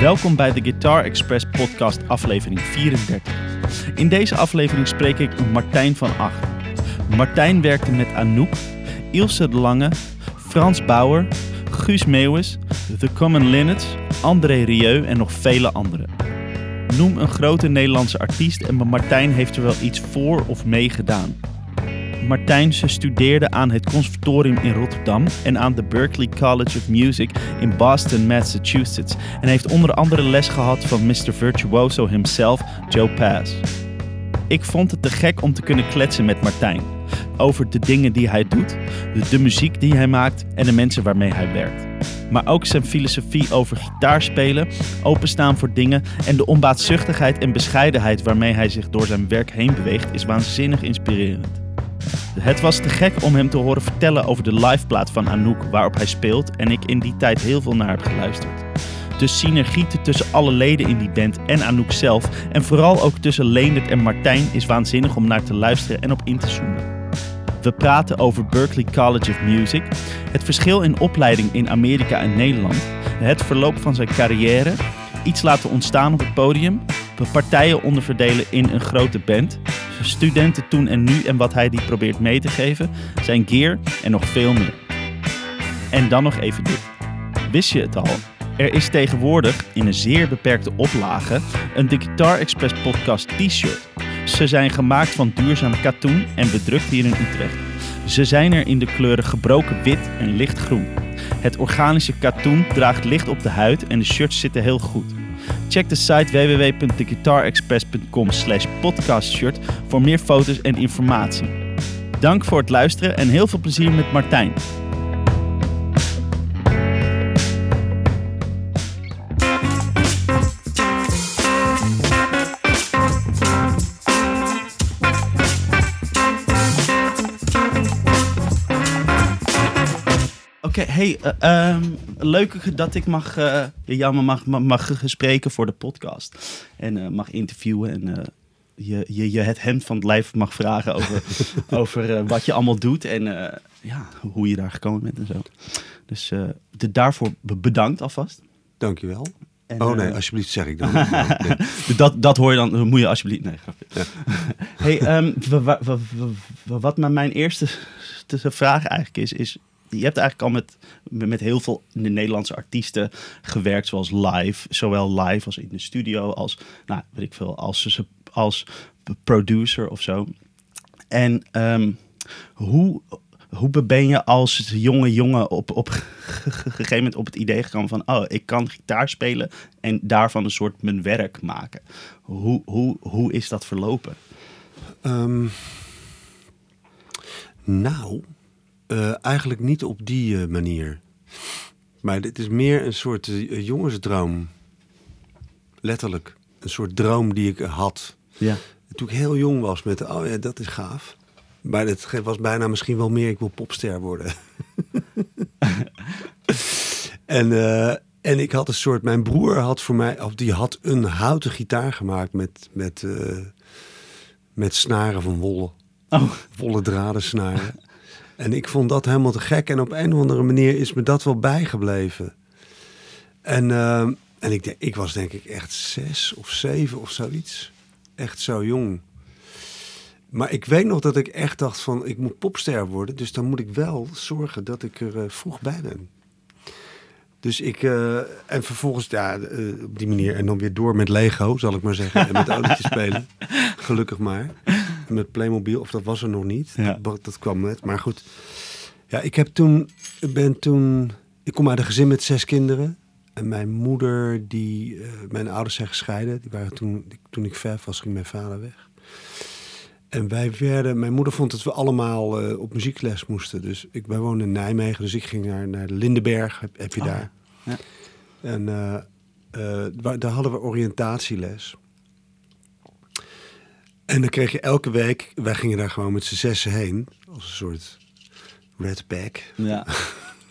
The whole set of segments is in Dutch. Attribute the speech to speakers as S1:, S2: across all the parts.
S1: Welkom bij de Guitar Express podcast aflevering 34. In deze aflevering spreek ik Martijn van Acht. Martijn werkte met Anouk, Ilse de Lange, Frans Bauer, Guus Meeuwis, The Common Linnets, André Rieu en nog vele anderen. Noem een grote Nederlandse artiest en Martijn heeft er wel iets voor of mee gedaan. Martijn studeerde aan het conservatorium in Rotterdam en aan de Berklee College of Music in Boston, Massachusetts. En heeft onder andere les gehad van Mr. Virtuoso himself, Joe Pass. Ik vond het te gek om te kunnen kletsen met Martijn. Over de dingen die hij doet, de muziek die hij maakt en de mensen waarmee hij werkt. Maar ook zijn filosofie over gitaarspelen, openstaan voor dingen en de onbaatzuchtigheid en bescheidenheid waarmee hij zich door zijn werk heen beweegt is waanzinnig inspirerend. Het was te gek om hem te horen vertellen over de liveplaat van Anouk waarop hij speelt en ik in die tijd heel veel naar heb geluisterd. De synergie tussen alle leden in die band en Anouk zelf en vooral ook tussen Leendert en Martijn is waanzinnig om naar te luisteren en op in te zoomen. We praten over Berklee College of Music, het verschil in opleiding in Amerika en Nederland, het verloop van zijn carrière, iets laten ontstaan op het podium, partijen onderverdelen in een grote band, studenten toen en nu en wat hij die probeert mee te geven, zijn gear en nog veel meer. En dan nog even dit. Wist je het al? Er is tegenwoordig in een zeer beperkte oplage een The Guitar Express podcast t-shirt. Ze zijn gemaakt van duurzaam katoen en bedrukt hier in Utrecht. Ze zijn er in de kleuren gebroken wit en lichtgroen. Het organische katoen draagt licht op de huid en de shirts zitten heel goed. Check de site www.theguitarexpress.com slash podcastshirt voor meer foto's en informatie. Dank voor het luisteren en heel veel plezier met Martijn. Oké, hey, uh, um, leuk dat ik mag, uh, jou mag, mag, mag spreken voor de podcast. En uh, mag interviewen en je, je, je het hemd van het lijf mag vragen over, over wat je allemaal doet. En ja, hoe je daar gekomen bent en zo. Dus de, daarvoor bedankt alvast.
S2: Dankjewel. En, oh nee, alsjeblieft zeg ik dan.
S1: dat, dat hoor je dan, moet je alsjeblieft... Nee, grapje. Ja. hey, um, wat mijn eerste vraag eigenlijk is, is je hebt eigenlijk al met, met heel veel Nederlandse artiesten gewerkt, zoals live, zowel live als in de studio, als, nou, weet ik veel, als, als producer of zo. En um, hoe, hoe ben je als jonge jongen op, op gegeven moment op het idee gekomen van, oh, ik kan gitaar spelen en daarvan een soort mijn werk maken? Hoe, hoe, hoe is dat verlopen?
S2: Um, nou, uh, eigenlijk niet op die uh, manier. Maar dit is meer een soort uh, jongensdroom. Letterlijk. Een soort droom die ik had.
S1: Ja.
S2: Toen ik heel jong was met, oh ja, dat is gaaf. Maar het was bijna misschien wel meer, ik wil popster worden. en, en ik had een soort, mijn broer had voor mij, of die had een houten gitaar gemaakt met, met, met snaren van wollen.
S1: Oh.
S2: Wollen draden snaren. En ik vond dat helemaal te gek. En op een of andere manier is me dat wel bijgebleven. En, uh, en ik, ik was denk ik echt zes of zeven of zoiets. Echt zo jong. Maar ik weet nog dat ik echt dacht van, ik moet popster worden. Dus dan moet ik wel zorgen dat ik er uh, vroeg bij ben. Dus ik, uh, en vervolgens, ja, uh, op die manier. En dan weer door met Lego, zal ik maar zeggen. En met autootjes spelen. Gelukkig maar met Playmobil, of dat was er nog niet.
S1: Ja.
S2: Dat, dat, kwam net. Maar goed, ja, ik heb toen, ben toen, ik kom uit een gezin met zes kinderen. En mijn moeder, die, uh, mijn ouders zijn gescheiden. Die waren toen, toen ik vijf was, ging mijn vader weg. En wij werden, mijn moeder vond dat we allemaal uh, op muziekles moesten. Dus ik, wij woonden in Nijmegen, dus ik ging naar, naar Lindenberg, heb, heb je
S1: oh,
S2: daar.
S1: Ja.
S2: En uh, daar hadden we oriëntatieles. En dan kreeg je elke week, wij gingen daar gewoon met z'n zessen heen, als een soort redback.
S1: Ja.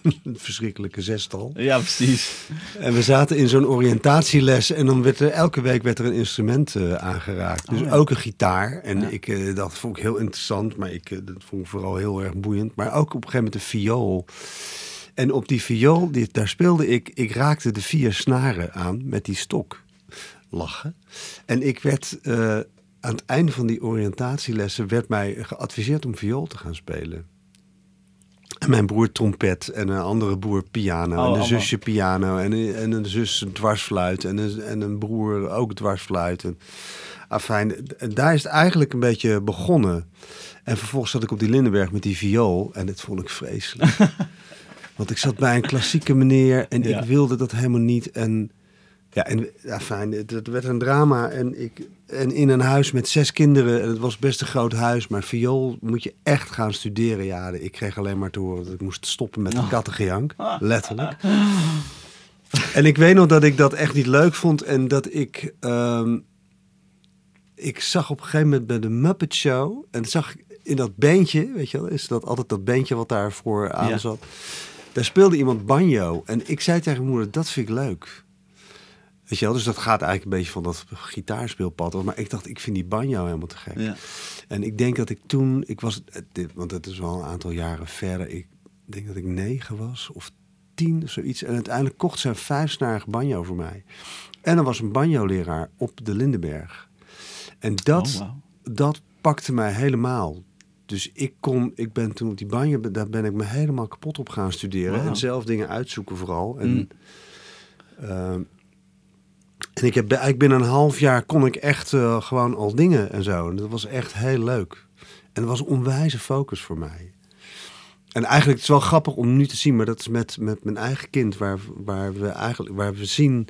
S2: een verschrikkelijke zestal.
S1: Ja, precies.
S2: En we zaten in zo'n oriëntatieles en dan werd er elke week werd er een instrument uh, aangeraakt. Dus
S1: oh, ja.
S2: ook een gitaar. En
S1: Ja.
S2: ik, uh, dat vond ik heel interessant, maar ik, uh, dat vond ik vooral heel erg boeiend. Maar ook op een gegeven moment een viool. En op die viool, die, daar speelde ik, ik raakte de vier snaren aan met die stok. Lachen. En ik werd eh, aan het einde van die oriëntatielessen werd mij geadviseerd om viool te gaan spelen. En mijn broer trompet en een andere broer piano.
S1: Oh,
S2: en een
S1: allemaal.
S2: zusje piano en een, en een zus dwarsfluit. En een, en een broer ook dwarsfluit. En, afijn, daar is het eigenlijk een beetje begonnen. En vervolgens zat ik op die Lindenberg met die viool. En dat vond ik vreselijk. Want ik zat bij een klassieke meneer en
S1: Ja.
S2: ik wilde dat helemaal niet. En ja, en ja, fijn, het, het werd een drama. En, ik, en in een huis met zes kinderen. En het was best een groot huis. Maar viool moet je echt gaan studeren. Ja, ik kreeg alleen maar te horen dat ik moest stoppen met de kattengejank. Letterlijk. En ik weet nog dat ik dat echt niet leuk vond. En dat ik... ehm, ik zag op een gegeven moment bij de Muppet Show... En zag ik in dat bandje, weet je wel... Is dat altijd dat bandje wat daarvoor aan
S1: Ja.
S2: zat. Daar speelde iemand banjo. En ik zei tegen mijn moeder, dat vind ik leuk. Weet je wel, dus dat gaat eigenlijk een beetje van dat gitaarspeelpad. Maar ik dacht, ik vind die banjo helemaal te gek.
S1: Ja.
S2: En ik denk dat ik toen, ik was, want het is wel een aantal jaren verder. Ik denk dat ik negen was of tien of zoiets. En uiteindelijk kocht ze een vijfsnarige banjo voor mij. En er was een banjo-leraar op de Lindenberg. En dat,
S1: Oh,
S2: dat pakte mij helemaal. Dus ik kon, ik ben toen op die banjo, daar ben ik me helemaal kapot op gaan studeren. En zelf dingen uitzoeken vooral. En,
S1: Mm.
S2: ehm, en ik heb eigenlijk binnen een half jaar kon ik echt eh, gewoon al dingen en zo. En dat was echt heel leuk. En dat was een onwijze focus voor mij. En eigenlijk het is wel grappig om nu te zien, maar dat is met, met mijn eigen kind, waar, waar, we eigenlijk, waar we zien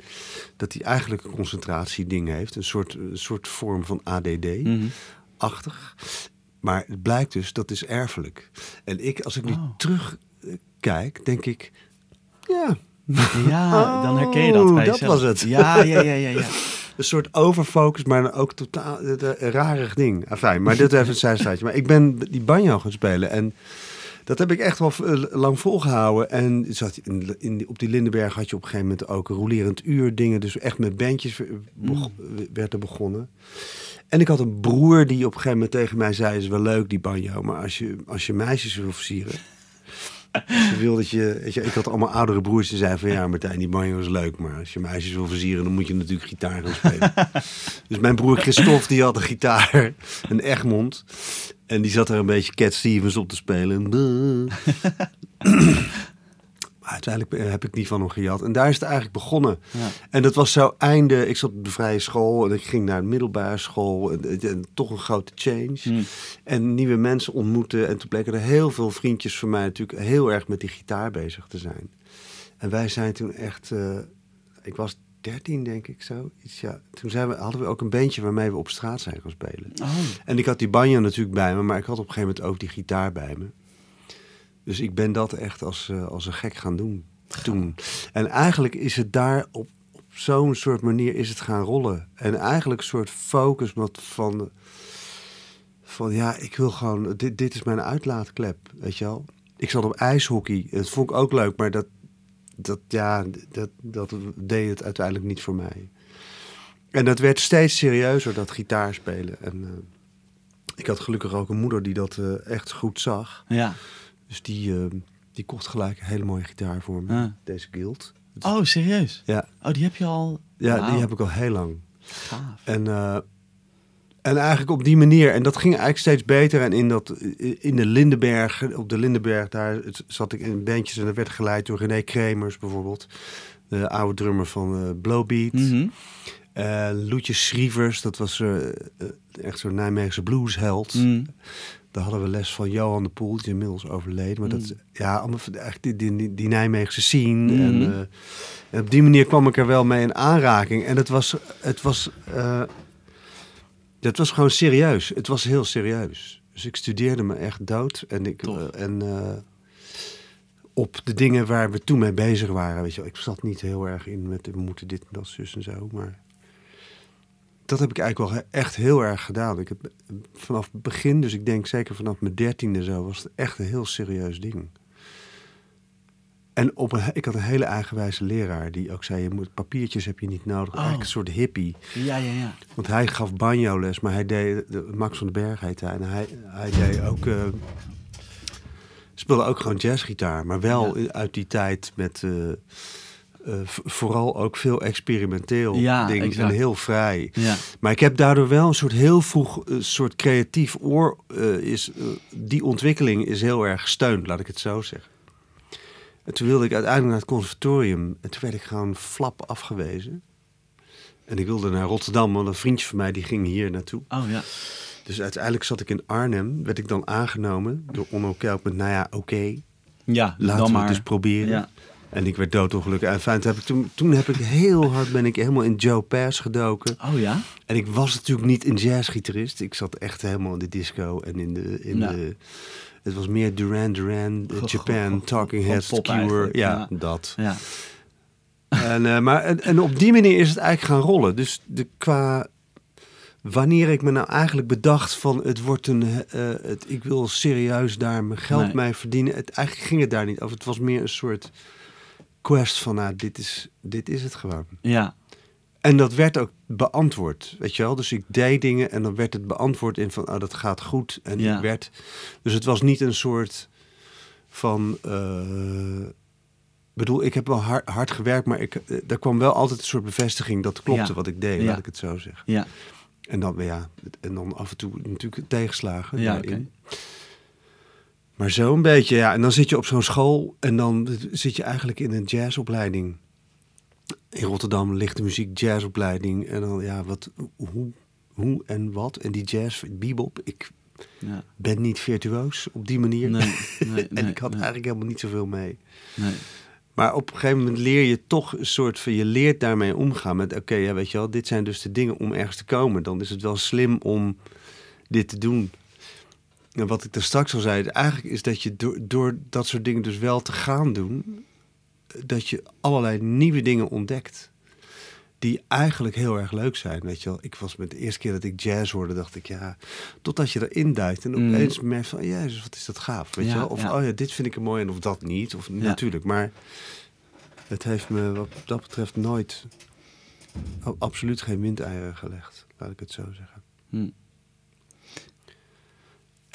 S2: dat hij eigenlijk een concentratieding heeft. Een soort, een soort vorm van ADD-achtig.
S1: Mhm.
S2: Maar het blijkt dus, dat is erfelijk. En ik, als ik nu
S1: Oh.
S2: terugkijk, denk ik, ja,
S1: Ja, dan herken je dat
S2: Oh,
S1: bij
S2: dat
S1: jezelf.
S2: was het.
S1: Ja, ja, ja, ja. ja.
S2: een soort overfocus, maar dan ook totaal een rarig ding. Enfin, maar dit even een zijstaatje. Maar ik ben die banjo gaan spelen en dat heb ik echt wel eh, lang volgehouden. En zat in, in, op die Lindenberg had je op een gegeven moment ook een rolerend uur dingen. Dus echt met bandjes beg- werd er begonnen. En ik had een broer die op een gegeven moment tegen mij zei... is wel leuk die banjo, maar als je, als je meisjes wil versieren... Je wil dat je, weet je... Ik had allemaal oudere broers die zeiden van... Ja, Martijn, die banjo is leuk, maar als je meisjes wil versieren... dan moet je natuurlijk gitaar gaan spelen. dus mijn broer Christophe, die had een gitaar, een Egmond... En die zat er een beetje Cat Stevens op te spelen. Uiteindelijk heb ik die van hem gejat. En daar is het eigenlijk begonnen.
S1: Ja.
S2: En dat was zo einde. Ik zat op de vrije school en ik ging naar de middelbare school. En, en- en toch een grote change.
S1: Hmm.
S2: En nieuwe mensen ontmoeten. En toen bleken er heel veel vriendjes van mij natuurlijk heel erg met die gitaar bezig te zijn. En wij zijn toen echt. eh, ik was 13, denk ik zo. Iets, ja. Toen zijn we, hadden we ook een bandje waarmee we op straat zijn gaan spelen.
S1: Oh,
S2: En ik had die banjo natuurlijk bij me, maar ik had op een gegeven moment ook die gitaar bij me. Dus ik ben dat echt als, eh, als een gek gaan doen toen. En eigenlijk is het daar op, op zo'n soort manier is het gaan rollen. En eigenlijk een soort focus wat van, van ja, ik wil gewoon, dit, dit is mijn uitlaatklep, weet je wel. Ik zat op ijshockey, dat vond ik ook leuk, maar dat, dat, ja, dat, dat deed het uiteindelijk niet voor mij. En dat werd steeds serieuzer, dat gitaarspelen. En eh, ik had gelukkig ook een moeder die dat eh, echt goed zag.
S1: ja.
S2: Dus die, eh, die kocht gelijk een hele mooie gitaar voor me.
S1: Ah.
S2: Deze Guild.
S1: Oh, serieus?
S2: Ja,
S1: Oh, die heb je al...
S2: ja die heb ik al heel lang.
S1: Gaaf.
S2: En, eh, en eigenlijk op die manier. En dat ging eigenlijk steeds beter. En in, dat, in de Lindenberg, op de Lindenberg, daar zat ik in bandjes. En dat werd geleid door René Kremers bijvoorbeeld. De oude drummer van eh, Blowbeat.
S1: Mhm.
S2: Loetje Schrievers, dat was eh, echt zo'n Nijmeegse bluesheld.
S1: Mm.
S2: Daar hadden we les van Johan de Poel, die inmiddels overleden. Maar dat is, ja, allemaal echt die, die, die, die Nijmeegse scene.
S1: Mhm.
S2: En, eh, en op die manier kwam ik er wel mee in aanraking. En het was, het was, eh, het was gewoon serieus. Het was heel serieus. Dus ik studeerde me echt dood. En, ik, eh, en eh, op de dingen waar we toen mee bezig waren. Weet je, wel. ik zat niet heel erg in met we moeten dit en dat, zus en zo. Maar dat heb ik eigenlijk wel echt heel erg gedaan. Ik heb vanaf het begin, dus ik denk zeker vanaf mijn dertiende zo, was het echt een heel serieus ding. En op een, ik had een hele eigenwijze leraar die ook zei: je moet, papiertjes heb je niet nodig.
S1: Oh.
S2: Eigenlijk een soort hippie.
S1: Ja, ja, ja.
S2: Want hij gaf banjo-les, maar hij deed, de- Max van den Berg heette hij. En hij, hij deed ook, eh, speelde ook gewoon jazzgitaar, maar wel uit die tijd met eh, eh, vooral ook veel experimenteel
S1: Ja,
S2: ding
S1: exact.
S2: en heel vrij.
S1: Ja.
S2: Maar ik heb daardoor wel een soort heel vroeg, een soort creatief oor. eh, is, eh, die ontwikkeling is heel erg gesteund, laat ik het zo zeggen. En toen wilde ik uiteindelijk naar het conservatorium. En toen werd ik gewoon flap afgewezen. En ik wilde naar Rotterdam, want een vriendje van mij die ging hier naartoe.
S1: Oh ja.
S2: Dus uiteindelijk zat ik in Arnhem, werd ik dan aangenomen door Onno met, nou ja, oké,
S1: Ja,
S2: laten we
S1: maar.
S2: het dus proberen.
S1: Ja.
S2: En ik werd doodongelukkig. En fijn, toen heb ik, toen, toen heb ik heel hard, ben ik helemaal in Joe Pass gedoken.
S1: Oh ja?
S2: En ik was natuurlijk niet een jazzgitarist. Ik zat echt helemaal in de disco en in de... In de het was meer Duran Duran, Japan,
S1: goh.
S2: Talking Heads, Cure. Ja,
S1: ja.
S2: dat.
S1: Ja.
S2: En, eh, maar, en, en op die manier is het eigenlijk gaan rollen. Dus de, qua wanneer ik me nou eigenlijk bedacht van het wordt een, eh, het, ik wil serieus daar mijn geld
S1: Nee.
S2: mee verdienen. Het, eigenlijk ging het daar niet over. Het was meer een soort quest van, nou, dit is, dit is het gewoon.
S1: Ja.
S2: En dat werd ook beantwoord, weet je wel. Dus ik deed dingen en dan werd het beantwoord in van, oh, dat gaat goed. En
S1: Ja.
S2: werd, dus het was niet een soort van, eh, bedoel, ik heb wel hard, hard gewerkt, maar ik, eh, er kwam wel altijd een soort bevestiging dat klopte
S1: Ja.
S2: wat ik deed,
S1: Ja.
S2: laat ik het zo zeggen.
S1: Ja.
S2: En dan, ja, en dan af en toe natuurlijk tegenslagen
S1: Ja,
S2: daarin.
S1: oké.
S2: Maar zo'n beetje, ja. En dan zit je op zo'n school en dan zit je eigenlijk in een jazzopleiding. In Rotterdam ligt de muziek jazzopleiding. En dan, ja, wat, hoe, hoe en wat. En die jazz, bebop, ik
S1: Ja.
S2: ben niet virtuoos op die manier.
S1: Nee, nee,
S2: en ik had
S1: nee.
S2: eigenlijk helemaal niet zoveel mee.
S1: Nee.
S2: Maar op een gegeven moment leer je toch een soort van... Je leert daarmee omgaan met... Oké, ja, weet je wel, dit zijn dus de dingen om ergens te komen. Dan is het wel slim om dit te doen. En wat ik daar straks al zei... Eigenlijk is dat je door, door dat soort dingen dus wel te gaan doen... Dat je allerlei nieuwe dingen ontdekt. Die eigenlijk heel erg leuk zijn, weet je wel. Ik was met de eerste keer dat ik jazz hoorde, dacht ik... Ja, totdat je erin duikt en
S1: Mm.
S2: opeens merkt van... Jezus, wat is dat gaaf, weet
S1: Ja,
S2: je wel. Of,
S1: ja.
S2: oh ja, dit vind ik er mooi en of dat niet. Of natuurlijk, maar... Het heeft me wat dat betreft nooit, a- absoluut geen windeieren gelegd, laat ik het zo zeggen.
S1: Hm.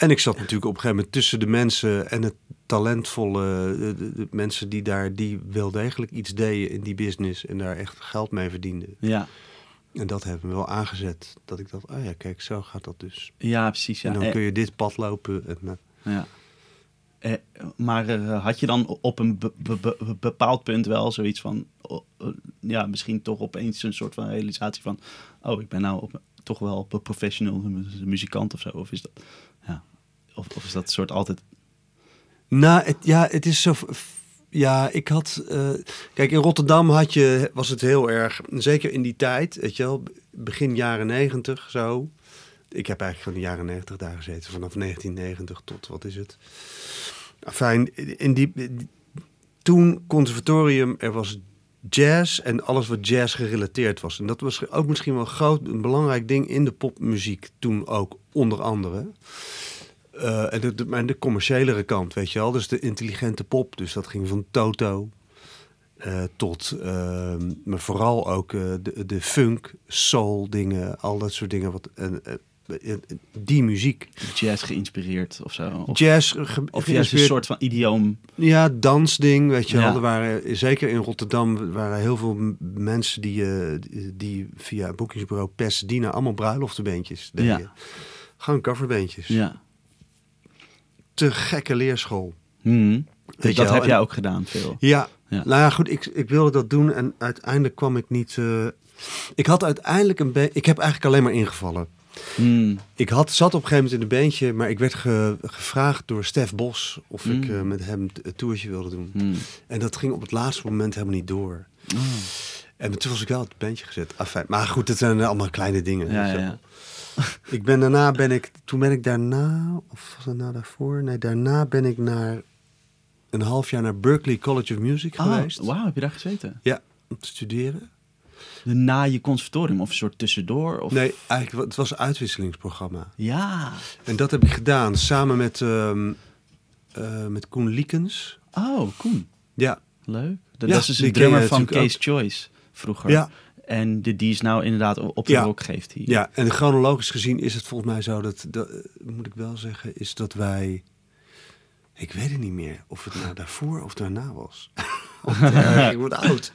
S2: En ik zat natuurlijk op een gegeven moment tussen de mensen en het talentvolle de, de- de mensen die daar, die wel degelijk iets deden in die business en daar echt geld mee verdienden.
S1: Ja.
S2: En dat heeft me wel aangezet, dat ik dacht, oh ja, kijk, zo gaat dat dus.
S1: ja, precies. Ja.
S2: en dan
S1: Eh,
S2: kun je dit pad lopen. En, eh,
S1: Ja. Eh, maar eh, had je dan op een be- be- be- bepaald punt wel zoiets van, oh, ja, misschien toch opeens een soort van realisatie van, oh, ik ben nou op, toch wel een professional mu- muzikant of zo? Of is dat, of, is dat een soort altijd,
S2: Nou, het, ja, het is zo. Ja, ik had. eh, kijk, in Rotterdam had je, was het heel erg. Zeker in die tijd, weet je wel, begin jaren negentig zo. Ik heb eigenlijk gewoon de jaren negentig daar gezeten. Vanaf 1990 tot, wat is het? Fijn, in die. Toen conservatorium, er was jazz en alles wat jazz gerelateerd was. En dat was ook misschien wel groot, een belangrijk ding in de popmuziek toen ook, onder andere. Eh, en de, de, commerciëlere kant, weet je wel. Dus de intelligente pop. Dus dat ging van Toto eh, tot... eh, maar vooral ook eh, de, de funk, soul dingen. Al dat soort dingen. Wat, en, die muziek.
S1: jazz geïnspireerd of zo? Of,
S2: Jazz, ge-
S1: of juist een soort van idioom?
S2: Ja, dansding, weet je
S1: Ja.
S2: wel. Er waren, zeker in Rotterdam waren heel veel mensen die, die- via boekingsbureau Pasadena allemaal bruiloftenbeentjes deden.
S1: Ja.
S2: Gewoon coverbeentjes.
S1: Ja.
S2: Te gekke leerschool.
S1: Hm.
S2: Je
S1: dat heb jij ook gedaan, veel.
S2: Ja,
S1: Ja.
S2: nou ja, goed, ik, ik wilde dat doen en uiteindelijk kwam ik niet... eh, ik had uiteindelijk een beetje... Ik heb eigenlijk alleen maar ingevallen.
S1: Hm.
S2: Ik had, zat op een gegeven moment in een beentje, maar ik werd ge- gevraagd door Stef Bos of ik
S1: Mm.
S2: eh, met hem t- een toertje wilde doen. En dat ging op het laatste moment helemaal niet door.
S1: Oh.
S2: En toen was ik wel het bandje gezet. Afijn, maar goed, dat zijn allemaal kleine dingen.
S1: Ja.
S2: Ik ben daarna, ben ik, toen ben ik daarna, of was het nou daarvoor? Nee, daarna ben ik naar een half jaar naar Berklee College of Music
S1: Oh,
S2: geweest.
S1: wauw, heb je daar gezeten?
S2: Ja, om te studeren.
S1: Na je conservatorium of een soort tussendoor? Of?
S2: Nee, eigenlijk, het was een uitwisselingsprogramma.
S1: Ja.
S2: En dat heb ik gedaan samen met, ehm, eh, met Koen Liekens.
S1: Oh, Koen.
S2: Ja,
S1: Leuk. Dat,
S2: Ja,
S1: dat is dus een drummer van Case Choice vroeger.
S2: ja,
S1: En de, die is nou inderdaad op de
S2: Ja.
S1: rock geeft hier.
S2: ja, en chronologisch gezien is het volgens mij zo dat, dat eh, moet ik wel zeggen, is dat wij Ik weet het niet meer of het nou daarvoor of daarna was. Eh, ik word oud.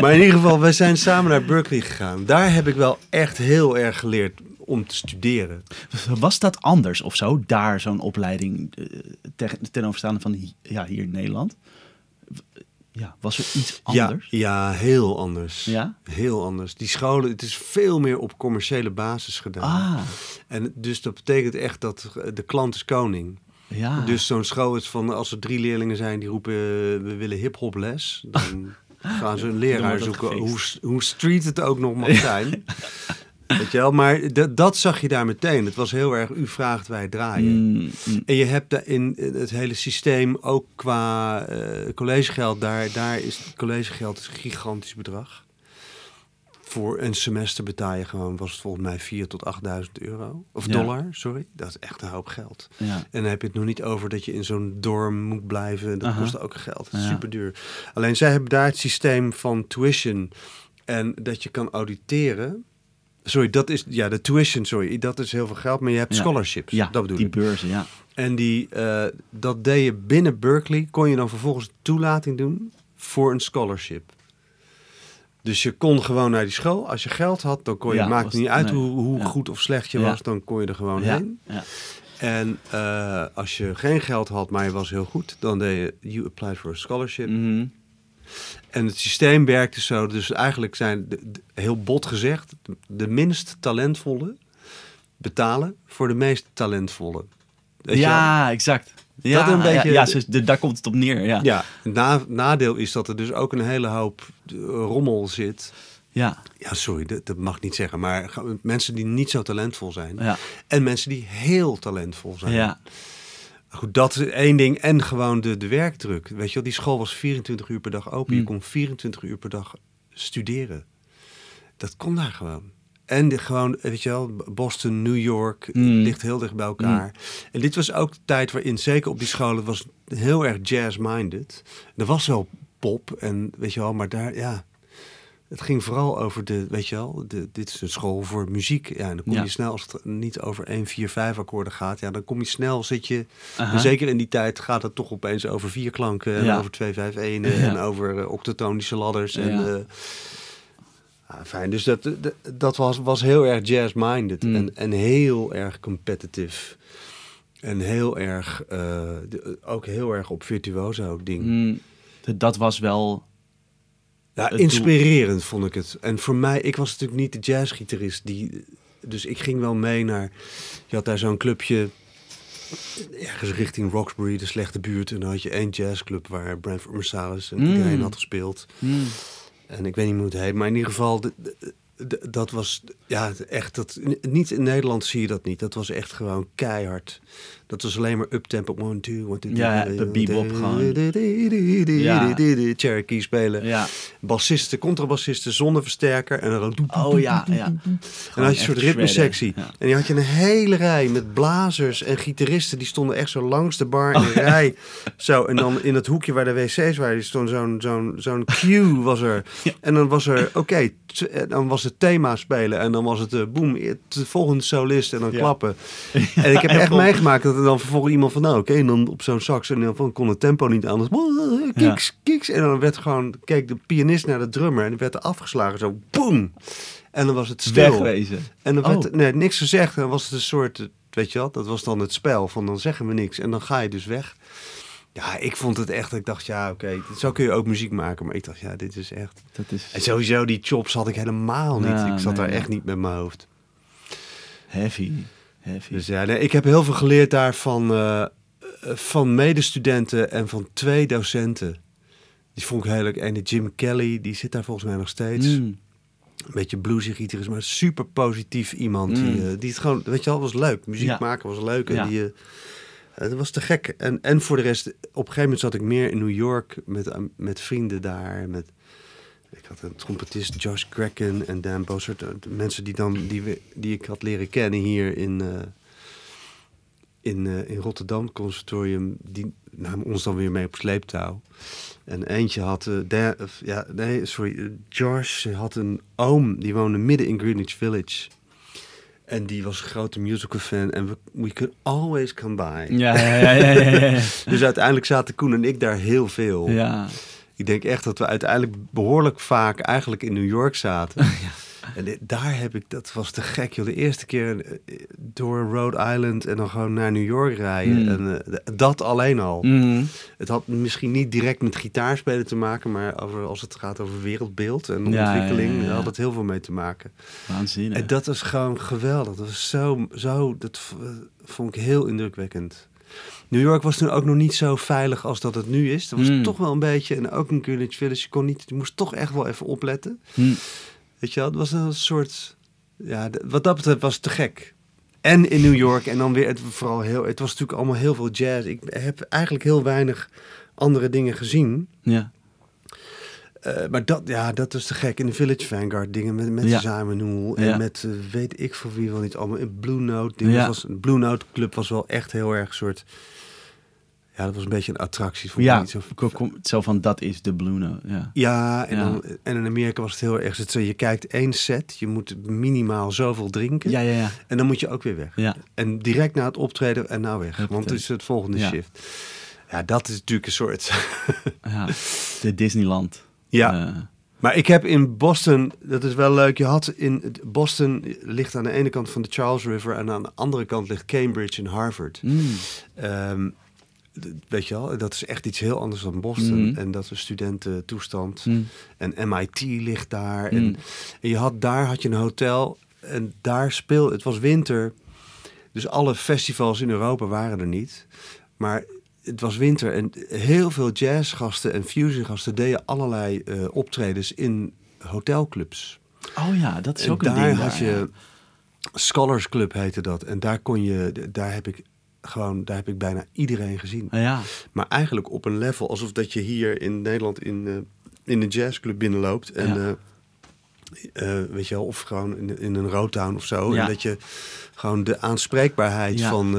S2: maar in ieder geval, wij zijn samen naar Berkeley gegaan. Daar heb ik wel echt heel erg geleerd om te studeren.
S1: Was dat anders of zo? Daar zo'n opleiding eh, ten, ten overstaande van ja, hier in Nederland? Ja, was er iets anders?
S2: Ja, ja, heel anders.
S1: Ja?
S2: Heel anders. Die scholen, het is veel meer op commerciële basis gedaan.
S1: Ah,
S2: En dus dat betekent echt dat de klant is koning.
S1: ja.
S2: Dus zo'n school is van als er drie leerlingen zijn die roepen eh, we willen hip-hop les, dan gaan ze een leraar zoeken. Hoe, hoe street het ook nog mag zijn. Weet je wel, maar dat- zag je daar meteen. Het was heel erg u vraagt, wij draaien.
S1: Mm, mm,
S2: En je hebt in het hele systeem ook qua eh, collegegeld, daar, daar is collegegeld een gigantisch bedrag. Voor een semester betaal je gewoon, was het volgens mij 4 tot 8000 euro. Of
S1: Ja.
S2: dollar, sorry. Dat is echt een hoop geld.
S1: ja.
S2: En dan heb je het nog niet over dat je in zo'n dorm moet blijven. Dat
S1: Aha.
S2: kost ook geld. Dat is
S1: Ja.
S2: super duur. Alleen zij hebben daar het systeem van tuition. En dat je kan auditeren. Sorry, dat is ja, de tuition, sorry. Dat is heel veel geld, maar je hebt
S1: Ja.
S2: scholarships.
S1: ja
S2: dat bedoel
S1: die
S2: ik.
S1: beurzen, ja.
S2: En die, eh, dat deed je binnen Berkeley. Kon je dan vervolgens toelating doen voor een scholarship. Dus je kon gewoon naar die school. Als je geld had, dan kon je.
S1: Ja,
S2: maakt niet uit
S1: nee.
S2: hoe, hoe
S1: Ja.
S2: goed of slecht je was. Dan kon je er gewoon heen.
S1: ja.
S2: En eh, als je geen geld had, maar je was heel goed, dan deed je you applied for a scholarship.
S1: Mhm.
S2: En het systeem werkte zo. Dus eigenlijk zijn, heel bot gezegd, de minst talentvolle betalen voor de meest talentvolle. Weet je?
S1: Ja, exact. Ja,
S2: Dat een beetje-
S1: ja, ja, de- daar komt het op neer, ja.
S2: Ja, na, nadeel is dat er dus ook een hele hoop eh, rommel zit.
S1: Ja,
S2: Ja, sorry, dat, dat mag ik niet zeggen. Maar mensen die niet zo talentvol zijn.
S1: ja,
S2: En mensen die heel talentvol zijn.
S1: ja.
S2: Goed, dat is één ding. En gewoon de, de werkdruk. Weet je wel, die school was 24 uur per dag open. Je
S1: Hmm.
S2: kon 24 uur per dag studeren. Dat kon daar gewoon. En de, gewoon, weet je wel, Boston, New York,
S1: Hmm.
S2: ligt heel dicht bij elkaar. En dit was ook de tijd waarin, zeker op die scholen, het was heel erg jazz-minded. Er was wel pop en, weet je wel, maar daar, ja... Het ging vooral over de, weet je wel, de, dit is een school voor muziek. Ja, en dan kom
S1: Ja.
S2: je snel, als het niet over 1, 4, 5 akkoorden gaat, ja, dan kom je snel, zit je zeker in die tijd gaat het toch opeens over vier klanken en
S1: Ja.
S2: over twee vijf ene
S1: Ja.
S2: en over uh, octatonische ladders. En,
S1: Ja.
S2: eh, ah, fijn, dus dat, dat, dat was, was heel erg jazz-minded
S1: Mm.
S2: en, en heel erg competitive. En heel erg, eh, de- ook heel erg op virtuoso ding.
S1: Mm, dat was wel...
S2: Ja, inspirerend vond ik het. En voor mij, ik was natuurlijk niet de jazzgitarist. Die, dus ik ging wel mee naar... Je had daar zo'n clubje ergens richting Roxbury, de slechte buurt. En dan had je één jazzclub waar Branford Marsalis en
S1: Mm.
S2: iedereen had gespeeld.
S1: Mm,
S2: En ik weet niet hoe het heet, maar in ieder geval, de- de- de- dat was ja, echt, dat, niet in Nederland zie je dat niet. Dat was echt gewoon keihard. Dat was alleen maar uptempo, one, two, one, two,
S1: Ja, de bebop gewoon.
S2: Cherokee spelen.
S1: ja.
S2: Bassisten, contrabassisten zonder versterker en dan
S1: Oh ja, ja.
S2: en dan had je een soort ritmesectie. En die had je een hele rij met blazers en gitaristen. Die stonden echt zo langs de bar
S1: Oh,
S2: in een rij. Zo, en dan in het hoekje waar de wc's waren, die stond zo'n zo'n zo'n cue was er. En dan was er, oké, en dan was het thema spelen. En dan was het, eh boem, de volgende solist en dan klappen. En ik heb echt meegemaakt dat er dan vervolgens iemand van, nou oké, en dan op zo'n sax. En dan van, kon het tempo niet anders. Kiks, kiks. En dan werd gewoon, keek de pianist naar de drummer. En die werd er afgeslagen, zo boem. En dan was het stil.
S1: Wegwezen.
S2: En dan
S1: Oh.
S2: werd nee, niks gezegd. En dan was het een soort, eh, weet je wel, dat was dan het spel. Van dan zeggen we niks. En dan ga je dus weg. Ja, ik vond het echt, ik dacht, ja, oké, zo kun je ook muziek maken. Maar ik dacht, ja, dit is echt...
S1: Dat is
S2: En sowieso, die chops had ik helemaal niet.
S1: Ja,
S2: ik zat
S1: nee,
S2: daar
S1: ja.
S2: echt niet met mijn hoofd.
S1: heavy. Heavy.
S2: Dus ja, nee, ik heb heel veel geleerd daar van, eh, van medestudenten en van twee docenten. Die vond ik heel leuk. En de Jim Kelly, die zit daar volgens mij nog steeds.
S1: Mm.
S2: Een beetje bluesy gitarist, maar super positief iemand. Die,
S1: Mm.
S2: eh, die het gewoon, weet je wel, was leuk. Muziek
S1: Ja.
S2: maken was leuk. En
S1: Ja.
S2: die, eh, het was te gek. En, en voor de rest, op een gegeven moment zat ik meer in New York met, met vrienden daar. Met, ik had een trompetist, Josh Grecken en Dan Bossert. eh, de Mensen die, dan, die, we, die ik had leren kennen hier in, eh, in, eh, in Rotterdam, conservatorium. Die namen ons dan weer mee op sleeptouw. En eentje had, Dan- ja, nee, sorry, Josh had een oom, die woonde midden in Greenwich Village. En die was een grote musical fan. En we, we could always come by.
S1: Ja, ja, ja, ja, ja, ja.
S2: Dus uiteindelijk zaten Koen en ik daar heel veel.
S1: ja.
S2: Ik denk echt dat we uiteindelijk behoorlijk vaak eigenlijk in New York zaten. En dit- daar heb ik, dat was te gek joh. De eerste keer eh, door Rhode Island en dan gewoon naar New York rijden.
S1: Mm.
S2: En eh, dat alleen al.
S1: Mhm.
S2: Het had misschien niet direct met gitaarspelen te maken, maar over, als het gaat over wereldbeeld en
S1: Ja,
S2: ontwikkeling,
S1: ja,
S2: had het heel veel mee te maken.
S1: Waanzinnig.
S2: En dat was gewoon geweldig. Dat was zo, zo dat vond ik heel indrukwekkend. New York was toen ook nog niet zo veilig als dat het nu is. Dat was
S1: Mm.
S2: toch wel een beetje, en ook in Greenwich Village, je, kon niet, je moest toch echt wel even opletten.
S1: Hm.
S2: Weet je wel, het was een soort, ja, wat dat betreft was het te gek. En in New York en dan weer, het, vooral heel, het was natuurlijk allemaal heel veel jazz. Ik heb eigenlijk heel weinig andere dingen gezien.
S1: Ja.
S2: Eh, maar dat, ja, dat is te gek. In de Village Vanguard dingen met, met
S1: Ja.
S2: Simon en
S1: Ja.
S2: met eh, weet ik voor wie wel niet allemaal. In Blue Note dingen.
S1: Ja.
S2: Was, Blue Note Club was wel echt heel erg soort. Ja, dat was een beetje een attractie voor
S1: Ja,
S2: niet zo.
S1: zo van dat is de Blue Note. Ja.
S2: Ja, en,
S1: Ja.
S2: Dan, en in Amerika was het heel erg. zo, Je kijkt één set, je moet minimaal zoveel drinken.
S1: Ja, ja, ja.
S2: En dan moet je ook weer weg.
S1: Ja.
S2: En direct na het optreden en nou weg. Want het is het volgende
S1: Ja.
S2: shift. Ja, dat is natuurlijk een soort.
S1: ja. De Disneyland.
S2: ja.
S1: Eh,
S2: Maar ik heb in Boston, dat is wel leuk, je had in Boston ligt aan de ene kant van de Charles River en aan de andere kant ligt Cambridge en Harvard.
S1: mm.
S2: Ehm, weet je wel, dat is echt iets heel anders dan Boston.
S1: Mhm.
S2: En dat is een studententoestand.
S1: Mm.
S2: En MIT ligt daar.
S1: Mm.
S2: En, en je had, daar had je een hotel en daar speelde, het was winter. Dus alle festivals in Europa waren er niet. Maar het was winter en heel veel jazzgasten en fusiongasten deden allerlei eh, optredens in hotelclubs.
S1: Oh ja, dat is
S2: En
S1: ook een
S2: daar
S1: ding.
S2: had
S1: daar,
S2: je Scholars Club heette dat. En daar kon je, daar heb ik gewoon, daar heb ik bijna iedereen gezien.
S1: Ja. ja.
S2: Maar eigenlijk op een level alsof dat je hier in Nederland in, eh, in een jazzclub binnenloopt. En
S1: Ja.
S2: eh, eh, weet je wel, of gewoon in, in een Roadtown of zo.
S1: Ja.
S2: En dat je gewoon de aanspreekbaarheid
S1: Ja.
S2: van,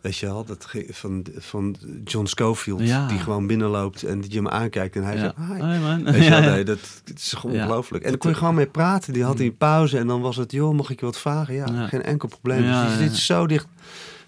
S2: weet je wel, dat, van, van John Schofield.
S1: Ja.
S2: Die gewoon binnenloopt en die je hem aankijkt en hij zegt, hi.
S1: Man.
S2: Weet je wel, nee, dat, is gewoon ongelooflijk. En dan kon je gewoon mee praten. Die had hij pauze en dan was het, joh, mag ik je wat vragen? Ja, geen enkel probleem.
S1: Ja,
S2: dus je zit zo dicht,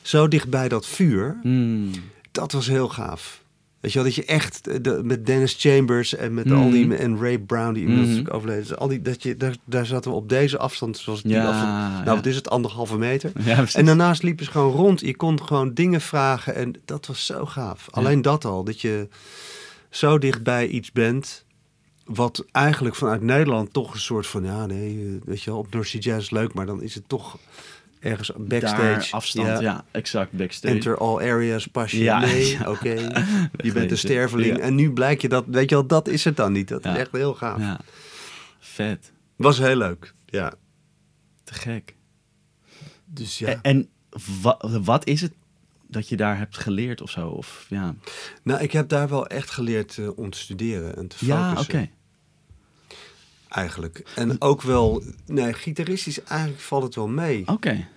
S2: zo dicht bij dat vuur.
S1: Mm.
S2: Dat was heel gaaf. Weet je wel, dat je echt eh, de, met Dennis Chambers en met al die en Ray Brown die inmiddels natuurlijk overleden is, al die dat je daar, daar zaten we op deze afstand zoals die
S1: Ja,
S2: afstand. Nou,
S1: ja.
S2: wat is het anderhalve meter?
S1: Ja.
S2: En daarnaast liepen ze gewoon rond. Je kon gewoon dingen vragen en dat was zo gaaf. Alleen dat al, dat je zo dichtbij iets bent. Wat eigenlijk vanuit Nederland toch een soort van, ja nee, eh, weet je wel, op North Sea Jazz is leuk, maar dan is het toch ergens backstage.
S1: Daar afstand, ja.
S2: Ja.
S1: exact, backstage.
S2: Enter all areas, pas je
S1: Ja, ja.
S2: oké. Je bent een sterveling. En nu blijkt je dat, weet je wel, dat is het dan niet. Dat is echt heel gaaf.
S1: Ja. Vet.
S2: Was heel leuk, ja.
S1: Te gek.
S2: Dus ja.
S1: En, en wa- wat is het dat je daar hebt geleerd of zo? Of, ja,
S2: Nou, ik heb daar wel echt geleerd eh, om te studeren en te
S1: ja oké.
S2: focussen. Eigenlijk. En ook wel, nee, gitaristisch eigenlijk valt het wel mee.
S1: Oké.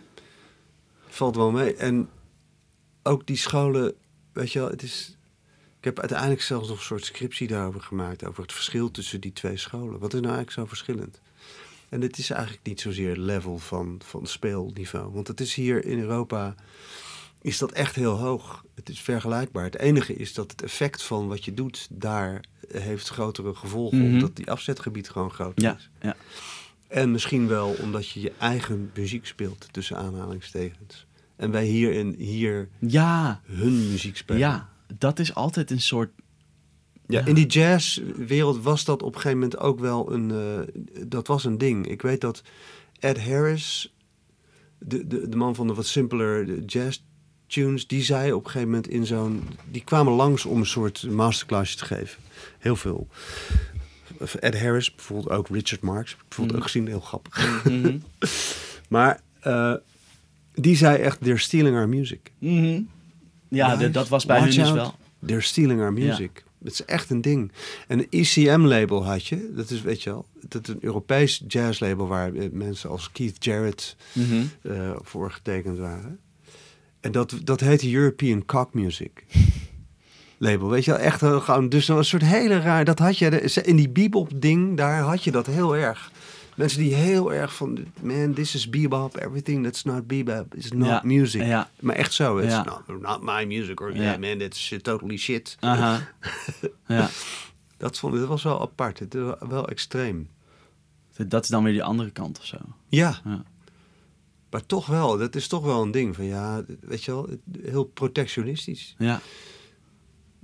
S2: Valt wel mee. En ook die scholen, weet je wel, het is... Ik heb uiteindelijk zelfs nog een soort scriptie daarover gemaakt, over het verschil tussen die twee scholen. Wat is nou eigenlijk zo verschillend? En het is eigenlijk niet zozeer level van, van speelniveau. Want het is hier in Europa, is dat echt heel hoog. Het is vergelijkbaar. Het enige is dat het effect van wat je doet daar heeft grotere gevolgen.
S1: Mhm.
S2: Omdat die afzetgebied gewoon groter
S1: Ja,
S2: is.
S1: ja.
S2: En misschien wel omdat je je eigen muziek speelt, tussen aanhalingstekens. En wij hier, in, hier
S1: Ja,
S2: hun muziek spelen.
S1: ja, dat is altijd een soort...
S2: Ja,
S1: Ja.
S2: in die jazzwereld was dat op een gegeven moment ook wel een, eh, dat was een ding. Ik weet dat Ed Harris, de, de, de man van de wat simpeler jazz tunes, die zei op een gegeven moment in zo'n, die kwamen langs om een soort masterclassje te geven. Heel veel. Ed Harris, bijvoorbeeld ook Richard Marx, bijvoorbeeld
S1: Mhm.
S2: ook gezien, heel grappig.
S1: Mhm.
S2: Maar eh, die zei echt, they're stealing our music.
S1: Mhm. Ja, de- dat was bij
S2: watch
S1: hun dus wel.
S2: They're stealing our music. Dat is echt een ding. En een ECM-label had je. Dat is, weet je wel, dat is een Europees jazzlabel waar eh, mensen als Keith Jarrett eh, voor getekend waren. En dat, dat heette European Cock Music. Label, weet je wel, echt heel gewoon, dus een soort hele raar, dat had je, in die bebop ding, daar had je dat heel erg. Mensen die heel erg van, man, this is bebop. Everything that's not bebop is not
S1: Ja,
S2: music.
S1: ja.
S2: Maar echt zo. It's
S1: Ja.
S2: not, not my music. Or, yeah, man, that's shit, totally shit.
S1: Ja.
S2: Dat, vond, dat was wel apart. Het was wel extreem.
S1: Dat is dan weer die andere kant of zo.
S2: Ja.
S1: Ja.
S2: Maar toch wel, dat is toch wel een ding van ja, weet je wel, heel protectionistisch.
S1: Ja.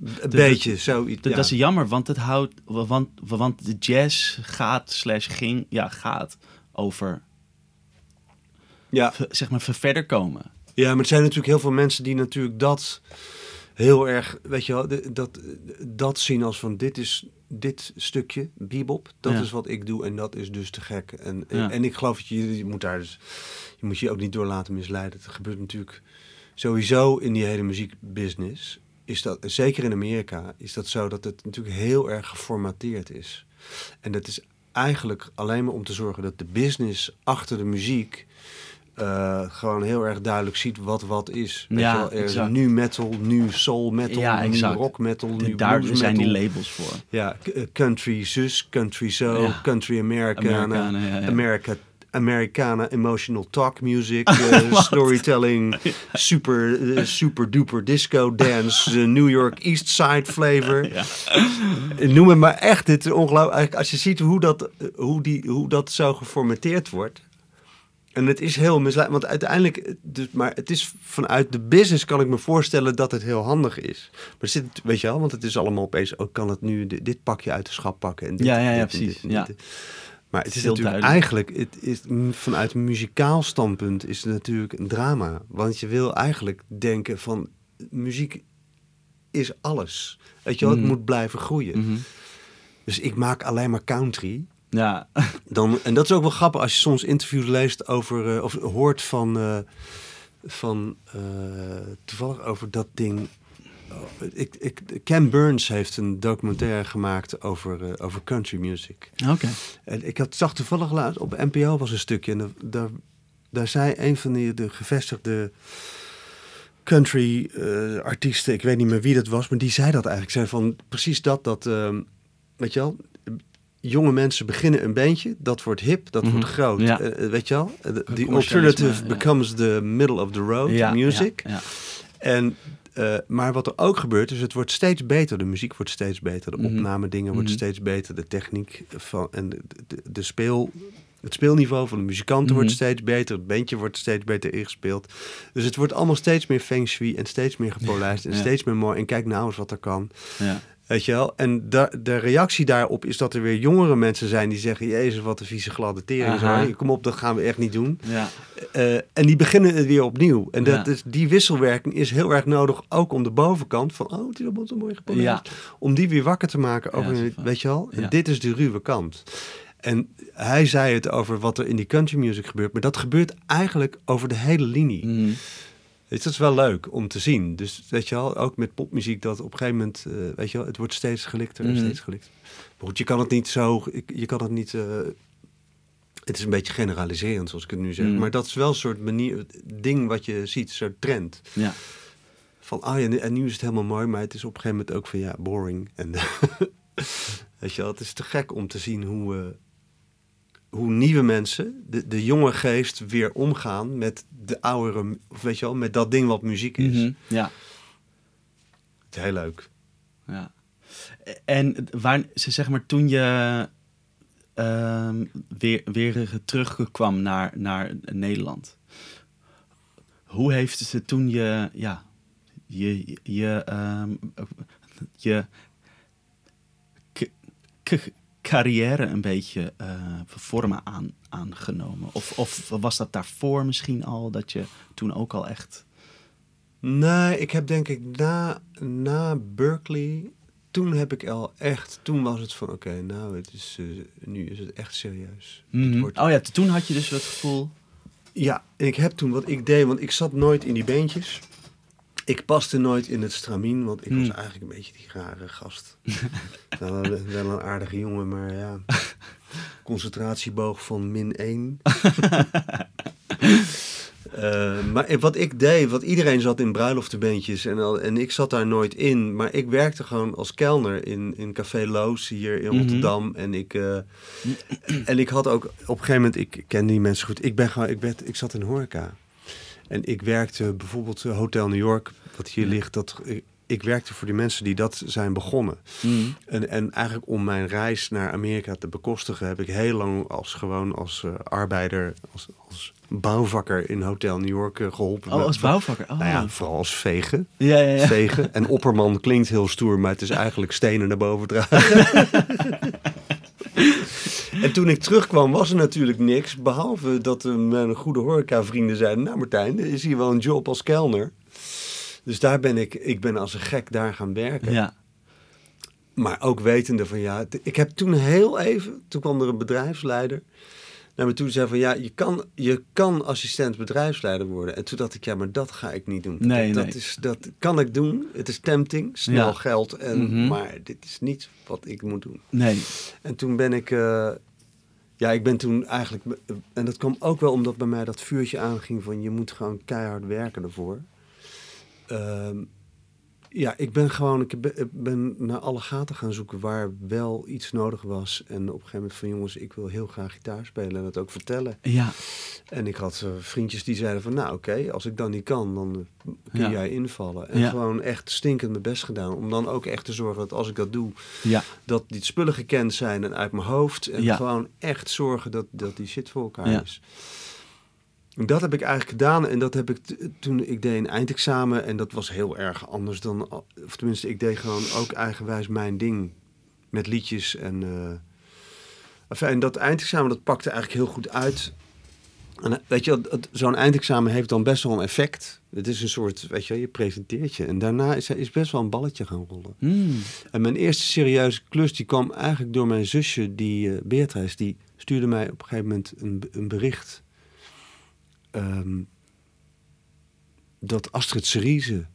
S2: Een beetje zoiets.
S1: Dat,
S2: ja.
S1: dat is jammer, want het houdt. Want, want de jazz gaat, slash ging, ja, gaat over.
S2: ja.
S1: zeg maar, ver- verder komen.
S2: ja, maar er zijn natuurlijk heel veel mensen die natuurlijk dat heel erg, weet je wel, dat, dat zien als van dit is dit stukje, bebop, dat
S1: Ja.
S2: is wat ik doe en dat is dus te gek. En,
S1: Ja.
S2: en ik geloof dat je, je moet daar dus, je moet je ook niet door laten misleiden. Het gebeurt natuurlijk sowieso in die hele muziekbusiness. Is dat, zeker in Amerika, is dat zo dat het natuurlijk heel erg geformateerd is. En dat is eigenlijk alleen maar om te zorgen dat de business achter de muziek eh, gewoon heel erg duidelijk ziet wat wat is. Weet
S1: Ja,
S2: wel, er is nu metal, nu soul metal,
S1: Ja,
S2: nu rock metal,
S1: De-
S2: nu
S1: daar zijn die labels voor.
S2: Ja, eh, country zus, country zo,
S1: Ja.
S2: country Americana,
S1: Americana, ja, ja.
S2: America, Americana emotional talk music, eh, storytelling, super, eh, super duper disco dance, eh, New York East Side flavor.
S1: Ja.
S2: Noem het maar echt, dit is ongelooflijk. Als je ziet hoe dat, eh, hoe, die, hoe dat zo geformateerd wordt. En het is heel misleidend, want uiteindelijk, eh, dus, maar het is vanuit de business kan ik me voorstellen dat het heel handig is. Maar zit, weet je wel, want het is allemaal opeens, ook kan het nu di- dit pakje uit de schap pakken. En dit,
S1: Ja, ja, ja,
S2: dit
S1: precies,
S2: dit
S1: ja.
S2: Maar het is
S1: Heel
S2: natuurlijk
S1: duidelijk.
S2: eigenlijk, het is, mm, vanuit een muzikaal standpunt is het natuurlijk een drama. Want je wil eigenlijk denken van, muziek is alles. Weet je wel, het moet blijven groeien.
S1: Mhm.
S2: Dus ik maak alleen maar country.
S1: Ja.
S2: Dan, en dat is ook wel grappig als je soms interviews leest over, eh, of hoort van, eh, van eh, toevallig over dat ding. Ik, ik, Ken Burns heeft een documentaire gemaakt over, eh, over country music.
S1: Oké.
S2: En ik had, zag toevallig laatst op NPO was een stukje. En daar, daar, zei een van die, de gevestigde country eh, artiesten, ik weet niet meer wie dat was, maar die zei dat eigenlijk. Zei van precies dat, dat, ehm, weet je wel, jonge mensen beginnen een bandje, dat wordt hip, dat
S1: Mhm.
S2: wordt groot.
S1: Ja.
S2: Eh, weet je wel, the alternative
S1: ja.
S2: becomes the middle of the road
S1: Ja,
S2: music. En, eh, maar wat er ook gebeurt, is het wordt steeds beter. De muziek wordt steeds beter. De
S1: Mhm.
S2: opnamedingen wordt
S1: Mhm.
S2: steeds beter. De techniek van, en de, de, de speel, het speelniveau van de muzikanten wordt
S1: Mhm.
S2: steeds beter. Het bandje wordt steeds beter ingespeeld. Dus het wordt allemaal steeds meer feng shui en steeds meer gepolijst en
S1: Ja.
S2: steeds meer mooi. En kijk nou eens wat er kan.
S1: ja.
S2: Weet je wel? En da- de reactie daarop is dat er weer jongere mensen zijn die zeggen... Jezus, wat een vieze gladde tering. Zo, Kom op, dat gaan we echt niet doen.
S1: ja.
S2: Eh, en die beginnen het weer opnieuw. En dat
S1: Ja.
S2: is, die wisselwerking is heel erg nodig, ook om de bovenkant van, oh, het is allemaal zo mooi gepolijst.
S1: Ja.
S2: Om die weer wakker te maken over,
S1: Ja,
S2: weet je wel,
S1: Ja.
S2: dit is de ruwe kant. En hij zei het over wat er in die country music gebeurt, maar dat gebeurt eigenlijk over de hele linie. Dus dat is wel leuk om te zien. Dus weet je wel, ook met popmuziek, dat op een gegeven moment, eh, weet je wel, het wordt steeds gelikter en
S1: Mhm.
S2: steeds gelikter. Maar goed, je kan het niet zo, je kan het niet, eh, het is een beetje generaliserend zoals ik het nu zeg.
S1: Mhm.
S2: Maar dat is wel een soort manier, ding wat je ziet, een soort trend.
S1: ja.
S2: Van, ah ja, en- en nu is het helemaal mooi, maar het is op een gegeven moment ook van, ja, boring. En weet je wel, het is te gek om te zien hoe, eh, hoe nieuwe mensen, de, de jonge geest, weer omgaan met de oudere, of weet je wel, met dat ding wat muziek is.
S1: Mhm. ja.
S2: Het is heel leuk.
S1: Ja. En waar, ze zeg maar toen je ehm, weer, weer terugkwam naar, naar Nederland. Hoe heeft ze toen je, ja, je, je, ehm, je carrière een beetje eh, vormen aan, aangenomen? Of, of was dat daarvoor misschien al, dat je toen ook al echt...
S2: Nee, ik heb denk ik na, na Berkeley, toen heb ik al echt, toen was het van, oké, nou, het is, eh, nu is het echt serieus. Het
S1: Mhm.
S2: wordt-
S1: Oh ja, toen had je dus het gevoel...
S2: Ja, en ik heb toen wat ik deed, want ik zat nooit in die beentjes. Ik paste nooit in het stramien, want ik was
S1: Hmm.
S2: eigenlijk een beetje die rare gast. wel- wel een aardige jongen, maar ja. Concentratieboog van min 1. Eh, maar wat ik deed, wat iedereen zat in bruiloftenbeentjes en, al- en ik zat daar nooit in. Maar ik werkte gewoon als kelner in, in Café Loos hier in
S1: Mhm.
S2: Rotterdam. En ik, eh, en ik had ook op een gegeven moment, ik ken die mensen goed. Ik, ben gewoon, ik, werd, ik zat in horeca. En ik werkte bijvoorbeeld eh, Hotel New York, wat hier ligt. Dat, ik, werkte voor die mensen die dat zijn begonnen.
S1: Mm.
S2: En, en eigenlijk om mijn reis naar Amerika te bekostigen, heb ik heel lang als gewoon als eh, arbeider, als, als bouwvakker in Hotel New York eh, geholpen.
S1: Oh, als bouwvakker. Oh.
S2: Nou ja, vooral als vegen.
S1: ja, ja, ja.
S2: Vegen. En opperman klinkt heel stoer, maar het is eigenlijk stenen naar boven dragen. en toen ik terugkwam was er natuurlijk niks. Behalve dat eh, mijn goede horecavrienden zeiden... Nou Martijn, er is hier wel een job als kelner. Dus daar ben ik, ik ben als een gek daar gaan werken.
S1: Ja.
S2: Maar ook wetende van ja, ik heb toen heel even, toen kwam er een bedrijfsleider naar me toe en zei van ja, je kan, je kan assistent bedrijfsleider worden. En toen dacht ik ja, maar dat ga ik niet doen.
S1: Nee,
S2: dat,
S1: nee.
S2: Is, dat kan ik doen. Het is tempting, snel
S1: Ja.
S2: geld, en,
S1: Mhm.
S2: maar dit is niet wat ik moet doen.
S1: Nee.
S2: En toen ben ik, eh, ja, ik ben toen eigenlijk, en dat kwam ook wel omdat bij mij dat vuurtje aanging van je moet gewoon keihard werken ervoor. Ehm, ja, ik ben gewoon, ik ben, naar alle gaten gaan zoeken waar wel iets nodig was. En op een gegeven moment van jongens, ik wil heel graag gitaar spelen en dat ook vertellen.
S1: Ja.
S2: En ik had eh, vriendjes die zeiden van nou oké, als ik dan niet kan, dan eh, kun
S1: Ja.
S2: jij invallen. En
S1: Ja.
S2: gewoon echt stinkend mijn best gedaan. Om dan ook echt te zorgen dat als ik dat doe,
S1: Ja.
S2: dat die spullen gekend zijn en uit mijn hoofd. En gewoon echt zorgen dat, dat die shit voor elkaar
S1: Ja.
S2: is. Dat heb ik eigenlijk gedaan. En dat heb ik toen ik deed een eindexamen. En dat was heel erg anders dan. Of tenminste, ik deed gewoon ook eigenwijs mijn ding. Met liedjes en. eh enfin, en dat eindexamen dat pakte eigenlijk heel goed uit. En eh, weet je, zo'n eindexamen heeft dan best wel een effect. Het is een soort, weet je, je presenteert je. En daarna is, is best wel een balletje gaan rollen.
S1: Mm.
S2: En mijn eerste serieuze klus die kwam eigenlijk door mijn zusje, die eh Beatrice, die stuurde mij op een gegeven moment een, een bericht. Ehm, dat Astrid Cerise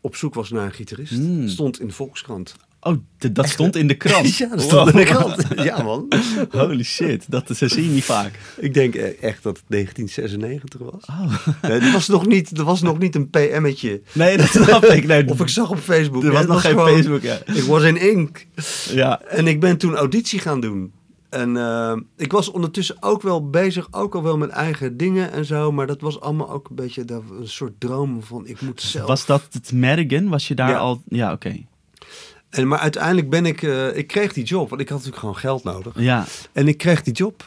S2: op zoek was naar een gitarist.
S1: Hmm.
S2: Stond in de Volkskrant.
S1: Oh, dat stond in de krant.
S2: Ja, dat stond in de krant. Ja, man.
S1: Holy shit, dat is- dat zie je niet vaak.
S2: Ik denk eh, echt dat het 1996 was.
S1: Oh.
S2: Nee, er, was nog niet, er was nog niet een PM'tje.
S1: Nee, dat snap ik. Nee,
S2: Of ik zag op Facebook.
S1: er was nog geen Facebook, ja.
S2: Ik was in ink.
S1: Ja,
S2: En ik ben toen auditie gaan doen. En eh, ik was ondertussen ook wel bezig, ook al wel met eigen dingen en zo. Maar dat was allemaal ook een beetje dat- een soort droom van ik moet zelf.
S1: was dat het Madigan? Was je daar
S2: Ja.
S1: al... Ja, oké.
S2: En, maar uiteindelijk ben ik, eh, ik kreeg die job, want ik had natuurlijk gewoon geld nodig.
S1: Ja,
S2: En ik kreeg die job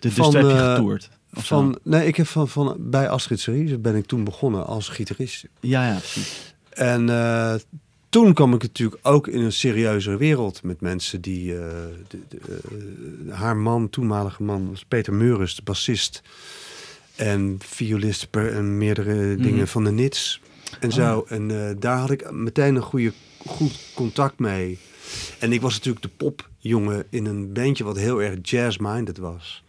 S1: dus
S2: Van,
S1: heb je
S2: eh,
S1: getoerd. Zo.
S2: van, nee, ik heb van, van bij Astrid Cerise ben ik toen begonnen als gitarist.
S1: Ja, ja, precies.
S2: En eh, toen kwam ik natuurlijk ook in een serieuzere wereld met mensen die... eh, de, de, eh, haar man, toenmalige man, was Peter Meurens, de bassist. En violist per, en meerdere
S1: Mhm.
S2: dingen van de Nits en
S1: Oh.
S2: zo. En eh, daar had ik meteen een goede, goed contact mee. En ik was natuurlijk de popjongen in een bandje wat heel erg jazz-minded was.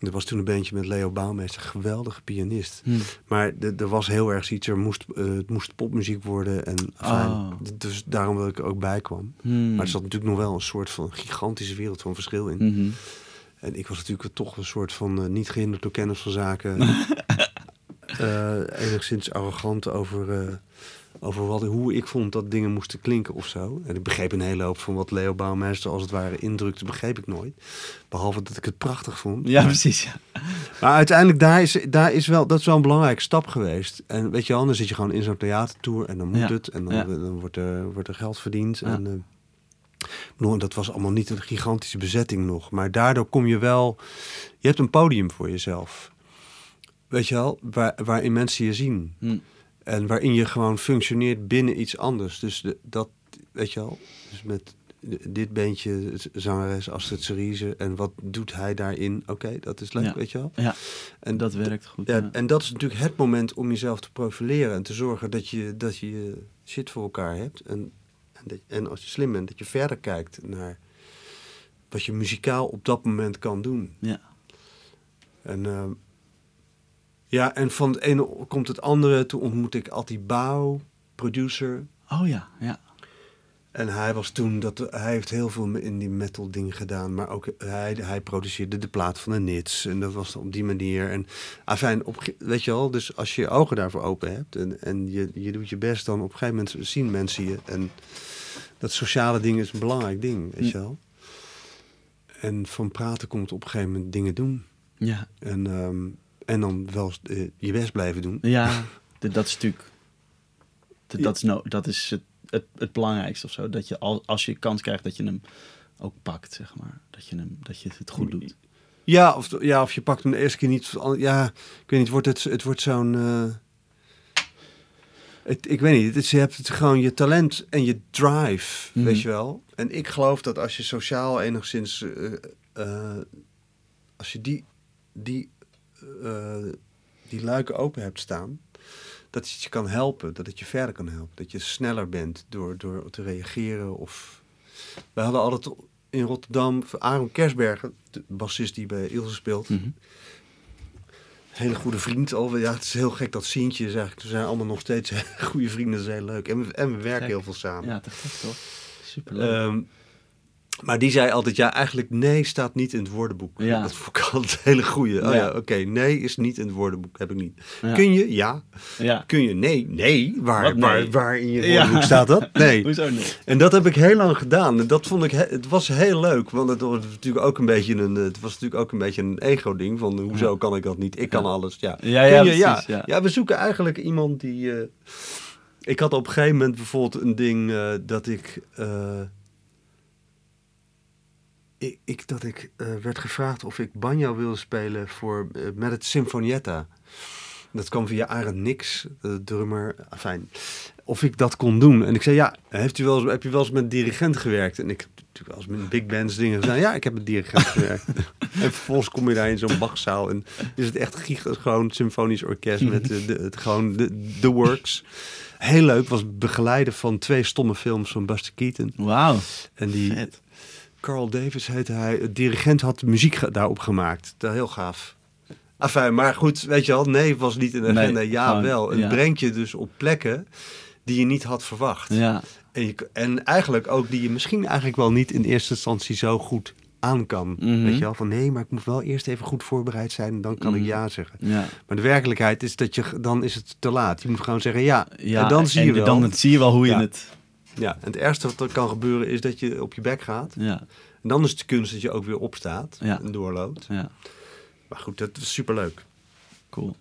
S2: Er was toen een bandje met Leo Bouwmeester, geweldige pianist.
S1: Hm.
S2: Maar er was heel erg iets, er moest, eh, het moest popmuziek worden. En fijn,
S1: Oh.
S2: dus daarom dat ik er ook bij kwam.
S1: Hmm.
S2: Maar er zat natuurlijk nog wel een soort van gigantische wereld van verschil in.
S1: Mhm.
S2: En ik was natuurlijk toch een soort van eh, niet gehinderd door kennis van zaken. Eh, enigszins arrogant over, over wat, hoe ik vond dat dingen moesten klinken of zo. En ik begreep een hele hoop van wat Leo Bouwmeester als het ware indrukte, begreep ik nooit. Behalve dat ik het prachtig vond.
S1: Ja, precies. Ja.
S2: Maar uiteindelijk, daar is, daar is wel, dat is wel een belangrijke stap geweest. En weet je wel, dan zit je gewoon in zo'n theatertour en dan moet
S1: Ja,
S2: het. En dan,
S1: ja.
S2: dan wordt, er, wordt er geld verdiend. En, eh, bedoel, dat was allemaal niet een gigantische bezetting nog. Maar daardoor kom je wel... Je hebt een podium voor jezelf. Weet je wel, waar, waarin mensen je zien.
S1: Hm.
S2: En waarin je gewoon functioneert binnen iets anders. Dus de, dat, weet je wel, dus met dit beentje zangeres Astrid Cerise. En wat doet hij daarin? Oké, dat is leuk,
S1: Ja.
S2: weet je wel.
S1: Ja,
S2: En
S1: dat werkt goed.
S2: ja,
S1: ja.
S2: en dat is natuurlijk het moment om jezelf te profileren en te zorgen dat je, dat je je shit voor elkaar hebt. En, en, dat, en als je slim bent, dat je verder kijkt naar wat je muzikaal op dat moment kan doen.
S1: Ja.
S2: En, ehm, ja, en van het ene komt het andere. Toen ontmoette ik Atti Bouw, producer.
S1: Oh ja, ja.
S2: En hij was toen, dat, hij heeft heel veel in die metal dingen gedaan. Maar ook hij, hij produceerde de plaat van de Nits. En dat was op die manier. En afijn, op, weet je wel, dus als je je ogen daarvoor open hebt en, en je, je doet je best, dan op een gegeven moment zien mensen je. En dat sociale ding is een belangrijk ding, weet je wel. En van praten komt op een gegeven moment dingen doen.
S1: Ja,
S2: En, ehm, en dan wel eh, je best blijven doen.
S1: ja dat is natuurlijk... Dat is, no, dat is het, het, het belangrijkste of zo. Dat je al, als je kans krijgt, dat je hem ook pakt, zeg maar. Dat je, hem, dat je het goed doet.
S2: Ja, of, ja, of je pakt hem de eerste keer niet. Ja, ik weet niet, wordt het, het wordt zo'n. eh, het, ik weet niet, het is, je hebt het gewoon je talent en je drive,
S1: Mhm.
S2: weet je wel. En ik geloof dat als je sociaal enigszins. eh, als je die, die, eh, die luiken open hebt staan. Dat het je kan helpen, dat het je verder kan helpen. Dat je sneller bent door, door te reageren. Of... We hadden altijd in Rotterdam Aaron Kersbergen, de bassist die bij Ilse speelt.
S1: Mhm.
S2: Hele goede vriend al. Ja, het is heel gek dat Sientje is eigenlijk. We zijn allemaal nog steeds goede vrienden. Dat is heel leuk. En we, en we werken heel veel samen.
S1: Ja, te gek toch? Superleuk.
S2: Ehm, maar die zei altijd, ja, eigenlijk nee staat niet in het woordenboek.
S1: Ja.
S2: Dat vond ik altijd een hele goeie. Oh
S1: Ja.
S2: ja, oké, nee is niet in het woordenboek, heb ik niet.
S1: Ja.
S2: Kun je? Ja. Kun je? Nee. Nee. Waar,
S1: nee?
S2: Waar, waar in je woordenboek staat dat? Nee.
S1: Hoezo niet?
S2: En dat heb ik heel lang gedaan. En dat vond ik, he- het was heel leuk. Want het was natuurlijk ook een beetje een, het was natuurlijk ook een beetje een ego-ding. Van hoezo kan ik dat niet? Ik kan alles. Ja,
S1: Ja,
S2: Kun
S1: ja,
S2: je?
S1: precies,
S2: ja.
S1: ja.
S2: ja, we zoeken eigenlijk iemand die. eh, ik had op een gegeven moment bijvoorbeeld een ding eh, dat ik. eh, ik, ik, dat ik eh, werd gevraagd of ik banjo wilde spelen voor, eh, met het Sinfonietta. Dat kwam via Arend Nix, de drummer. Fijn. Of ik dat kon doen. En ik zei, ja, heeft u wel eens, heb je wel eens met een dirigent gewerkt? En ik heb natuurlijk wel eens met big bands dingen gedaan. Ja, ik heb met dirigent gewerkt. en vervolgens kom je daar in zo'n Bachzaal. En is het echt giga, gewoon symfonisch orkest met de, de, het, gewoon de, de works. Heel leuk, was begeleiden van twee stomme films van Buster Keaton.
S1: Wauw,
S2: En die
S1: vet.
S2: Carl Davis heette hij. De dirigent had muziek daarop gemaakt. Dat heel gaaf. Enfin, maar goed, weet je wel, nee was niet in de
S1: Nee,
S2: agenda. ja,
S1: gewoon,
S2: wel. Het
S1: ja.
S2: brengt je dus op plekken die je niet had verwacht.
S1: Ja,
S2: En, je, en eigenlijk ook die je misschien eigenlijk wel niet in eerste instantie zo goed aan kan.
S1: Mhm.
S2: Weet je wel, van nee, maar ik moet wel eerst even goed voorbereid zijn en dan kan ik
S1: Mhm.
S2: ja zeggen.
S1: ja.
S2: Maar de werkelijkheid is dat je, dan is het te laat. Je moet gewoon zeggen ja.
S1: ja
S2: en dan zie je wel.
S1: Dan zie je wel hoe je het...
S2: Ja, en het ergste wat er kan gebeuren is dat je op je bek gaat.
S1: Ja,
S2: En dan is het de kunst dat je ook weer opstaat
S1: Ja.
S2: en doorloopt.
S1: ja,
S2: Maar goed, dat was superleuk.
S1: cool.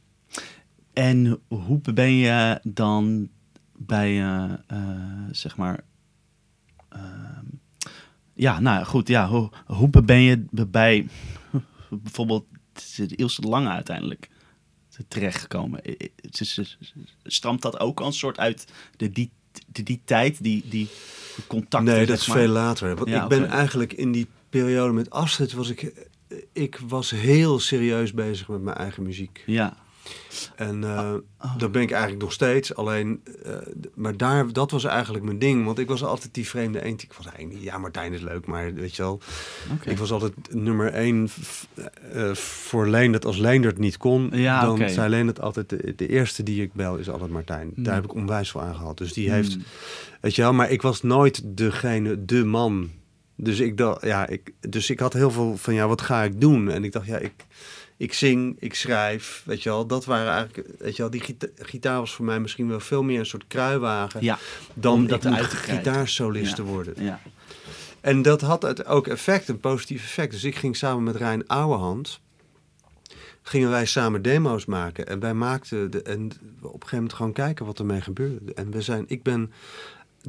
S1: En hoe ben je dan bij, eh, eh, zeg maar... ehm, ja, nou goed, ja. Hoe, hoe ben je bij bijvoorbeeld de Ilse de Lange uiteindelijk terechtgekomen? Stamt dat ook een soort uit de, die, de, die tijd, die, die contacten?
S2: nee, dat is
S1: maar?
S2: veel later. Want
S1: Ja,
S2: ik ben eigenlijk in die periode met Astrid was ik... Ik was heel serieus bezig met mijn eigen muziek.
S1: Ja,
S2: En eh
S1: oh.
S2: dat ben ik eigenlijk nog steeds. Alleen, eh, maar daar, dat was eigenlijk mijn ding. Want ik was altijd die vreemde eend. Ik was eigenlijk niet, ja, Martijn is leuk, maar weet je wel. Ik was altijd nummer één eh, voor Leendert. Als Leendert niet kon,
S1: Ja,
S2: dan
S1: oké.
S2: zei Leendert altijd... De, de eerste die ik bel is altijd Martijn.
S1: Hmm.
S2: Daar heb ik onwijs veel aan gehad. Dus die heeft...
S1: Hmm.
S2: Weet je wel, maar ik was nooit degene, de man. Dus ik dacht, ja, ik, dus ik had heel veel van, ja, wat ga ik doen? En ik dacht, ja, ik, ik zing, ik schrijf, weet je wel. Dat waren eigenlijk, weet je wel, die gita- gitaar was voor mij misschien wel veel meer een soort kruiwagen
S1: Ja,
S2: dan ik
S1: dat
S2: moet
S1: uit
S2: gitaarsolist te worden.
S1: ja.
S2: En dat had het ook effect, een positief effect. Dus ik ging samen met Rijn Ouwehand, gingen wij samen demo's maken. En wij maakten, de, en op een gegeven moment gewoon kijken wat ermee gebeurde. En we zijn, ik ben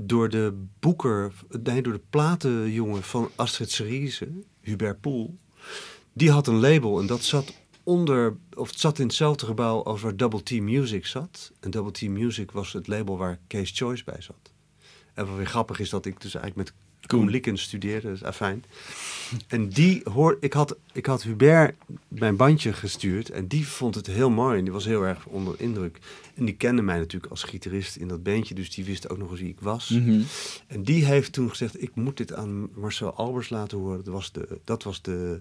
S2: door de boeker, nee, door de platenjongen van Astrid Cerise, Hubert Poel, die had een label en dat zat onder, of het zat in hetzelfde gebouw als waar Double T Music zat. En Double T Music was het label waar Case Choice bij zat. En wat weer grappig is dat ik dus eigenlijk met Koen. Likken studeerde, is afijn. En die hoor, ik had, ik had Hubert mijn bandje gestuurd en die vond het heel mooi en die was heel erg onder indruk. En die kende mij natuurlijk als gitarist in dat bandje, dus die wist ook nog eens wie ik was.
S1: Mhm.
S2: En die heeft toen gezegd, ik moet dit aan Marcel Albers laten horen. Dat was de, dat was de,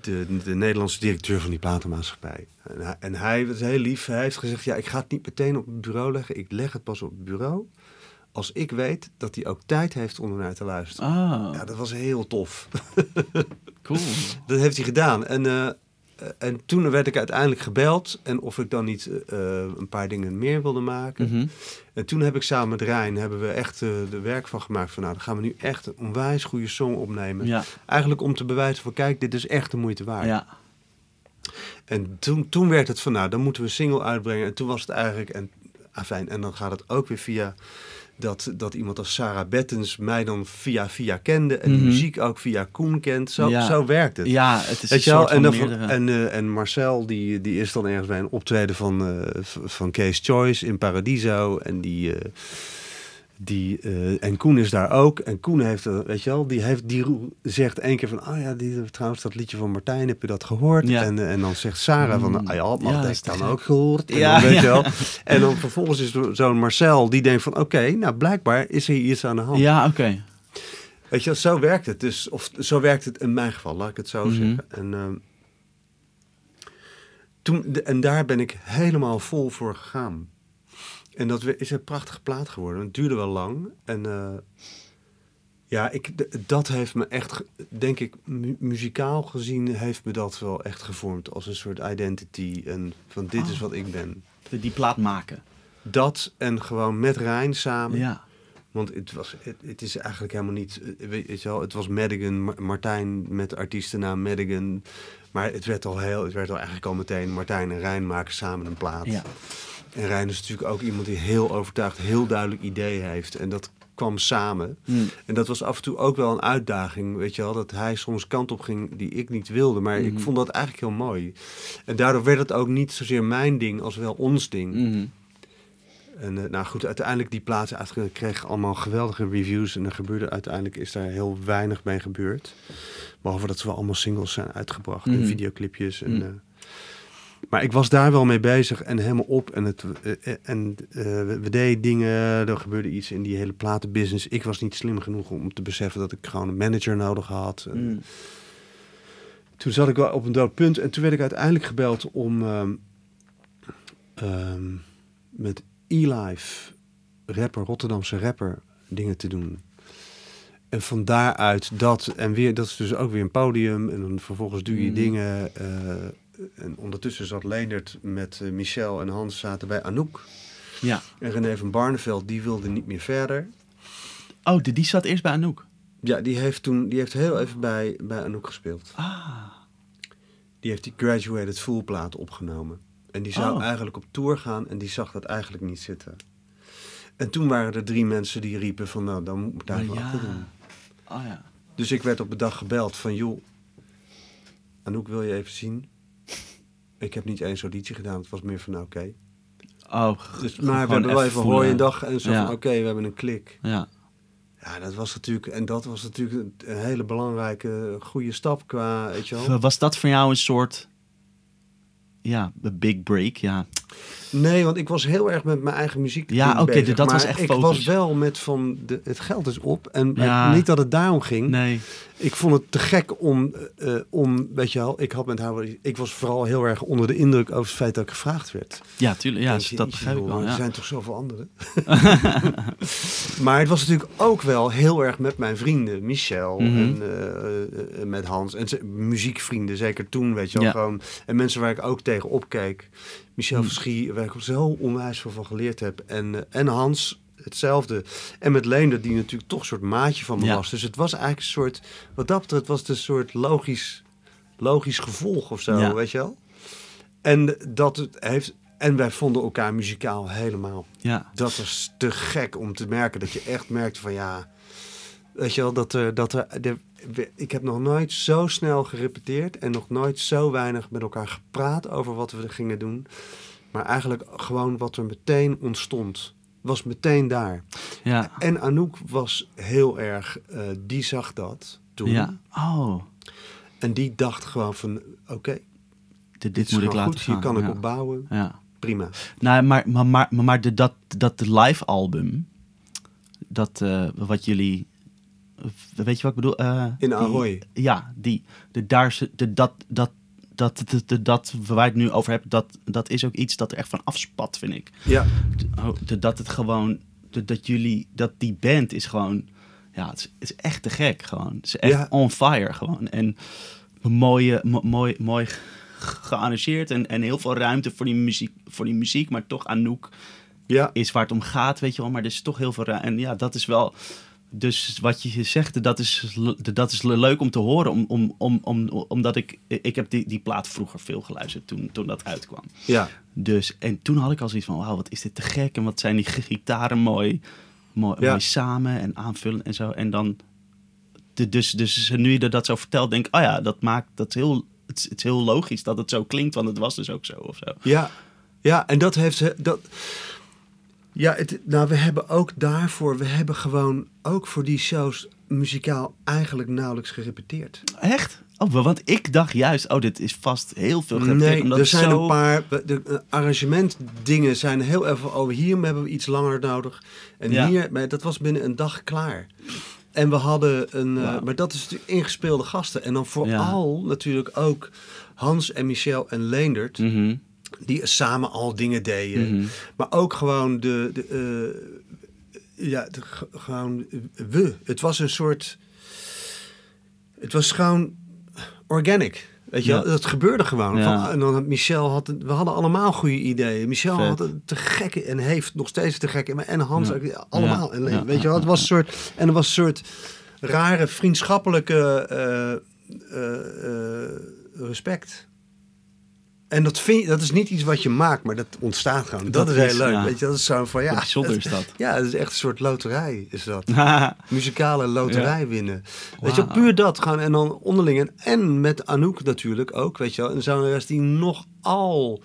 S2: de, de Nederlandse directeur van die platenmaatschappij. En hij, en hij was heel lief. Hij heeft gezegd, ja, ik ga het niet meteen op het bureau leggen. Ik leg het pas op het bureau als ik weet dat hij ook tijd heeft om naar te luisteren.
S1: Oh,
S2: Ja, dat was heel tof.
S1: cool.
S2: Dat heeft hij gedaan. En, eh, en toen werd ik uiteindelijk gebeld. En of ik dan niet eh, eh, een paar dingen meer wilde maken.
S1: Mhm.
S2: En toen heb ik samen met Rijn hebben we echt eh, de werk van gemaakt. Van nou, dan gaan we nu echt een onwijs goede song opnemen.
S1: Ja,
S2: Eigenlijk om te bewijzen van kijk, dit is echt de moeite waard.
S1: ja.
S2: En toen, toen werd het van nou, dan moeten we een single uitbrengen. En toen was het eigenlijk, en afijn, en dan gaat het ook weer via dat, dat iemand als Sarah Bettens mij dan via via kende. En
S1: Mhm.
S2: de muziek ook via Koen kent. Zo,
S1: Ja.
S2: zo werkt het.
S1: Ja, het is
S2: Weet
S1: een soort
S2: En,
S1: van
S2: dan van-
S1: meerdere...
S2: en, eh, en Marcel, die, die is dan ergens bij een optreden van, eh, van Case Choice in Paradiso. En die. eh, die, eh, en Koen is daar ook. En Koen heeft, eh, weet je wel, die, heeft, die zegt één keer van... Oh ja, die, trouwens, dat liedje van Martijn, heb je dat gehoord?
S1: Ja.
S2: En, eh, en dan zegt Sarah van...
S1: Mm.
S2: Ah ja, maar
S1: Ja,
S2: dat heb ik dan ook gehoord. En
S1: Ja,
S2: dan, weet je wel. En dan vervolgens is zo'n Marcel die denkt van... Oké, nou blijkbaar is er iets aan de hand.
S1: Ja, oké.
S2: Weet je, zo werkt het. Dus, of zo werkt het in mijn geval, laat ik het zo
S1: Mhm.
S2: zeggen. En, ehm, toen, en daar ben ik helemaal vol voor gegaan. En dat is een prachtige plaat geworden. Het duurde wel lang. En eh, ja, ik, dat heeft me echt, denk ik, mu- muzikaal gezien, heeft me dat wel echt gevormd als een soort identity. En van dit is
S1: Oh.
S2: wat ik ben.
S1: Die, die plaat maken.
S2: Dat en gewoon met Rijn samen.
S1: Ja.
S2: Want het, was, het, het is eigenlijk helemaal niet. eh, Weet je wel, het was Madigan, Ma- Martijn met artiestennaam Madigan. Maar het werd al heel. Het werd al eigenlijk al meteen. Martijn en Rijn maken samen een plaat.
S1: Ja.
S2: En Rijn is natuurlijk ook iemand die heel overtuigd, heel duidelijk ideeën heeft. En dat kwam samen.
S1: Mm.
S2: En dat was af en toe ook wel een uitdaging. Weet je wel, dat hij soms kant op ging die ik niet wilde. Maar ik
S1: Mhm.
S2: vond dat eigenlijk heel mooi. En daardoor werd het ook niet zozeer mijn ding als wel ons ding.
S1: Mhm.
S2: En eh, nou goed, uiteindelijk die plaatsen uitgegeven kreeg allemaal geweldige reviews. En er gebeurde uiteindelijk is daar heel weinig mee gebeurd. Behalve dat ze wel allemaal singles zijn uitgebracht en videoclipjes. En,
S1: Mhm.
S2: Maar ik was daar wel mee bezig en helemaal op. En, het, eh, en eh, we, deden dingen, er gebeurde iets in die hele platenbusiness. Ik was niet slim genoeg om te beseffen dat ik gewoon een manager nodig had. En,
S1: Mm.
S2: toen zat ik wel op een dood punt. En toen werd ik uiteindelijk gebeld om ehm, ehm, met E-Life, rapper, Rotterdamse rapper, dingen te doen. En van daaruit dat, en weer, dat is dus ook weer een podium. En dan vervolgens doe je
S1: Mm.
S2: dingen. eh, en ondertussen zat Leendert met eh, Michel en Hans zaten bij Anouk.
S1: Ja.
S2: En René van Barneveld, die wilde niet meer verder.
S1: Oh, die, die zat eerst bij Anouk.
S2: Ja, die heeft toen, die heeft heel even bij, bij Anouk gespeeld.
S1: Ah.
S2: Die heeft die Graduated Full plaat opgenomen. En die zou
S1: Oh.
S2: eigenlijk op tour gaan en die zag dat eigenlijk niet zitten. En toen waren er drie mensen die riepen van nou, dan moet ik daar
S1: Oh,
S2: achter doen.
S1: Oh ja.
S2: Dus ik werd op een dag gebeld van joh, Anouk wil je even zien? Ik heb niet eens auditie gedaan, het was meer van nou, oké.
S1: Oh,
S2: Dus, maar we hebben wel even hooi een dag en zo
S1: Ja.
S2: van oké, we hebben een klik.
S1: Ja.
S2: Ja, dat was natuurlijk, en dat was natuurlijk een, een hele belangrijke, goede stap qua, weet je wel.
S1: Was dat voor jou een soort... Ja, de big break, ja.
S2: Nee, want ik was heel erg met mijn eigen muziek.
S1: Ja, oké,
S2: bezig.
S1: dat was
S2: Maar
S1: echt
S2: ik
S1: focus.
S2: was wel met van de, het geld is op. En
S1: Ja.
S2: niet dat het daarom ging.
S1: Nee.
S2: Ik vond het te gek om, eh, eh, om weet je wel, ik had met haar, ik was vooral heel erg onder de indruk over het feit dat ik gevraagd werd.
S1: Ja, tuurlijk. Ja,
S2: je,
S1: dat begrijp ik wel.
S2: Er
S1: Ja.
S2: zijn toch zoveel anderen. maar het was natuurlijk ook wel heel erg met mijn vrienden, Michel
S1: Mhm.
S2: en eh, met Hans en muziekvrienden, zeker toen, weet je wel,
S1: Ja.
S2: gewoon. En mensen waar ik ook tegen opkeek. Michel
S1: Mhm.
S2: Verschie, waar ik zo onwijs veel van geleerd heb. En, eh, en Hans, hetzelfde. En met Leender, die natuurlijk toch een soort maatje van me
S1: Ja.
S2: was. Dus het was eigenlijk een soort, wat dat betreft, was het een soort logisch, logisch gevolg of zo,
S1: Ja.
S2: weet je wel. En dat het heeft. En wij vonden elkaar muzikaal helemaal.
S1: Ja.
S2: Dat was te gek om te merken. Dat je echt merkte van ja. Weet je wel, dat er. Dat er ik heb nog nooit zo snel gerepeteerd. En nog nooit zo weinig met elkaar gepraat over wat we gingen doen. Maar eigenlijk gewoon wat er meteen ontstond. Was meteen daar.
S1: Ja.
S2: En Anouk was heel erg. eh, die zag dat toen.
S1: Ja. Oh,
S2: En die dacht gewoon van. Oké,
S1: dit,
S2: dit
S1: moet ik laten
S2: goed. Hier kan ik
S1: ja.
S2: op bouwen.
S1: Ja.
S2: Prima.
S1: Nou, maar, maar, maar, maar, maar de, dat, dat live album, dat eh, wat jullie, weet je wat ik bedoel? Eh,
S2: In
S1: die-
S2: Ahoy.
S1: Ja, die. De, daar, de, dat, dat, dat, dat, dat, dat waar het nu over hebben, dat, dat is ook iets dat er echt van afspat, vind ik.
S2: Ja.
S1: De- oh, dat het gewoon dat, dat jullie, dat die band is gewoon, ja, het is, het is echt te gek gewoon. Het is echt
S2: Ja.
S1: on fire gewoon. En mooie, mo- mooi, mooi ge- gearrangeerd en, en heel veel ruimte voor die muziek, voor die muziek maar toch Anouk
S2: Ja,
S1: is waar het om gaat, weet je wel. Maar er is toch heel veel ruimte. En ja, dat is wel. Dus wat je zegt, dat is, dat is le- leuk om te horen. Om, om, om, om, omdat ik. Ik heb die, die plaat vroeger veel geluisterd toen, toen dat uitkwam.
S2: ja.
S1: Dus, en toen had ik al zoiets van: wauw, wat is dit te gek. En wat zijn die gitaren mooi, mooi,
S2: Ja.
S1: mooi samen en aanvullen en zo. En dan. Dus, dus nu je dat zo vertelt, denk ik: oh ja, dat maakt dat heel. Het het is heel logisch dat het zo klinkt, want het was dus ook zo of zo.
S2: Ja, ja en dat heeft. Dat, ja, het, nou, we hebben ook daarvoor, we hebben gewoon ook voor die shows muzikaal eigenlijk nauwelijks gerepeteerd.
S1: Echt? Oh, want ik dacht juist, oh, dit is vast heel veel gerepeteerd.
S2: Nee,
S1: omdat
S2: er zijn
S1: zo...
S2: een paar. De eh, arrangementdingen zijn heel even. Oh, hier hebben we iets langer nodig. En
S1: Ja.
S2: hier, maar dat was binnen een dag klaar. En we hadden een. eh, maar dat is natuurlijk ingespeelde gasten. En dan vooral natuurlijk ook Hans en Michel en Leendert.
S1: Mhm,
S2: Die samen al dingen deden.
S1: mhm.
S2: Maar ook gewoon de. de eh, ja, de, gewoon eh, we. Het was een soort. Het was gewoon organic. Weet je,
S1: Ja.
S2: dat gebeurde gewoon.
S1: Ja.
S2: Van, en dan had Michel had, we hadden allemaal goede ideeën. Michel
S1: Vet.
S2: had het te gekke en heeft nog steeds te gekke. En Hans
S1: Ja.
S2: ook, allemaal. En. Weet je het was een soort. En er was een soort rare vriendschappelijke eh, respect. En dat, vind je, dat is niet iets wat je maakt, maar dat ontstaat gewoon. Dat,
S1: Dat
S2: is heel leuk.
S1: ja.
S2: Weet je, dat is zo van ja.
S1: Bijzonder is dat.
S2: Ja, het is echt een soort loterij, is dat. Muzikale loterij winnen. Weet je, puur dat gaan en dan onderling. En, en met Anouk natuurlijk ook, weet je wel. Een zangeres die nogal,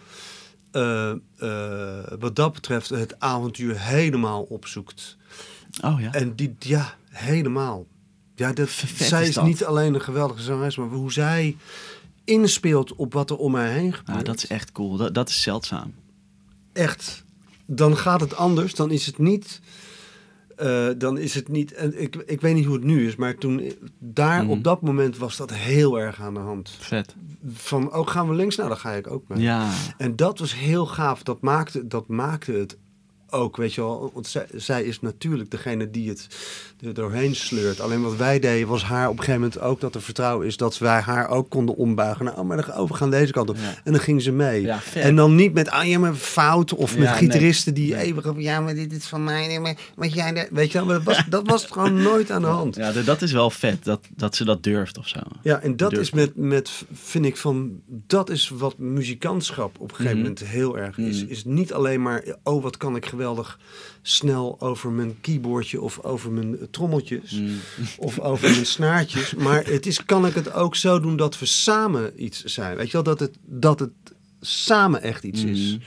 S2: eh eh wat dat betreft, het avontuur helemaal opzoekt.
S1: Oh ja.
S2: En die, ja, helemaal. Ja, dat,
S1: Vet
S2: zij
S1: is
S2: is,
S1: dat.
S2: niet alleen een geweldige zangeres, maar hoe zij inspeelt op wat er om haar heen gebeurt.
S1: Ja, dat is echt cool. Dat, dat is zeldzaam.
S2: echt, dan gaat het anders. Dan is het niet. eh, dan is het niet. En ik, ik weet niet hoe het nu is, maar toen daar
S1: Mhm.
S2: op dat moment was dat heel erg aan de hand.
S1: Vet.
S2: Van ook gaan we links, nou dan ga ik ook mee.
S1: Ja.
S2: En dat was heel gaaf. Dat maakte, dat maakte het ook, weet je wel. Want zij, zij is natuurlijk degene die het er doorheen sleurt. Alleen wat wij deden was haar op een gegeven moment ook dat er vertrouwen is dat wij haar ook konden ombuigen. Nou, oh, maar dan over gaan deze kant op.
S1: Ja.
S2: En dan ging ze mee.
S1: Ja,
S2: en dan niet met, ah ja, maar fout. Of
S1: Ja,
S2: met
S1: nee.
S2: gitaristen die
S1: Nee.
S2: eeuwig op, ja, maar dit is van mij. Nee, maar wat jij, de-" weet je wel. Maar dat was, dat was gewoon nooit aan de hand.
S1: Ja, dat is wel vet. Dat, dat ze dat durft of zo.
S2: Ja, en dat is met, met, vind ik van, dat is wat muzikantschap op een gegeven
S1: Mhm.
S2: moment heel erg is.
S1: Mhm.
S2: Is niet alleen maar, oh wat kan ik geweldig snel over mijn keyboardje of over mijn trommeltjes
S1: Mm.
S2: of over mijn snaartjes. Maar het is, kan ik het ook zo doen dat we samen iets zijn. Weet je wel, dat het, dat het samen echt iets is.
S1: Mhm.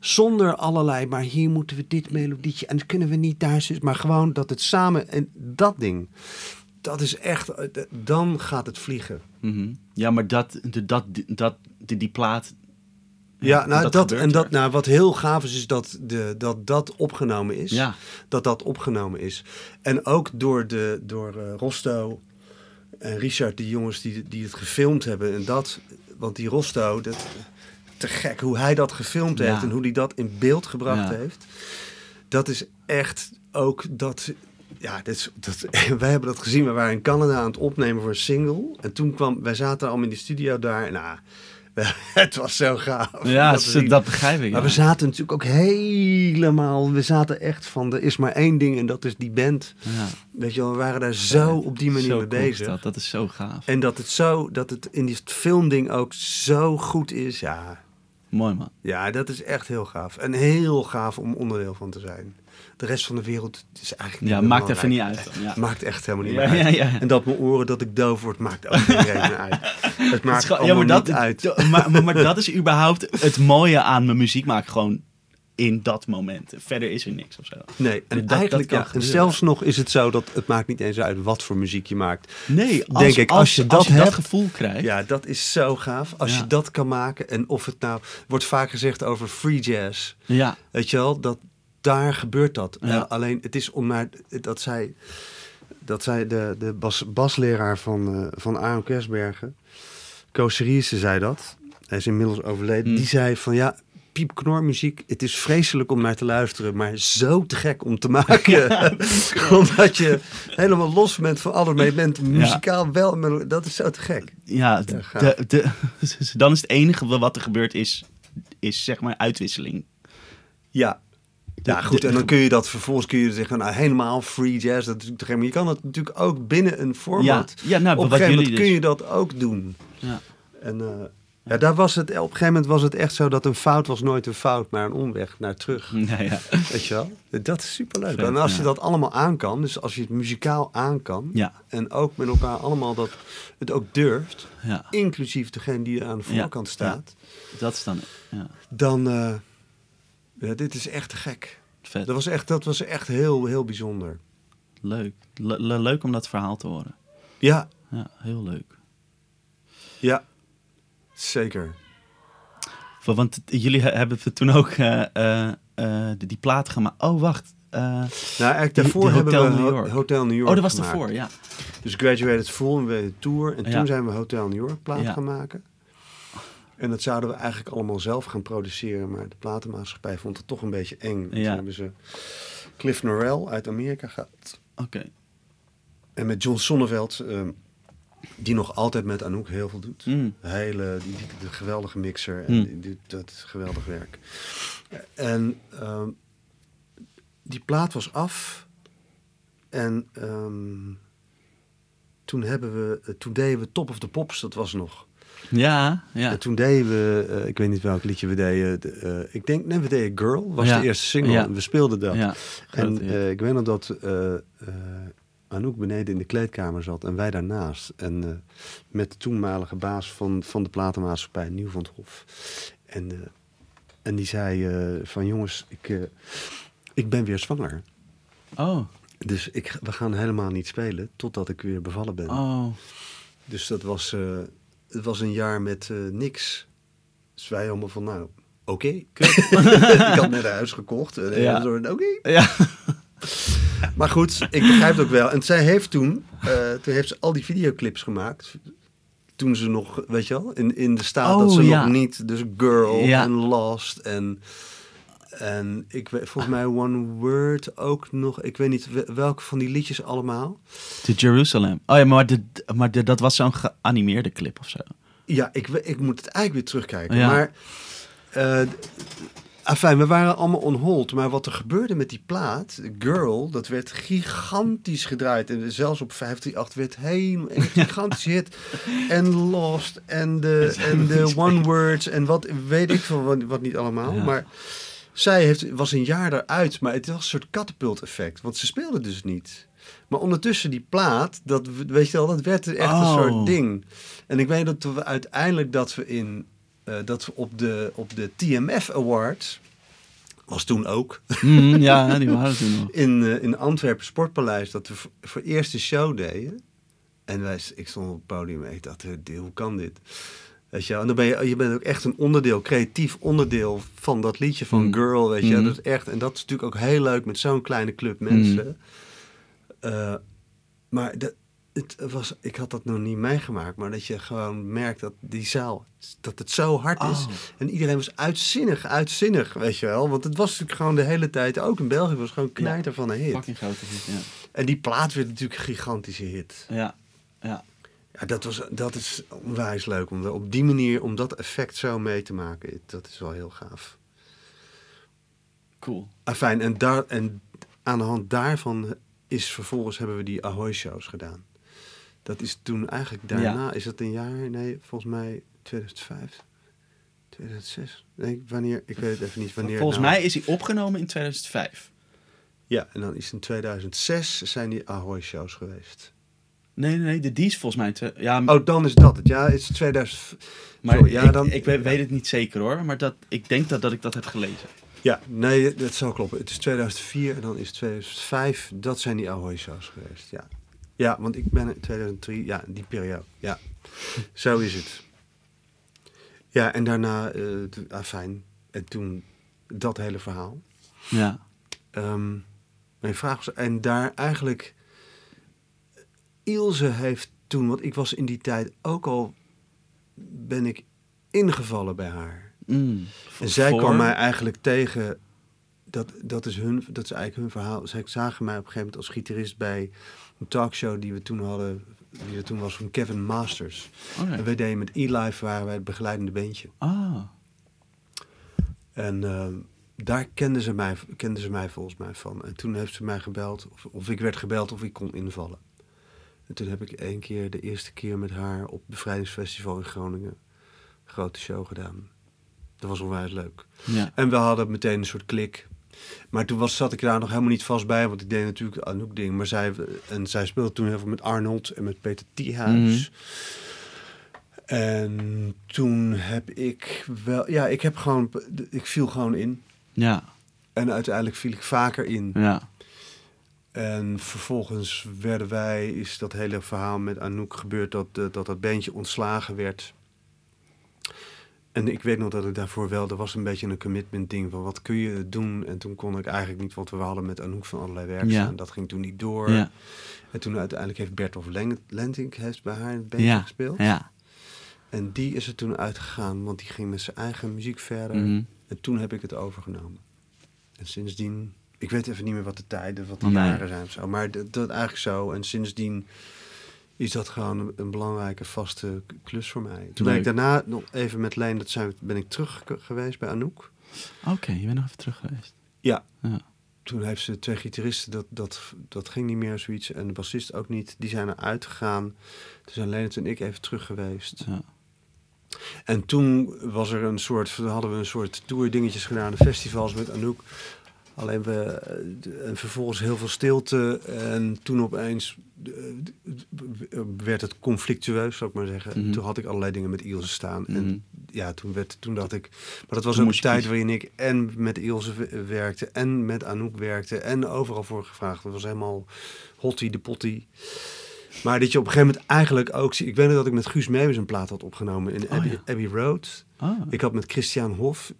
S2: Zonder allerlei, maar hier moeten we dit melodietje en kunnen we niet zus- Maar gewoon dat het samen, en dat ding, dat is echt, eh, dan gaat het vliegen.
S1: Mhm. Ja, maar dat, de, dat, dat, die, die plaat...
S2: Ja, nou, dat, en dat,
S1: er.
S2: nou, wat heel gaaf is, is dat, de, dat dat opgenomen is.
S1: Ja.
S2: Dat dat opgenomen is. En ook door, de, door eh, Rosto en Richard, die jongens die, die het gefilmd hebben. En dat, want die Rosto, dat, te gek hoe hij dat gefilmd
S1: Ja.
S2: heeft en hoe hij dat in beeld gebracht
S1: Ja.
S2: heeft. Dat is echt ook dat. Ja, dit is, dat, wij hebben dat gezien. We waren in Canada aan het opnemen voor een single. En toen kwam, wij zaten allemaal in de studio daar. Nou, het was zo gaaf.
S1: Ja,
S2: dat,
S1: begrijp ik.
S2: Maar
S1: ja.
S2: we zaten natuurlijk ook helemaal. We zaten echt van. Er is maar één ding en dat is die band.
S1: Ja.
S2: Weet je wel, we waren daar zo op die manier
S1: Zo
S2: mee bezig.
S1: Dat. dat is zo gaaf.
S2: En dat het zo, dat het in dit filmding ook zo goed is. Ja,
S1: Mooi man.
S2: ja, dat is echt heel gaaf. En heel gaaf om onderdeel van te zijn. De rest van de wereld is eigenlijk niet
S1: Ja, maakt even niet uit. dan, Ja.
S2: Maakt echt helemaal niet
S1: Ja,
S2: meer uit.
S1: ja, ja.
S2: En dat mijn oren dat ik doof word, maakt ook niet meer uit. Het maakt
S1: Het
S2: allemaal
S1: dat,
S2: niet uit.
S1: Maar, maar, maar dat is überhaupt het mooie aan mijn muziek maken. Gewoon in dat moment. Verder is er niks of zo.
S2: Nee, en
S1: Dat- dat
S2: eigenlijk, ja, en zelfs nog is het zo dat het maakt niet eens uit wat voor muziek je maakt.
S1: Nee, als,
S2: Denk ik, als je dat hebt-
S1: gevoel krijgt.
S2: Ja, dat is zo gaaf. Als
S1: Ja.
S2: je dat kan maken. En of het nou, wordt vaak gezegd over free jazz.
S1: Ja.
S2: Weet je wel, dat, daar gebeurt dat.
S1: Ja.
S2: Eh, alleen het is om naar, dat zij, dat zij de, de bas, basleraar van, eh van Aaron Kersbergen, Koos Seriese zei dat. Hij is inmiddels overleden.
S1: Hmm.
S2: Die zei van ja, piepknormuziek. Het is vreselijk om naar te luisteren, maar zo te gek om te maken. Omdat je helemaal los bent van alles, maar je bent muzikaal wel, melo- dat is zo te gek.
S1: Ja,
S2: Ja,
S1: de, de, dan is het enige wat er gebeurt is, is zeg maar uitwisseling.
S2: Ja. Ja, goed. En dan kun je dat vervolgens kun je zeggen, nou, helemaal free jazz. Dat is natuurlijk. Maar je kan dat natuurlijk ook binnen een format.
S1: Ja, ja nou,
S2: op een gegeven moment
S1: dus.
S2: kun je dat ook doen.
S1: Ja.
S2: En eh, ja, daar was het, op een gegeven moment was het echt zo dat een fout was nooit een fout, maar een omweg naar terug.
S1: Ja, ja.
S2: Weet je wel? Dat is superleuk.
S1: Vet,
S2: en als je dat allemaal aan kan, dus als je het muzikaal aan kan,
S1: Ja.
S2: en ook met elkaar allemaal dat het ook durft,
S1: ja,
S2: inclusief degene die aan de voorkant staat,
S1: dat is dan ja,
S2: dan, eh, ja, dit is echt gek.
S1: vet.
S2: Dat was echt, dat was echt heel, heel bijzonder.
S1: Leuk. Le- le- leuk om dat verhaal te horen.
S2: Ja,
S1: Ja, heel leuk.
S2: ja, zeker.
S1: Wa- Want jullie he- hebben toen ook eh, die, plaat gemaakt. Oh, wacht.
S2: Nou, eigenlijk daarvoor
S1: die
S2: hebben
S1: Hotel
S2: we
S1: New York.
S2: Hotel New York
S1: oh, dat was
S2: gemaakt.
S1: ervoor, ja.
S2: Dus Graduated Full en we tour. En
S1: Ja.
S2: toen zijn we Hotel New York plaat
S1: Ja.
S2: gaan maken. En dat zouden we eigenlijk allemaal zelf gaan produceren. Maar de platenmaatschappij vond het toch een beetje eng. Toen
S1: Ja.
S2: hebben ze Cliff Norrell uit Amerika gehad.
S1: Oké.
S2: En met John Sonneveld, ehm, die nog altijd met Anouk heel veel doet.
S1: Mm.
S2: Hele, die, die- de geweldige mixer en
S1: Mm.
S2: die, die- dat is geweldig werk. En ehm, die plaat was af. En ehm, toen hebben we, eh, toen deden we Top of the Pops, dat was nog.
S1: Ja, ja.
S2: En toen deden we, eh, ik weet niet welk liedje we deden. de, eh, ik denk, nee, we deden Girl, was
S1: Ja.
S2: de eerste single.
S1: Ja.
S2: We speelden dat.
S1: ja.
S2: En eh, ik weet nog dat Anouk beneden in de kleedkamer zat en wij daarnaast. En met de toenmalige baas van, van de platenmaatschappij, Nieuw van het Hof. En, en die zei van jongens, ik, ik ben weer zwanger.
S1: oh,
S2: Dus ik, we gaan helemaal niet spelen totdat ik weer bevallen ben.
S1: oh.
S2: Dus dat was, het was een jaar met eh, niks. Dus wij allemaal van nou, oké. kut. ik had net een huis gekocht. En
S1: Ja.
S2: oké.
S1: Ja.
S2: Maar goed, ik begrijp het ook wel. En zij heeft toen, eh, toen heeft ze al die videoclips gemaakt. Toen ze nog, weet je wel, in, in de staat dat
S1: Oh,
S2: ze
S1: ja.
S2: nog niet, dus Girl en Lost en, en ik weet, volgens mij One Word ook nog. Ik weet niet wel- welke van die liedjes allemaal.
S1: To Jerusalem. Oh ja, maar, de, maar de, dat was zo'n geanimeerde clip of zo.
S2: Ja, ik, ik moet het eigenlijk weer terugkijken.
S1: Ja.
S2: Maar, eh afijn, we waren allemaal on hold. Maar wat er gebeurde met die plaat, Girl, dat werd gigantisch gedraaid. En zelfs op 538 werd helemaal een gigantische hit. En Lost en de, en de One Words en wat weet ik veel wat, wat niet allemaal.
S1: Ja.
S2: Maar zij heeft, was een jaar eruit, maar het was een soort catapult effect. Want ze speelde dus niet. Maar ondertussen die plaat, dat, weet je wel, dat werd echt een
S1: Oh.
S2: soort ding. En ik weet dat we uiteindelijk dat we in eh, dat we op de, op de TMF Awards, was toen ook,
S1: Mm, ja, die waren toen nog.
S2: in, eh, in Antwerpen Sportpaleis, dat we voor, voor eerst de show deden. En wij, ik stond op het podium en ik dacht, eh, hoe kan dit? Weet je, en dan ben je, je bent ook echt een onderdeel, creatief onderdeel van dat liedje van
S1: Mm.
S2: Girl, weet je.
S1: Mm.
S2: Dat is echt, en dat is natuurlijk ook heel leuk met zo'n kleine club mensen. Eh, maar dat, het was, ik had dat nog niet meegemaakt, maar dat je gewoon merkt dat die zaal, dat het zo hard is.
S1: Oh.
S2: En iedereen was uitzinnig, uitzinnig, weet je wel. Want het was natuurlijk gewoon de hele tijd, ook in België, was gewoon knijter van een hit.
S1: Fucking grote hit, ja.
S2: En die plaat werd natuurlijk een gigantische hit.
S1: Ja, ja.
S2: Ja, dat, was, dat is onwijs leuk om op die manier, om dat effect zo mee te maken. Dat is wel heel gaaf.
S1: Cool.
S2: Afijn, en, daar, en aan de hand daarvan is vervolgens hebben we die Ahoy-shows gedaan. Dat is toen eigenlijk daarna, is dat een jaar? Nee, volgens mij 2005, 2006. Nee, wanneer? Ik weet het even niet wanneer.
S1: Volgens
S2: nou-
S1: mij is hij opgenomen in 2005.
S2: Ja, en dan is in 2006 zijn die Ahoy-shows geweest.
S1: Nee, nee, de die is volgens mij... Ja,
S2: Oh, dan is dat het. Ja, het is 2000.
S1: maar
S2: sorry, ja,
S1: ik,
S2: dan-
S1: ik weet, het niet zeker hoor. Maar dat, ik denk dat, dat ik dat heb gelezen.
S2: Ja, nee, dat zou kloppen. Het is 2004 en dan is het 2005. Dat zijn die Ahoy-shows geweest, ja. Ja, want ik ben in 2003, ja, die periode. Ja, zo is het. Ja, en daarna, ah, fijn. En toen dat hele verhaal.
S1: Ja.
S2: Ehm, mijn vraag was, en daar eigenlijk... Ilse heeft toen, want ik was in die tijd ook al... ben ik ingevallen bij haar.
S1: Mm.
S2: En zij
S1: Voor-
S2: kwam mij eigenlijk tegen. Dat, dat, is hun, dat is eigenlijk hun verhaal. Zij zagen mij op een gegeven moment als gitarist bij een talkshow die we toen hadden. Die er toen was van Kevin Masters.
S1: Oké.
S2: En wij deden met E-Life waren wij het begeleidende bandje.
S1: Ah.
S2: En ehm, daar kenden ze, mij, kenden ze mij volgens mij van. En toen heeft ze mij gebeld, of, of ik werd gebeld of ik kon invallen. En toen heb ik één keer, de eerste keer met haar op Bevrijdingsfestival in Groningen, een grote show gedaan. Dat was onwijs leuk.
S1: Ja.
S2: En we hadden meteen een soort klik. Maar toen was, zat ik daar nog helemaal niet vast bij, want ik deed natuurlijk Anouk ding. Maar zij, en zij speelde toen heel veel met Arnold en met Peter Thiehuis. En toen heb ik wel, ja, ik heb gewoon, ik viel gewoon in.
S1: Ja.
S2: En uiteindelijk viel ik vaker in.
S1: Ja.
S2: En vervolgens werden wij, is dat hele verhaal met Anouk gebeurd dat eh, dat, dat bandje ontslagen werd. En ik weet nog dat ik daarvoor wel, er was een beetje een commitment ding van wat kun je doen? En toen kon ik eigenlijk niet, want we hadden met Anouk van allerlei werk
S1: Ja.
S2: staan. Dat ging toen niet door.
S1: Ja.
S2: En toen uiteindelijk heeft Bertolf Len- Lentink heeft bij haar het bandje
S1: Ja.
S2: gespeeld.
S1: Ja.
S2: En die is er toen uitgegaan, want die ging met zijn eigen muziek verder.
S1: Mhm.
S2: En toen heb ik het overgenomen. En sindsdien, ik weet even niet meer wat de tijden, wat de
S1: Nee.
S2: jaren zijn of zo. Maar dat, dat eigenlijk zo. En sindsdien is dat gewoon een, een belangrijke vaste klus voor mij. Toen ben ik daarna nog even met Leen, dat zijn, ben ik terug ge- geweest bij Anouk.
S1: Oké, je bent nog even terug geweest.
S2: Ja.
S1: Ja.
S2: Toen heeft ze twee gitaristen, dat, dat, dat ging niet meer zoiets. En de bassist ook niet. Die zijn eruit gegaan. Toen zijn Leen en ik even terug geweest.
S1: Ja.
S2: En toen was er een soort, hadden we een soort tour dingetjes gedaan, de festivals met Anouk. Alleen we, eh, en vervolgens heel veel stilte. En toen opeens eh, werd het conflictueus, zou ik maar zeggen.
S1: Mhm.
S2: Toen had ik allerlei dingen met Ilse staan.
S1: Mhm.
S2: En ja, toen, werd, toen dacht ik... Maar dat was
S1: Toen
S2: ook een tijd
S1: kiezen.
S2: waarin ik en met Ilse werkte... en met Anouk werkte en overal voor gevraagd. Dat was helemaal hottie de pottie. Maar dat je op een gegeven moment eigenlijk ook... zie- Ik weet nog dat ik met Guus Meeuwis een plaat had opgenomen in
S1: Oh,
S2: Abbey,
S1: ja.
S2: Abbey Road.
S1: Ah.
S2: Ik had met Christian Hof...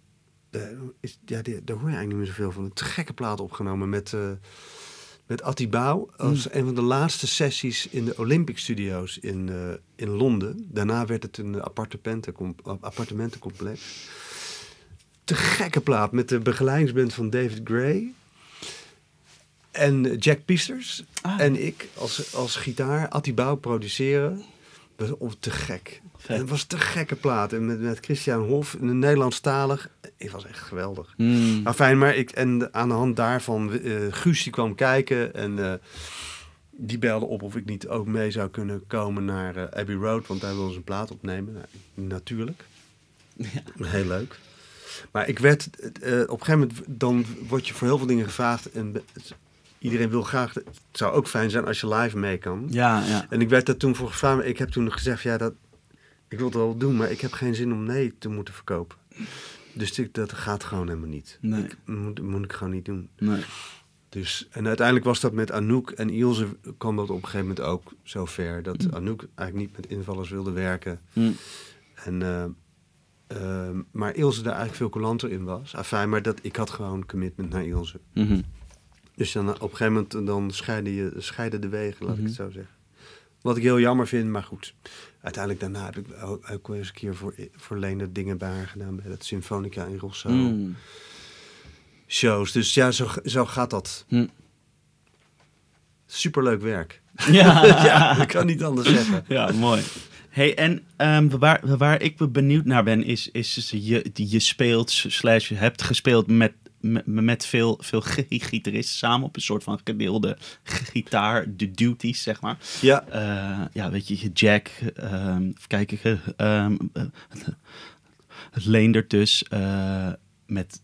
S2: is, ja, die- daar hoor je eigenlijk niet meer zoveel van. Een te gekke plaat opgenomen met, eh met Atti Bouw. Als een van de laatste sessies in de Olympic Studios in, eh, in Londen. Daarna werd het een appartementencom- appartementencomplex. Te gekke plaat met de begeleidingsband van David Gray. En Jack Piesters.
S1: Ah.
S2: En ik als, als gitaar. Atti Bouw produceren. Dat was te gek. Het was te gekke plaat. En met, met Christian Hof, een Nederlandstalig. Het was echt geweldig.
S1: Mm.
S2: Nou, fijn, maar ik, en aan de hand daarvan, eh Guus die kwam kijken en eh, die belde op of ik niet ook mee zou kunnen komen naar eh, Abbey Road, want daar wilden ze een plaat opnemen. Nou, natuurlijk. Heel leuk. Maar ik werd, op een gegeven moment, dan word je voor heel veel dingen gevraagd en iedereen wil graag, het zou ook fijn zijn als je live mee kan.
S1: Ja, ja.
S2: En ik werd daar toen voor gevraagd, ik heb toen gezegd, ja, dat, ik wil het wel doen, maar ik heb geen zin om nee te moeten verkopen. Dus ik, dat gaat gewoon helemaal niet.
S1: Nee.
S2: Ik, moet, moet ik gewoon niet doen.
S1: Nee.
S2: Dus, en uiteindelijk was dat met Anouk en Ilse kwam dat op een gegeven moment ook zo ver. Dat Anouk eigenlijk niet met invallers wilde werken.
S1: Mm.
S2: En, eh, eh, maar Ilse daar eigenlijk veel coulanter in was. Afijn, maar dat, ik had gewoon commitment naar Ilse.
S1: Mhm.
S2: Dus dan, op een gegeven moment dan scheiden, je, scheiden de wegen, laat ik
S1: Mhm.
S2: het zo zeggen. Wat ik heel jammer vind, maar goed. Uiteindelijk daarna heb ik ook, eens een keer voor, voor dingen bij haar gedaan. Bij het Symfonica in Rosso.
S1: Mm.
S2: Shows. Dus ja, zo, zo gaat dat.
S1: Mm.
S2: Superleuk werk.
S1: Ja.
S2: ja, ik kan niet anders zeggen.
S1: Ja, mooi. Hey, en ehm, waar, waar ik benieuwd naar ben, is, is dus je, je speelt, slash je hebt gespeeld met, met, veel, veel gi- gitaristen samen op een soort van gedeelde gitaar, de duties, zeg maar.
S2: Ja,
S1: Eh, ja, weet je, Jack, ehm even kijken, Leendert dus, met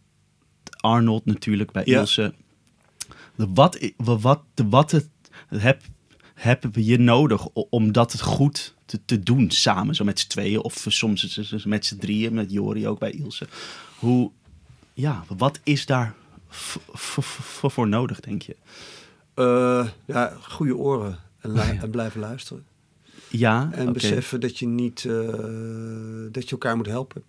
S1: Arnold natuurlijk bij
S2: Ja.
S1: Ilse. De Wat, wat, de wat het, heb, hebben we je nodig om dat het goed te, te doen samen, zo met z'n tweeën of soms met z'n drieën, met Jori ook bij Ilse. Hoe, ja, wat is daar voor nodig, denk je?
S2: eh, ja goede oren. En, lu-
S1: Ja.
S2: en blijven luisteren.
S1: Ja,
S2: En beseffen dat je niet... eh, dat je elkaar moet helpen.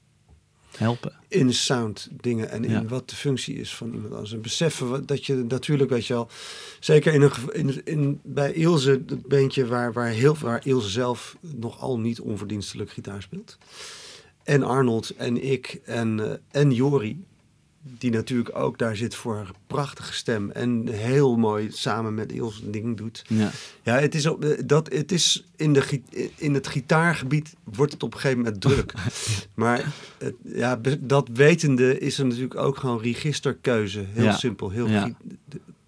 S1: helpen.
S2: in de sound dingen en in
S1: Ja.
S2: wat de functie is van iemand anders. En beseffen dat je natuurlijk, weet je wel, zeker in een, in, in, bij Ilse, het beentje waar, waar, heel, waar Ilse zelf nogal niet onverdienstelijk gitaar speelt. en Arnold en ik en, eh, en Jori, die natuurlijk ook daar zit voor een prachtige stem en heel mooi samen met Ilse een ding doet.
S1: Ja.
S2: Ja, het is, op, eh, dat, het is in, de, in het gitaargebied wordt het op een gegeven moment druk. Maar het, ja, dat wetende is er natuurlijk ook gewoon registerkeuze. Heel
S1: Ja.
S2: simpel, heel
S1: Ja.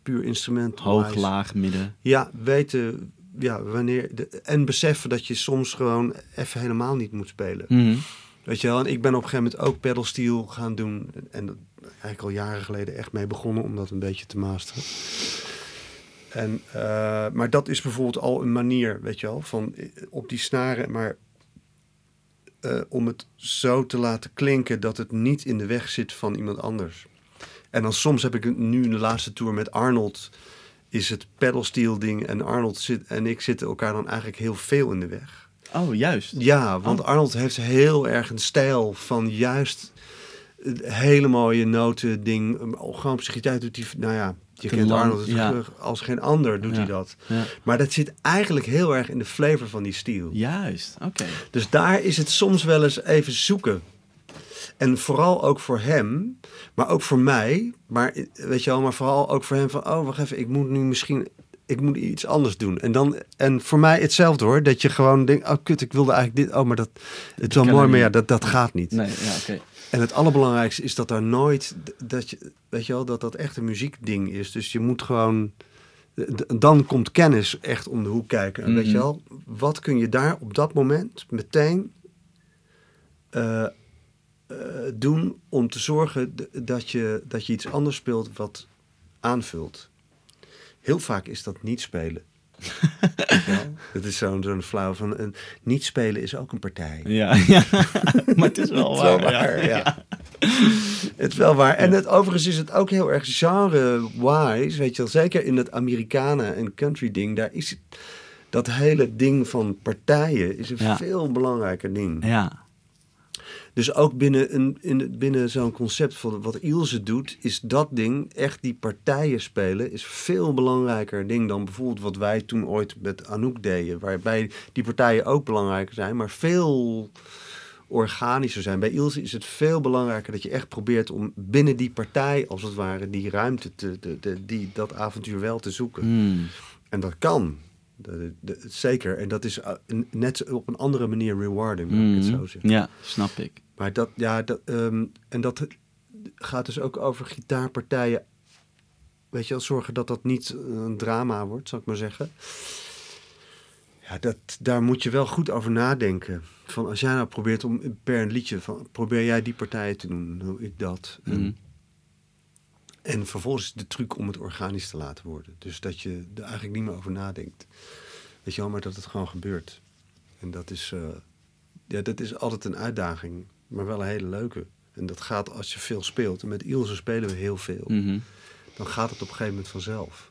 S2: puur instrument.
S1: Hoog, laag, midden.
S2: Ja, weten ja, wanneer. De, en beseffen dat je soms gewoon even helemaal niet moet spelen.
S1: Mhm.
S2: Weet je wel, en ik ben op een gegeven moment ook pedalsteel gaan doen. En eigenlijk al jaren geleden echt mee begonnen om dat een beetje te masteren. En, eh, maar dat is bijvoorbeeld al een manier, weet je wel, van eh, op die snaren, maar eh, om het zo te laten klinken dat het niet in de weg zit van iemand anders. En dan soms heb ik het nu in de laatste tour met Arnold, is het pedalsteel ding en Arnold zit, en ik zitten elkaar dan eigenlijk heel veel in de weg.
S1: Oh, juist.
S2: Ja, want
S1: Oh.
S2: Arnold heeft heel erg een stijl van juist hele mooie noten ding. Gewoon op zijn gitaar doet hij, nou ja, je kent
S1: lang,
S2: Arnold
S1: ja.
S2: als geen ander doet
S1: Ja.
S2: hij dat.
S1: Ja.
S2: Maar dat zit eigenlijk heel erg in de flavor van die stijl.
S1: Juist, oké.
S2: Dus daar is het soms wel eens even zoeken. En vooral ook voor hem, maar ook voor mij. Maar eh, weet je wel, maar vooral ook voor hem van, oh wacht even, ik moet nu misschien, ik moet iets anders doen. En dan, en voor mij hetzelfde hoor, dat je gewoon denkt, oh kut, ik wilde eigenlijk dit, oh maar dat, het is wel mooi, maar ja, dat, dat gaat niet.
S1: Nee, ja, oké.
S2: En het allerbelangrijkste is dat er nooit, dat je, weet je wel, dat dat echt een muziekding is. Dus je moet gewoon, dan komt kennis echt om de hoek kijken. En weet je
S1: Mhm.
S2: wel, wat kun je daar op dat moment meteen eh, eh, doen om te zorgen dat je, dat je iets anders speelt wat aanvult. Heel vaak is dat niet spelen. Wel? Het is zo'n zo'n flauw van een niet spelen is ook een partij.
S1: Ja, ja. maar het is wel
S2: Het is wel
S1: waar.
S2: waar, ja. Het is wel waar. En het, overigens is het ook heel erg genre-wise. Weet je wel, zeker in het Amerikanen en country ding. Daar is het, dat hele ding van partijen is een
S1: Ja.
S2: veel belangrijker ding.
S1: Ja,
S2: Dus ook binnen, een, in, het- binnen zo'n concept van wat Ilse doet, is dat ding, echt die partijen spelen, is veel belangrijker ding dan bijvoorbeeld wat wij toen ooit met Anouk deden. Waarbij die partijen ook belangrijker zijn, maar veel organischer zijn. Bij Ilse is het veel belangrijker dat je echt probeert om binnen die partij, als het ware, die ruimte, te, de, de, die, dat avontuur wel te zoeken.
S1: Hmm.
S2: En dat kan. De- de- zeker. En dat is een- net op een andere manier rewarding, laat ik het
S1: Mhm.
S2: zo zeggen.
S1: ja, snap ik.
S2: Maar dat, ja, dat, ehm, en dat gaat dus ook over gitaarpartijen. Weet je wel, zorgen dat dat niet een drama wordt, zou ik maar zeggen. Ja, dat, daar moet je wel goed over nadenken. Van als jij nou probeert om per een liedje, van, probeer jij die partijen te doen, doe ik dat. En,
S1: Mhm.
S2: en vervolgens de truc om het organisch te laten worden. Dus dat je er eigenlijk niet meer over nadenkt. Weet je wel, maar dat het gewoon gebeurt. En dat is, eh, ja, dat is altijd een uitdaging, maar wel een hele leuke. En dat gaat als je veel speelt. En met Ilse spelen we heel veel.
S1: Mhm.
S2: Dan gaat het op een gegeven moment vanzelf.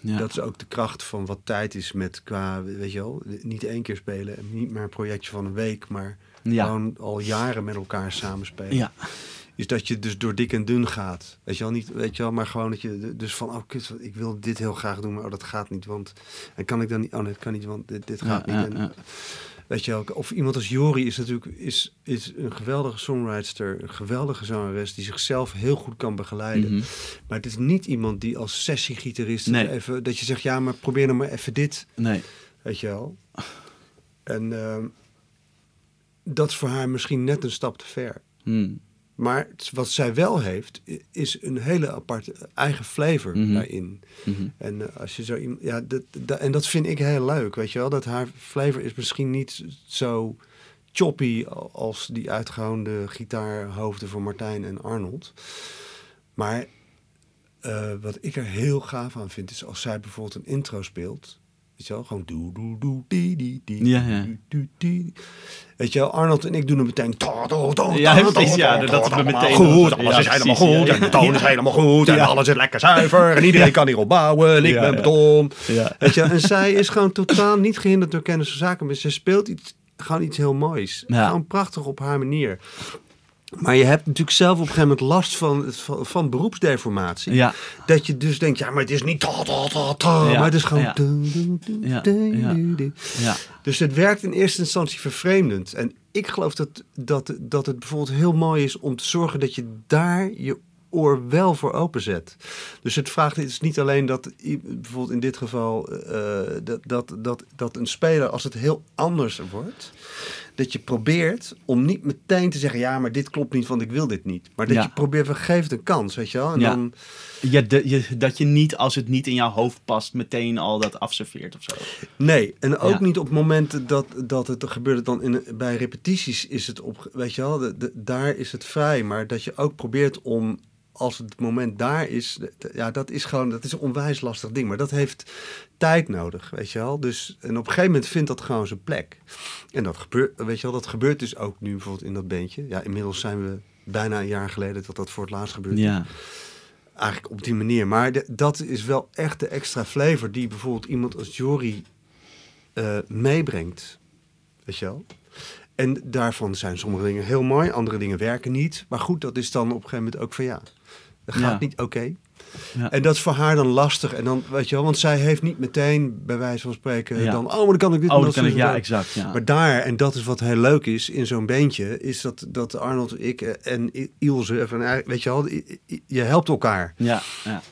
S1: Ja.
S2: Dat is ook de kracht van wat tijd is met qua, weet je wel, niet één keer spelen. En niet maar een projectje van een week, maar
S1: Ja.
S2: gewoon al jaren met elkaar samenspelen.
S1: ja.
S2: Is dat je dus door dik en dun gaat. Weet je wel, niet, weet je wel, maar gewoon dat je dus van, oh kut, ik wil dit heel graag doen, maar oh, dat gaat niet. Want, en kan ik dan niet, oh nee, dat kan niet, want dit, dit gaat niet. En. Weet je wel, of iemand als Jori is natuurlijk is, is een geweldige songwriter, een geweldige zangeres die zichzelf heel goed kan begeleiden.
S1: Mhm.
S2: Maar het is niet iemand die als sessiegitarist
S1: Nee.
S2: even dat je zegt ja, maar probeer nou maar even dit,
S1: Nee.
S2: weet je wel. En ehm, dat is voor haar misschien net een stap te ver.
S1: Hmm.
S2: Maar wat zij wel heeft, is een hele aparte eigen flavor
S1: Mhm.
S2: daarin.
S1: Mhm.
S2: En eh, als je zo iemand, ja, dat, dat- en dat vind ik heel leuk, weet je wel. Dat haar flavor is misschien niet zo choppy als die uitgehoonde gitaarhoofden van Martijn en Arnold. Maar eh, wat ik er heel gaaf aan vind, is als zij bijvoorbeeld een intro speelt. Weet je wel, gewoon doe doe doe die die die
S1: Ja, ja.
S2: die. Weet je wel, Arnold en ik doen het meteen.
S1: Ja, precies, dat
S2: ta,
S1: meteen-
S2: goed, alles is helemaal goed en de toon is helemaal goed en alles is lekker zuiver en iedereen kan hierop bouwen en ik ben beton. Weet je, en zij is gewoon totaal niet gehinderd door kennis van zaken, maar ze speelt iets, gewoon iets heel moois. Gewoon prachtig op haar manier. Maar je hebt natuurlijk zelf op een gegeven moment last van, van, van beroepsdeformatie.
S1: Ja.
S2: Dat je dus denkt, ja, maar het is niet ta, ta, ta, ta,
S1: Ja,
S2: maar het is gewoon...
S1: ja.
S2: du, du, du,
S1: Ja,
S2: du,
S1: ja.
S2: du, du.
S1: Ja.
S2: Dus het werkt in eerste instantie vervreemdend. En ik geloof dat, dat, dat het bijvoorbeeld heel mooi is om te zorgen dat je daar je oor wel voor openzet. Dus het vraagt het is niet alleen dat bijvoorbeeld in dit geval eh, dat, dat, dat, dat een speler als het heel anders wordt, dat je probeert om niet meteen te zeggen ja, maar dit klopt niet, want ik wil dit niet. Maar dat
S1: Ja.
S2: je probeert van geef het een kans, weet je wel? En
S1: Ja.
S2: dan
S1: Ja, de- je, dat je niet, als het niet in jouw hoofd past, meteen al dat afserveert of zo.
S2: Nee, en ook
S1: Ja.
S2: niet op momenten dat, dat het gebeurt dan in, bij repetities is het op, weet je wel, de, de- daar is het vrij. Maar dat je ook probeert om, als het moment daar is, ja, dat is gewoon, dat is een onwijs lastig ding. Maar dat heeft tijd nodig, weet je wel. Dus, en op een gegeven moment vindt dat gewoon zijn plek. En dat gebeurt, weet je wel, dat gebeurt dus ook nu bijvoorbeeld in dat bandje. Ja, inmiddels zijn we bijna een jaar geleden dat dat voor het laatst gebeurt
S1: Ja.
S2: eigenlijk op die manier. Maar de- dat is wel echt de extra flavor die bijvoorbeeld iemand als Jory eh, meebrengt. Weet je wel? En daarvan zijn sommige dingen heel mooi, andere dingen werken niet. Maar goed, dat is dan op een gegeven moment ook van ja, dat gaat
S1: Ja.
S2: niet oké.
S1: Ja.
S2: En dat is voor haar dan lastig. En dan, weet je wel, want zij heeft niet meteen, bij wijze van spreken,
S1: Ja.
S2: dan, oh, maar dan kan ik dit
S1: Oh, dat kan ik, ja, exact. Ja.
S2: Maar daar, en dat is wat heel leuk is in zo'n beentje, is dat, dat Arnold, ik en Ilse, van, eh, weet je wel, je helpt elkaar.
S1: ja, ja.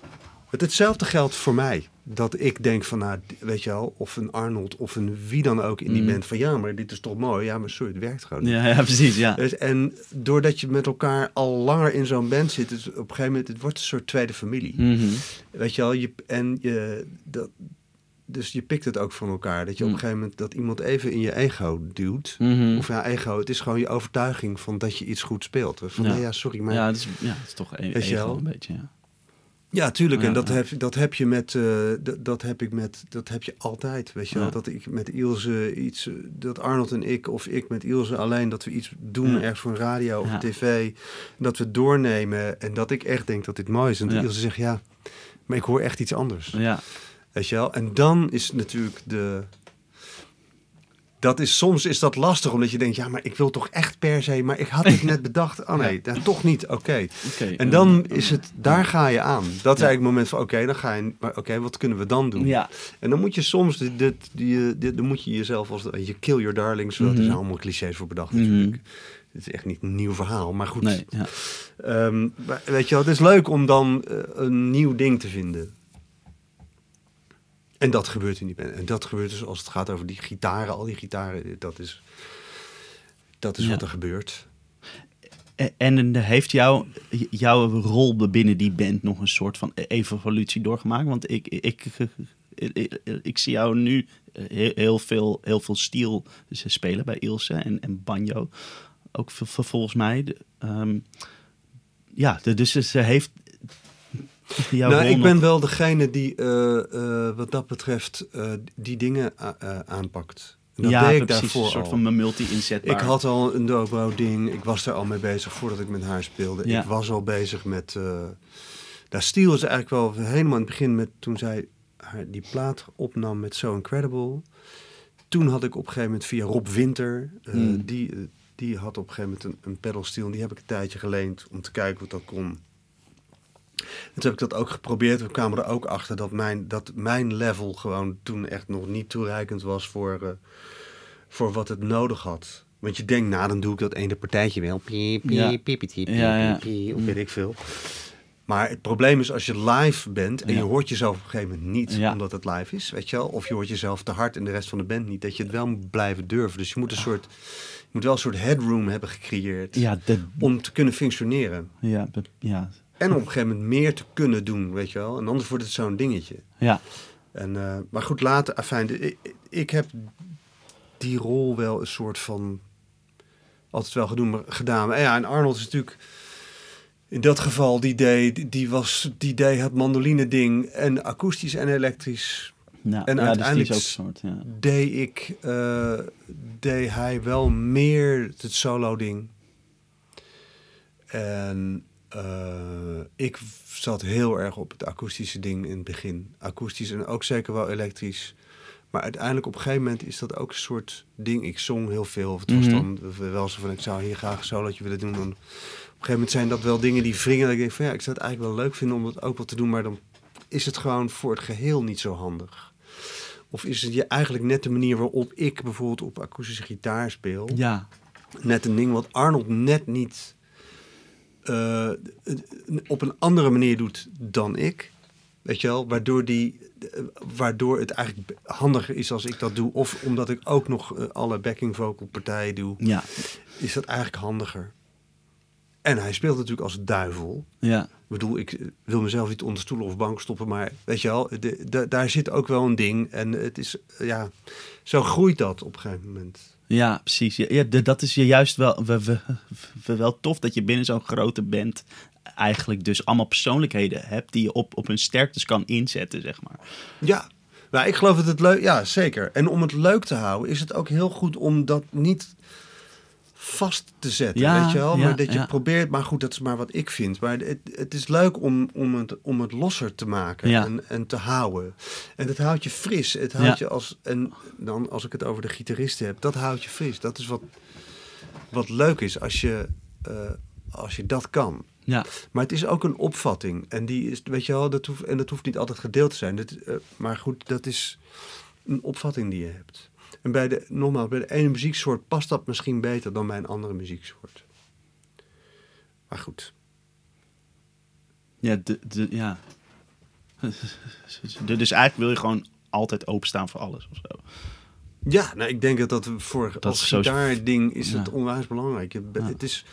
S2: Het, hetzelfde geldt voor mij. Dat ik denk van, nou, weet je wel, of een Arnold of een wie dan ook in die
S1: Mm.
S2: band van, ja, maar dit is toch mooi. Ja, maar sorry, het werkt gewoon niet.
S1: Ja, ja, precies, ja.
S2: Dus, en doordat je met elkaar al langer in zo'n band zit, is op een gegeven moment, het wordt een soort tweede familie.
S1: Mhm.
S2: Weet je wel, je, en je, dat, dus je pikt het ook van elkaar. Dat je op
S1: Mm.
S2: een gegeven moment dat iemand even in je ego duwt.
S1: Mhm.
S2: Of ja, ego, het is gewoon je overtuiging van dat je iets goed speelt. Van,
S1: Ja.
S2: nee, ja, sorry, maar...
S1: Ja, het is, ja, het is toch e
S2: je
S1: ego
S2: wel?
S1: een beetje, ja.
S2: Ja, tuurlijk. En dat, heb, dat heb je met, eh, dat, heb ik met, dat heb je altijd. Weet je wel, dat ik met Ilse iets, dat Arnold en ik, of ik met Ilse alleen, dat we iets doen ergens voor een radio of tv, dat we doornemen en dat ik echt denk dat dit mooi is. En. Ilse zegt ja, maar ik hoor echt iets anders.
S1: Ja,
S2: Weet je wel? En dan is natuurlijk de. Dat is, soms is dat lastig, omdat je denkt, ja, maar ik wil toch echt per se, maar ik had het net bedacht. Oh nee, nou, toch niet, oké. En dan is het, daar ga je aan. Dat is
S1: Ja.
S2: eigenlijk het moment van, oké, dan ga je, maar oké, wat kunnen we dan doen?
S1: Ja,
S2: En dan moet je soms, dit, dit, die, dit, dan moet je jezelf als, je kill your darlings, mm er zijn
S1: Mhm.
S2: allemaal clichés voor bedacht
S1: Mhm.
S2: natuurlijk. Het is echt niet een nieuw verhaal, maar goed.
S1: nee, ja.
S2: Ehm, maar weet je wel, het is leuk om dan eh, een nieuw ding te vinden. En dat gebeurt in die band. En dat gebeurt dus als het gaat over die gitaren, al die gitaren, dat is, dat is
S1: Ja.
S2: wat er gebeurt.
S1: En- En heeft jou, jouw rol binnen die band nog een soort van evolutie doorgemaakt? Want ik, ik, ik, zie jou nu heel, heel veel, heel veel steel spelen bij Ilse en, en banjo. Ook volgens mij. Ehm, ja, dus ze heeft
S2: nou, ik ben wel degene die eh, eh, wat dat betreft eh, die dingen aanpakt. Dat
S1: ja,
S2: deed ik
S1: precies.
S2: daarvoor
S1: Een soort van multi-inzetbaar.
S2: Ik had al een dobro-ding. Ik was daar al mee bezig voordat ik met haar speelde.
S1: Ja.
S2: Ik was al bezig met... eh daar Stiel is eigenlijk wel helemaal in het begin met... Toen zij haar, die plaat opnam met So Incredible. Toen had ik op een gegeven moment via Rob Winter...
S1: Hmm.
S2: die, die had op een gegeven moment een, een pedalsteel. En die heb ik een tijdje geleend om te kijken wat dat kon. En toen heb ik dat ook geprobeerd. We kwamen er ook achter dat mijn, dat mijn level gewoon toen echt nog niet toereikend was voor, eh, voor wat het nodig had. Want je denkt, nou dan doe ik dat ene partijtje wel. Piep, piep, piep, piep, piep, of weet ik veel. Maar het probleem is als je live bent en
S1: Ja.
S2: je hoort jezelf op een gegeven moment niet,
S1: Ja.
S2: omdat het live is, weet je wel. Of je hoort jezelf te hard en de rest van de band niet, dat je het wel moet blijven durven. Dus je moet een soort, je moet wel een soort headroom hebben gecreëerd
S1: Ja, de,
S2: om te kunnen functioneren.
S1: ja, ja,
S2: En op een gegeven moment meer te kunnen doen, weet je wel. En anders wordt het zo'n dingetje.
S1: ja.
S2: En, eh, maar goed, later, afijn, de- ik, ik heb die rol wel een soort van altijd wel gedoen, maar, gedaan. Maar ja, en Arnold is natuurlijk in dat geval, die deed, die, was, die deed het mandoline ding en akoestisch en elektrisch.
S1: ja.
S2: En
S1: ja, dus
S2: uiteindelijk
S1: ook soort, ja.
S2: Deed ik, eh, deed hij wel meer het solo ding. En eh, ik zat heel erg op het akoestische ding in het begin. Akoestisch en ook zeker wel elektrisch. Maar uiteindelijk op een gegeven moment is dat ook een soort ding. Ik zong heel veel. Of het was
S1: Mhm.
S2: dan wel zo van, ik zou hier graag een solootje willen doen. Dan, op een gegeven moment zijn dat wel dingen die wringen. Dat ik denk van, ja, ik zou het eigenlijk wel leuk vinden om dat ook wel te doen. Maar dan is het gewoon voor het geheel niet zo handig. Of is het je eigenlijk net de manier waarop ik bijvoorbeeld op akoestische gitaar speel
S1: Ja,
S2: net een ding wat Arnold net niet eh, op een andere manier doet dan ik. Weet je wel, waardoor, die, eh, waardoor het eigenlijk handiger is als ik dat doe. Of omdat ik ook nog eh, alle backing vocal partijen doe,
S1: ja,
S2: is dat eigenlijk handiger. En hij speelt natuurlijk als duivel.
S1: ja.
S2: Ik bedoel, ik wil mezelf niet onder stoelen of bank stoppen, maar weet je wel, de, de- daar zit ook wel een ding. En het is, ja, zo groeit dat op een gegeven moment.
S1: Ja, precies. Ja, dat is je juist wel, we- we- we- wel tof dat je binnen zo'n grote band eigenlijk dus allemaal persoonlijkheden hebt die je op, op hun sterktes kan inzetten, zeg maar.
S2: Ja, nou, ik geloof dat het leuk... Ja, zeker. En om het leuk te houden is het ook heel goed om dat niet vast te zetten,
S1: Ja,
S2: weet je wel?
S1: ja,
S2: maar dat je
S1: ja.
S2: probeert... Maar goed, dat is maar wat ik vind. Maar het, het is leuk om, om, het, om het losser te maken
S1: Ja.
S2: en, en te houden. En het houdt je fris. Het houdt je als... En dan als ik het over de gitaristen heb, dat houdt je fris. Dat is wat, wat leuk is als je, eh, als je dat kan.
S1: Ja,
S2: Maar het is ook een opvatting. En die is, weet je wel, dat hoeft, en dat hoeft niet altijd gedeeld te zijn. Dat, eh, maar goed, dat is een opvatting die je hebt. En bij de, nogmaals, bij de ene muzieksoort past dat misschien beter dan bij een andere muzieksoort. Maar goed.
S1: ja, de, de, ja. Dus eigenlijk wil je gewoon altijd openstaan voor alles of zo.
S2: Ja, nou, ik denk dat dat voor
S1: Dat
S2: als
S1: zo-
S2: gitaarding is
S1: Ja.
S2: het onwijs belangrijk.
S1: Ja.
S2: het is,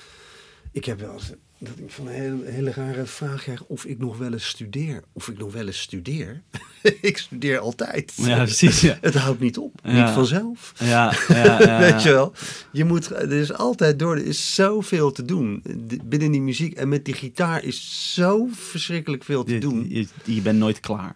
S2: ik heb wel eens dat ik van een hele, hele rare vraag krijg of ik nog wel eens studeer. Of ik nog wel eens studeer. ik studeer altijd.
S1: Ja, precies. Ja,
S2: Het houdt niet op.
S1: Ja.
S2: Niet vanzelf.
S1: ja, ja, ja,
S2: Weet je wel? Je moet, er is altijd door, er is zoveel te doen binnen die muziek. En met die gitaar is zo verschrikkelijk veel te
S1: Je,
S2: doen.
S1: je, je bent nooit klaar.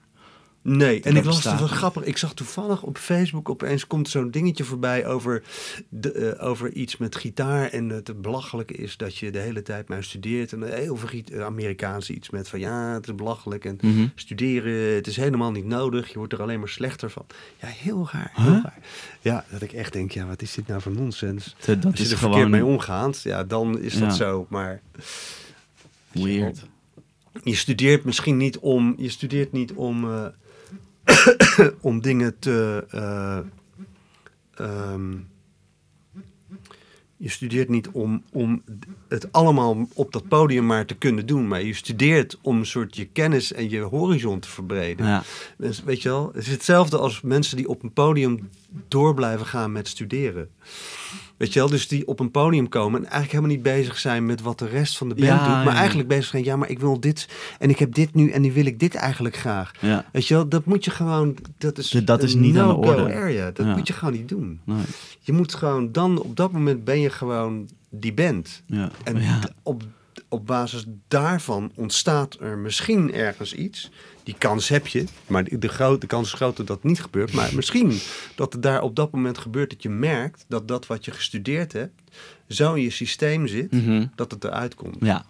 S2: Nee, en ik las het
S1: niet.
S2: grappig. Ik zag toevallig op Facebook opeens komt zo'n dingetje voorbij over, de, eh, over iets met gitaar. En het belachelijke is dat je de hele tijd maar studeert. En heel veel giet- eh, Amerikaans iets met van ja, het is belachelijk. En
S1: Mhm.
S2: studeren, het is helemaal niet nodig. Je wordt er alleen maar slechter van. Ja, heel raar. Heel raar. Ja, dat ik echt denk, ja, wat is dit nou voor nonsens?
S1: Dat
S2: Als je
S1: is
S2: er verkeerd
S1: gewoon
S2: mee omgaat, ja, dan is dat
S1: Ja.
S2: zo. Maar
S1: weird.
S2: je studeert misschien niet om, je studeert niet om, eh, om dingen te. eh, ehm, je studeert niet om, om het allemaal op dat podium maar te kunnen doen. Maar je studeert om een soort je kennis en je horizon te verbreden.
S1: Ja,
S2: Dus, weet je wel, het is hetzelfde als mensen die op een podium door blijven gaan met studeren. Weet je wel, dus die op een podium komen en eigenlijk helemaal niet bezig zijn met wat de rest van de band
S1: Ja,
S2: doet. Maar
S1: ja.
S2: eigenlijk bezig zijn, ja, maar ik wil dit en ik heb dit nu en nu wil ik dit eigenlijk graag.
S1: ja.
S2: Weet je wel, dat moet je gewoon, dat is,
S1: Dat is niet aan de orde.
S2: area. Dat moet je gewoon niet doen.
S1: Nee.
S2: Je moet gewoon dan, op dat moment ben je gewoon die band.
S1: Ja.
S2: En op, op basis daarvan ontstaat er misschien ergens iets. Die kans heb je, maar de, grote, de kans is groot dat dat niet gebeurt. Maar misschien dat het daar op dat moment gebeurt dat je merkt dat dat wat je gestudeerd hebt, zo in je systeem zit,
S1: Mhm.
S2: dat het eruit komt.
S1: Ja.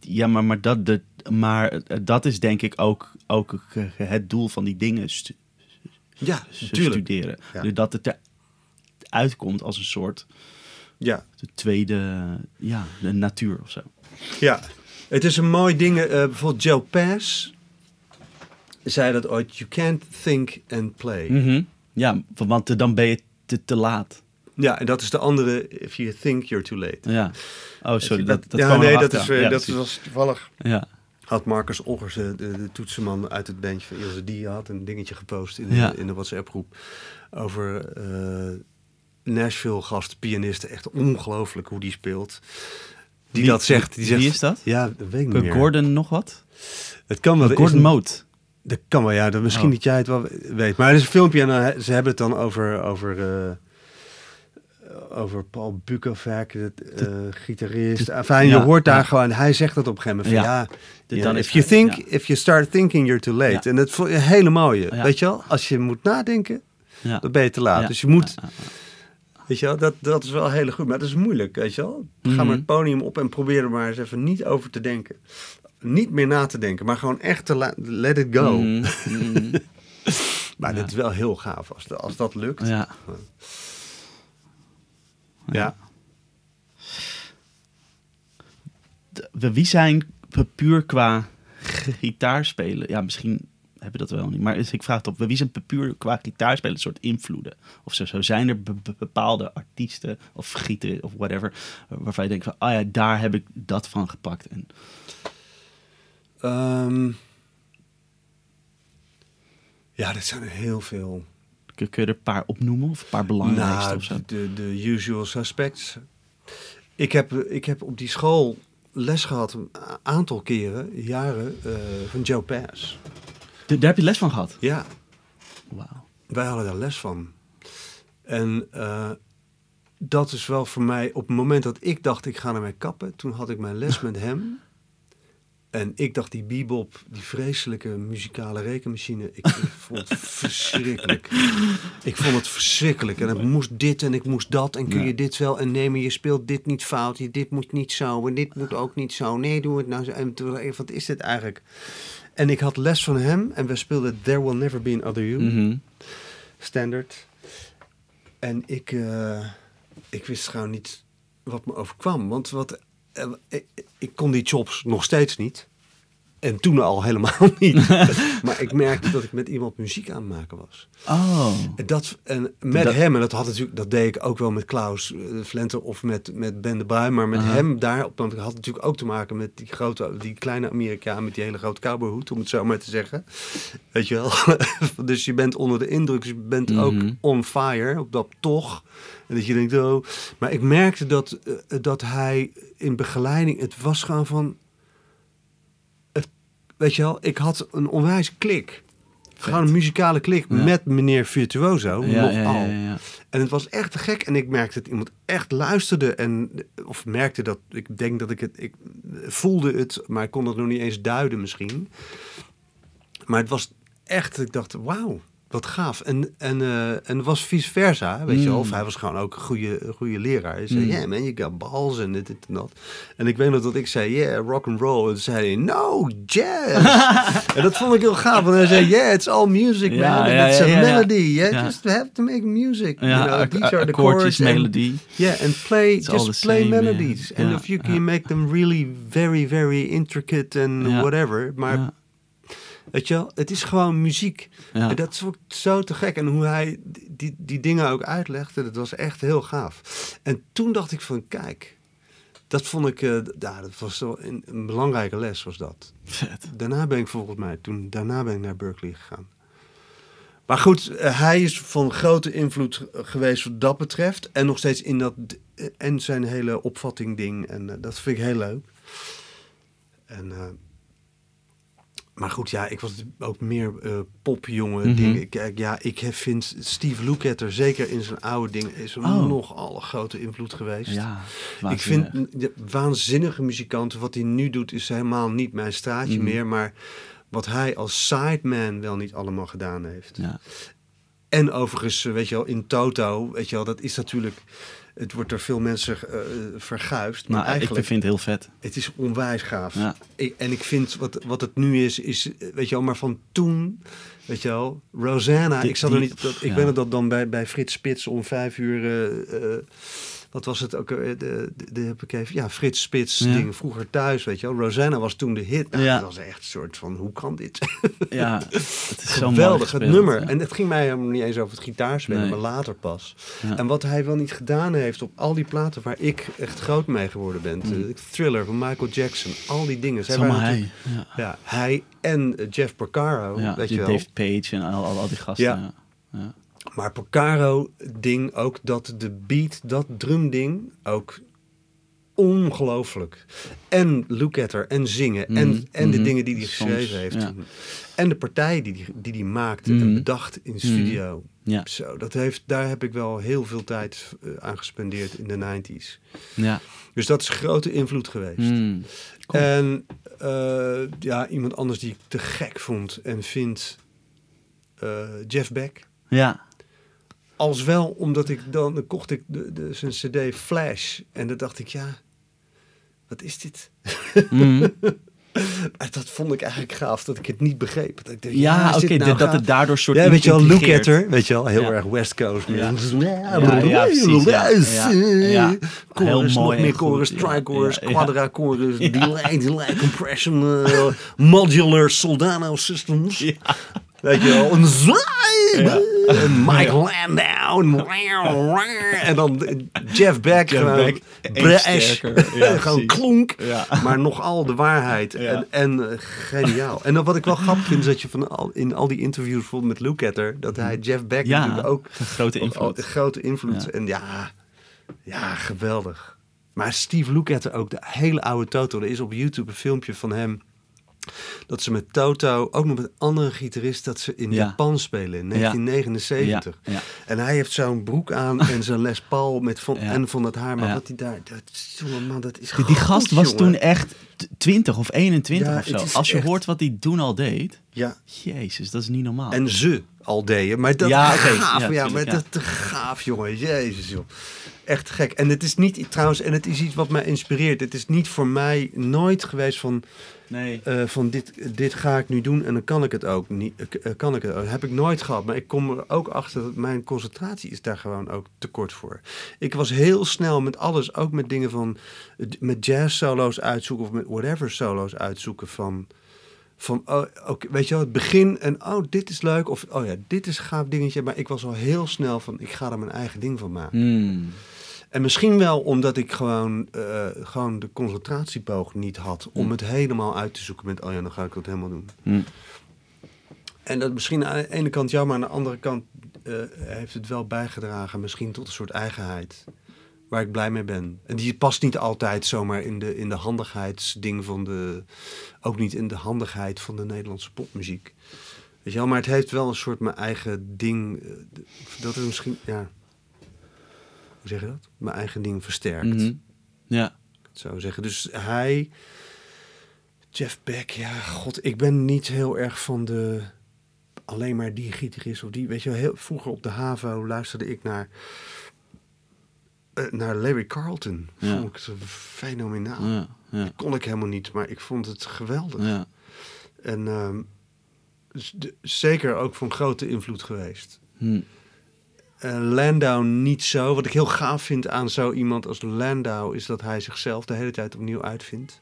S1: Ja, maar, maar, dat, de, maar dat is denk ik ook, ook het doel van die dingen stu-
S2: Ja,
S1: studeren.
S2: Ja.
S1: Dus dat het eruit komt als een soort
S2: Ja,
S1: de tweede ja, de natuur of zo.
S2: ja. Het is een mooi ding. eh, bijvoorbeeld Joe Pass zei dat ooit: You can't think and play.
S1: Mhm. Ja, want dan ben je te, te laat.
S2: Ja, en dat is de andere: If you think you're too late.
S1: Ja. Oh, sorry. Dat, dat
S2: ja,
S1: kwam
S2: nee, dat is,
S1: Ja,
S2: dat
S1: precies.
S2: was toevallig.
S1: Ja.
S2: had Marcus Oggers, eh, de, de toetsenman uit het bandje van Ilse Die, had een dingetje gepost in,
S1: Ja.
S2: de, in de WhatsApp-groep over eh Nashville-gast, pianisten. Echt ongelooflijk hoe die speelt. Die
S1: Wie-
S2: dat zegt. Die
S1: wie
S2: zegt,
S1: is dat?
S2: Ja, dat weet ik niet meer.
S1: Gordon nog wat?
S2: Het kan wel.
S1: Gordon
S2: een-
S1: Moot.
S2: Dat kan wel, ja. Dat misschien
S1: Oh.
S2: dat jij het wel weet. Maar er is een filmpje en dan, ze hebben het dan over... over eh, over Paul Bukovac, de eh, gitarist. Enfin, je
S1: ja,
S2: hoort daar
S1: ja.
S2: gewoon... Hij zegt dat op een gegeven moment. Van,
S1: Ja.
S2: ja, if
S1: is
S2: you think,
S1: ja.
S2: if you start thinking, you're too late.
S1: Ja.
S2: En dat vond je hele mooie.
S1: Ja.
S2: Weet je wel? Als je moet nadenken,
S1: Ja.
S2: dan ben je te laat.
S1: Ja.
S2: Dus je moet...
S1: Ja,
S2: Weet je wel, dat, dat is wel heel goed. Maar dat is moeilijk, weet je wel. Ga
S1: Mhm.
S2: maar het podium op en probeer er maar eens even niet over te denken. Niet meer na te denken, maar gewoon echt te let it go.
S1: Mhm, mhm.
S2: Maar
S1: Ja.
S2: dat is wel heel gaaf als, de- als dat lukt.
S1: Ja.
S2: Ja.
S1: De- we- wie zijn pu- puur qua gitaarspelen? Ja, misschien hebben dat wel niet. Maar is- ik vraag het op. Wie zijn puur qua gitaarspelen een soort invloeden? Of zo, zo zijn er be- be- bepaalde artiesten of gitaristen of whatever... waarvan je denkt van, ah ja, daar heb ik dat van gepakt. En,
S2: Ehm, ja, dat zijn er heel veel.
S1: kun, kun je er een paar opnoemen? Of een paar belangrijkste
S2: Nou,
S1: of zo?
S2: de, de usual suspects. Ik heb, ik heb op die school les gehad een aantal keren, jaren, eh, van Joe Pass.
S1: Daar heb je les van gehad?
S2: Ja,
S1: Wauw.
S2: wij hadden daar les van. En eh, dat is wel voor mij, op het moment dat ik dacht ik ga ermee kappen, toen had ik mijn les met hem. En ik dacht die bebop, die vreselijke muzikale rekenmachine, ik, ik vond het verschrikkelijk. Ik vond het verschrikkelijk. En ik moest dit en ik moest dat. En kun
S1: Ja.
S2: je dit wel? En nee, maar je speelt dit niet fout. Je, dit moet niet zo. En dit moet ook niet zo. Nee, doe het nou zo. En toen dacht ik, wat is dit eigenlijk? En ik had les van hem en we speelden There Will Never Be Another You
S1: Mhm.
S2: standaard. En ik, eh, ik wist gewoon niet wat me overkwam. Want wat, eh, ik, ik kon die chops nog steeds niet. En toen al helemaal niet. maar ik merkte dat ik met iemand muziek aan het maken was.
S1: Oh.
S2: En, dat, en met
S1: Dat-
S2: hem, en dat, had natuurlijk, dat deed ik ook wel met Klaus eh, Vlenter of met, met Ben de Bruin. Maar met
S1: Aha.
S2: hem daar, op, had het natuurlijk ook te maken met die, grote, die kleine Amerikaan met die hele grote cowboyhoed, om het zo maar te zeggen. Weet je wel? dus je bent onder de indruk, dus je bent ook
S1: Mhm.
S2: on fire, op dat toch. En dat je denkt, oh. Maar ik merkte dat, eh, dat hij in begeleiding, het was gewoon van, weet je wel, ik had een onwijs klik. Gewoon een muzikale klik
S1: Ja.
S2: met meneer Virtuoso,
S1: Ja.
S2: En het was echt te gek. En ik merkte dat iemand echt luisterde. En, of merkte dat, ik denk dat ik het, ik voelde het, maar ik kon het nog niet eens duiden misschien. Maar het was echt, ik dacht, wauw, wat gaaf. En, en, eh, en was vice versa, weet je wel.
S1: Mm.
S2: Of hij was gewoon ook een goede, goede leraar. Hij zei,
S1: Mm.
S2: yeah man, you got balls en dit, dit en dat. En ik weet nog dat ik zei, yeah, rock and roll. En zei hij, no, jazz. en dat vond ik heel gaaf. Want hij zei, yeah, it's all music, man.
S1: Ja,
S2: and
S1: ja,
S2: it's
S1: ja,
S2: a melody. Yeah, just have to make music. You know, these are the chords.
S1: melodie.
S2: Yeah, and play,
S1: It's
S2: just play
S1: same,
S2: melodies. And if you can make them really very, very intricate and whatever. Maar weet je wel, het is gewoon muziek.
S1: ja.
S2: En dat is ook zo te gek. En hoe hij die, die, dingen ook uitlegde, dat was echt heel gaaf. En toen dacht ik van, kijk, dat vond ik, ja, dat was een, een belangrijke les was dat.
S1: Vet.
S2: Daarna ben ik volgens mij, toen, daarna ben ik naar Berkeley gegaan. Maar goed, eh, hij is van grote invloed geweest wat dat betreft. En nog steeds in dat, eh, en zijn hele opvatting ding. En dat vind ik heel leuk. En, maar goed, ja, ik was ook meer eh popjongen
S1: Mhm.
S2: dingen. Kijk, ja, ik heb- vind Steve Lukather, zeker in zijn oude dingen, is een
S1: Oh.
S2: nogal een grote invloed geweest.
S1: Ja,
S2: Ik vind de waanzinnige muzikanten, wat hij nu doet, is helemaal niet mijn straatje
S1: Mhm.
S2: meer. Maar wat hij als sideman wel niet allemaal gedaan heeft.
S1: Ja.
S2: En overigens, eh, weet je wel, in Toto, weet je wel, dat is natuurlijk... Het wordt door veel mensen eh verguisd. Maar
S1: Nou,
S2: eigenlijk,
S1: ik vind het heel vet.
S2: het is onwijs gaaf.
S1: Ja.
S2: Ik, en ik vind, wat, wat het nu is, is, weet je wel, maar van toen... Weet je wel, Rosanna,
S1: Die-
S2: ik zat er niet... Dat, ik
S1: ja.
S2: weet nog dat dan bij, bij Frits Spits om vijf uur... eh, eh, wat was het ook? eh, De, de, de, heb ik even, ja, Frits Spits
S1: Ja.
S2: ding vroeger thuis, weet je wel. Rosanna was toen de hit. Nou,
S1: Ja.
S2: Dat was echt een soort van, hoe kan dit?
S1: Ja, het is zo
S2: Geweldig, het nummer.
S1: ja.
S2: En het ging mij helemaal niet eens over het gitaarspelen,
S1: Nee.
S2: maar later pas.
S1: Ja.
S2: En wat hij wel niet gedaan heeft op al die platen waar ik echt groot mee geworden ben.
S1: Mm.
S2: De Thriller van Michael Jackson, al die dingen. Zij waren
S1: hij. Ja.
S2: Hij en eh, Jeff Porcaro,
S1: Ja,
S2: weet je wel.
S1: Dave Page en al, al, al die gasten.
S2: Ja. Maar Porcaro ding ook dat de beat, dat drumding ook ongelooflijk. En look at her en zingen en,
S1: Mhm,
S2: en de
S1: mhm.
S2: dingen die hij geschreven heeft.
S1: ja.
S2: En de partijen die hij die, die maakte en
S1: Mhm.
S2: bedacht in studio.
S1: Ja.
S2: Zo, dat heeft, daar heb ik wel heel veel tijd eh, aan gespendeerd in de 90s.
S1: Ja.
S2: Dus dat is grote invloed geweest.
S1: Cool.
S2: En eh, ja, iemand anders die ik te gek vond en vind eh, Jeff Beck.
S1: ja.
S2: Als wel omdat ik dan, dan kocht ik de, de, zijn cd Flash. En dan dacht ik, ja, wat is dit?
S1: Mm.
S2: Dat vond ik eigenlijk gaaf, dat ik het niet begreep. Dat ik dacht,
S1: Ja, oké,
S2: nou
S1: dat het daardoor soort
S2: Ja, weet je wel, look at her. Weet je wel, heel
S1: Ja.
S2: erg West Coast.
S1: Ja.
S2: Ja,
S1: precies, ja.
S2: Chorus,
S1: Heel mooi
S2: nog meer chorus, tri-chorus, quadra chorus, delay, delay, compression, eh, modular Soldano systems. Weet je wel, een zwaai, Mike Landau, en dan Jeff Beck,
S1: Jeff
S2: gewoon
S1: Beck,
S2: brash.
S1: Ja,
S2: gewoon klonk,
S1: Ja.
S2: maar nogal de waarheid. En, en eh, geniaal. En dan wat ik wel grappig vind, is dat je van al, in al die interviews bijvoorbeeld met Luke Etter, dat hij Jeff Beck
S1: Ja,
S2: natuurlijk ook
S1: grote invloed.
S2: grote invloed. En ja, ja, geweldig. Maar Steve Lukather ook, de hele oude Toto. Er is op YouTube een filmpje van hem. Dat ze met Toto, ook nog met andere gitarist, dat ze in
S1: Ja.
S2: Japan spelen in 1979.
S1: Ja, ja.
S2: En hij heeft zo'n broek aan en zijn Les Paul met van, en van dat haar. Maar wat hij daar, dat, jongen, man, dat is
S1: Die, die gast was
S2: jongen.
S1: toen echt t- 20 of 21
S2: Ja,
S1: of zo. Als je
S2: echt-
S1: hoort wat hij toen al deed.
S2: Ja,
S1: Jezus, dat is niet normaal.
S2: en ze al deden. Maar dat
S1: Ja,
S2: gaaf,
S1: Ja,
S2: ja, maar dat te gaaf, jongen. Jezus, joh. Echt gek. En het is niet, trouwens, en het is iets wat mij inspireert. Het is niet voor mij nooit geweest van,
S1: nee.
S2: eh, van dit, dit ga ik nu doen en dan kan ik het ook niet. eh, kan ik het ook. heb ik nooit gehad. Maar ik kom er ook achter dat mijn concentratie is daar gewoon ook te kort voor. Ik was heel snel met alles, ook met dingen van, met jazz solo's uitzoeken of met whatever solo's uitzoeken van van, oh, oké, weet je wel, het begin en oh, dit is leuk. Of, oh ja, dit is een gaaf dingetje. Maar ik was al heel snel van, ik ga er mijn eigen ding van maken.
S1: Hmm.
S2: En misschien wel omdat ik gewoon, eh, gewoon de concentratieboog niet had. Om het helemaal uit te zoeken met, oh ja, dan ga ik dat helemaal doen.
S1: Hmm.
S2: En dat misschien aan de ene kant ja, maar aan de andere kant eh, heeft het wel bijgedragen. Misschien tot een soort eigenheid. Waar ik blij mee ben. En die past niet altijd zomaar in de, in de handigheidsding van de... Ook niet in de handigheid van de Nederlandse popmuziek. Weet je wel, maar het heeft wel een soort mijn eigen ding. eh, Dat is misschien, ja... Hoe zeg je dat? Mijn eigen ding versterkt.
S1: Mhm. Ja.
S2: het zo zeggen. Dus hij, Jeff Beck, ja, god, ik ben niet heel erg van de alleen maar die gitarist of die, weet je wel, heel, vroeger op de HAVO luisterde ik naar eh, naar Larry Carlton.
S1: Ja.
S2: Vond ik het fenomenaal.
S1: Ja. Ja.
S2: Dat kon ik helemaal niet, maar ik vond het geweldig.
S1: Ja.
S2: En ehm, dus zeker ook van grote invloed geweest.
S1: Hm.
S2: Eh, Landau niet zo. Wat ik heel gaaf vind aan zo iemand als Landau is dat hij zichzelf de hele tijd opnieuw uitvindt.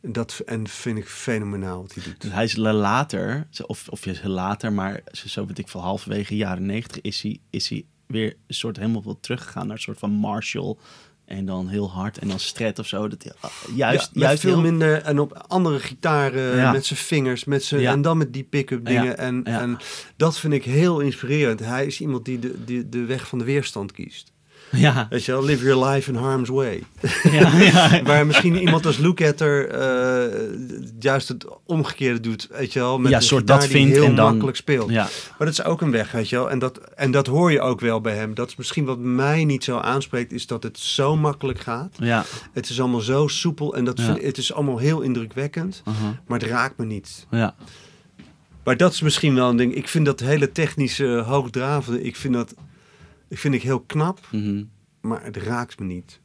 S2: Dat en vind ik fenomenaal wat hij doet.
S1: Dus hij is later, of, of je later, maar zo weet ik veel, halverwege jaren negentig is hij, is hij weer een soort helemaal teruggegaan naar een soort van Marshall. En dan heel hard en dan Strat of zo. Dat, ah, juist,
S2: ja,
S1: juist
S2: veel
S1: heel-
S2: minder en op andere gitaren
S1: Ja.
S2: met zijn vingers, met zijn
S1: Ja.
S2: en dan met die pick-up dingen en, en dat vind ik heel inspirerend. Hij is iemand die de, die de weg van de weerstand kiest.
S1: Ja,
S2: Weet je wel, live your life in harm's way.
S1: ja, ja.
S2: Waar misschien iemand als Lukather eh juist het omgekeerde doet, weet je wel, met
S1: Ja,
S2: een
S1: soort dat vindt
S2: heel
S1: en dan-
S2: makkelijk speelt.
S1: ja.
S2: Maar dat is ook een weg, weet je wel. En dat, en dat hoor je ook wel bij hem. Dat is misschien wat mij niet zo aanspreekt, is dat het zo makkelijk gaat.
S1: ja.
S2: Het is allemaal zo soepel en dat
S1: Ja.
S2: vind, het is allemaal heel indrukwekkend.
S1: aha,
S2: Maar het raakt me niet.
S1: ja.
S2: Maar dat is misschien wel een ding. Ik vind dat hele technische, hoogdravende, ik vind dat ik vind ik heel knap,
S1: mhm,
S2: maar het raakt me niet.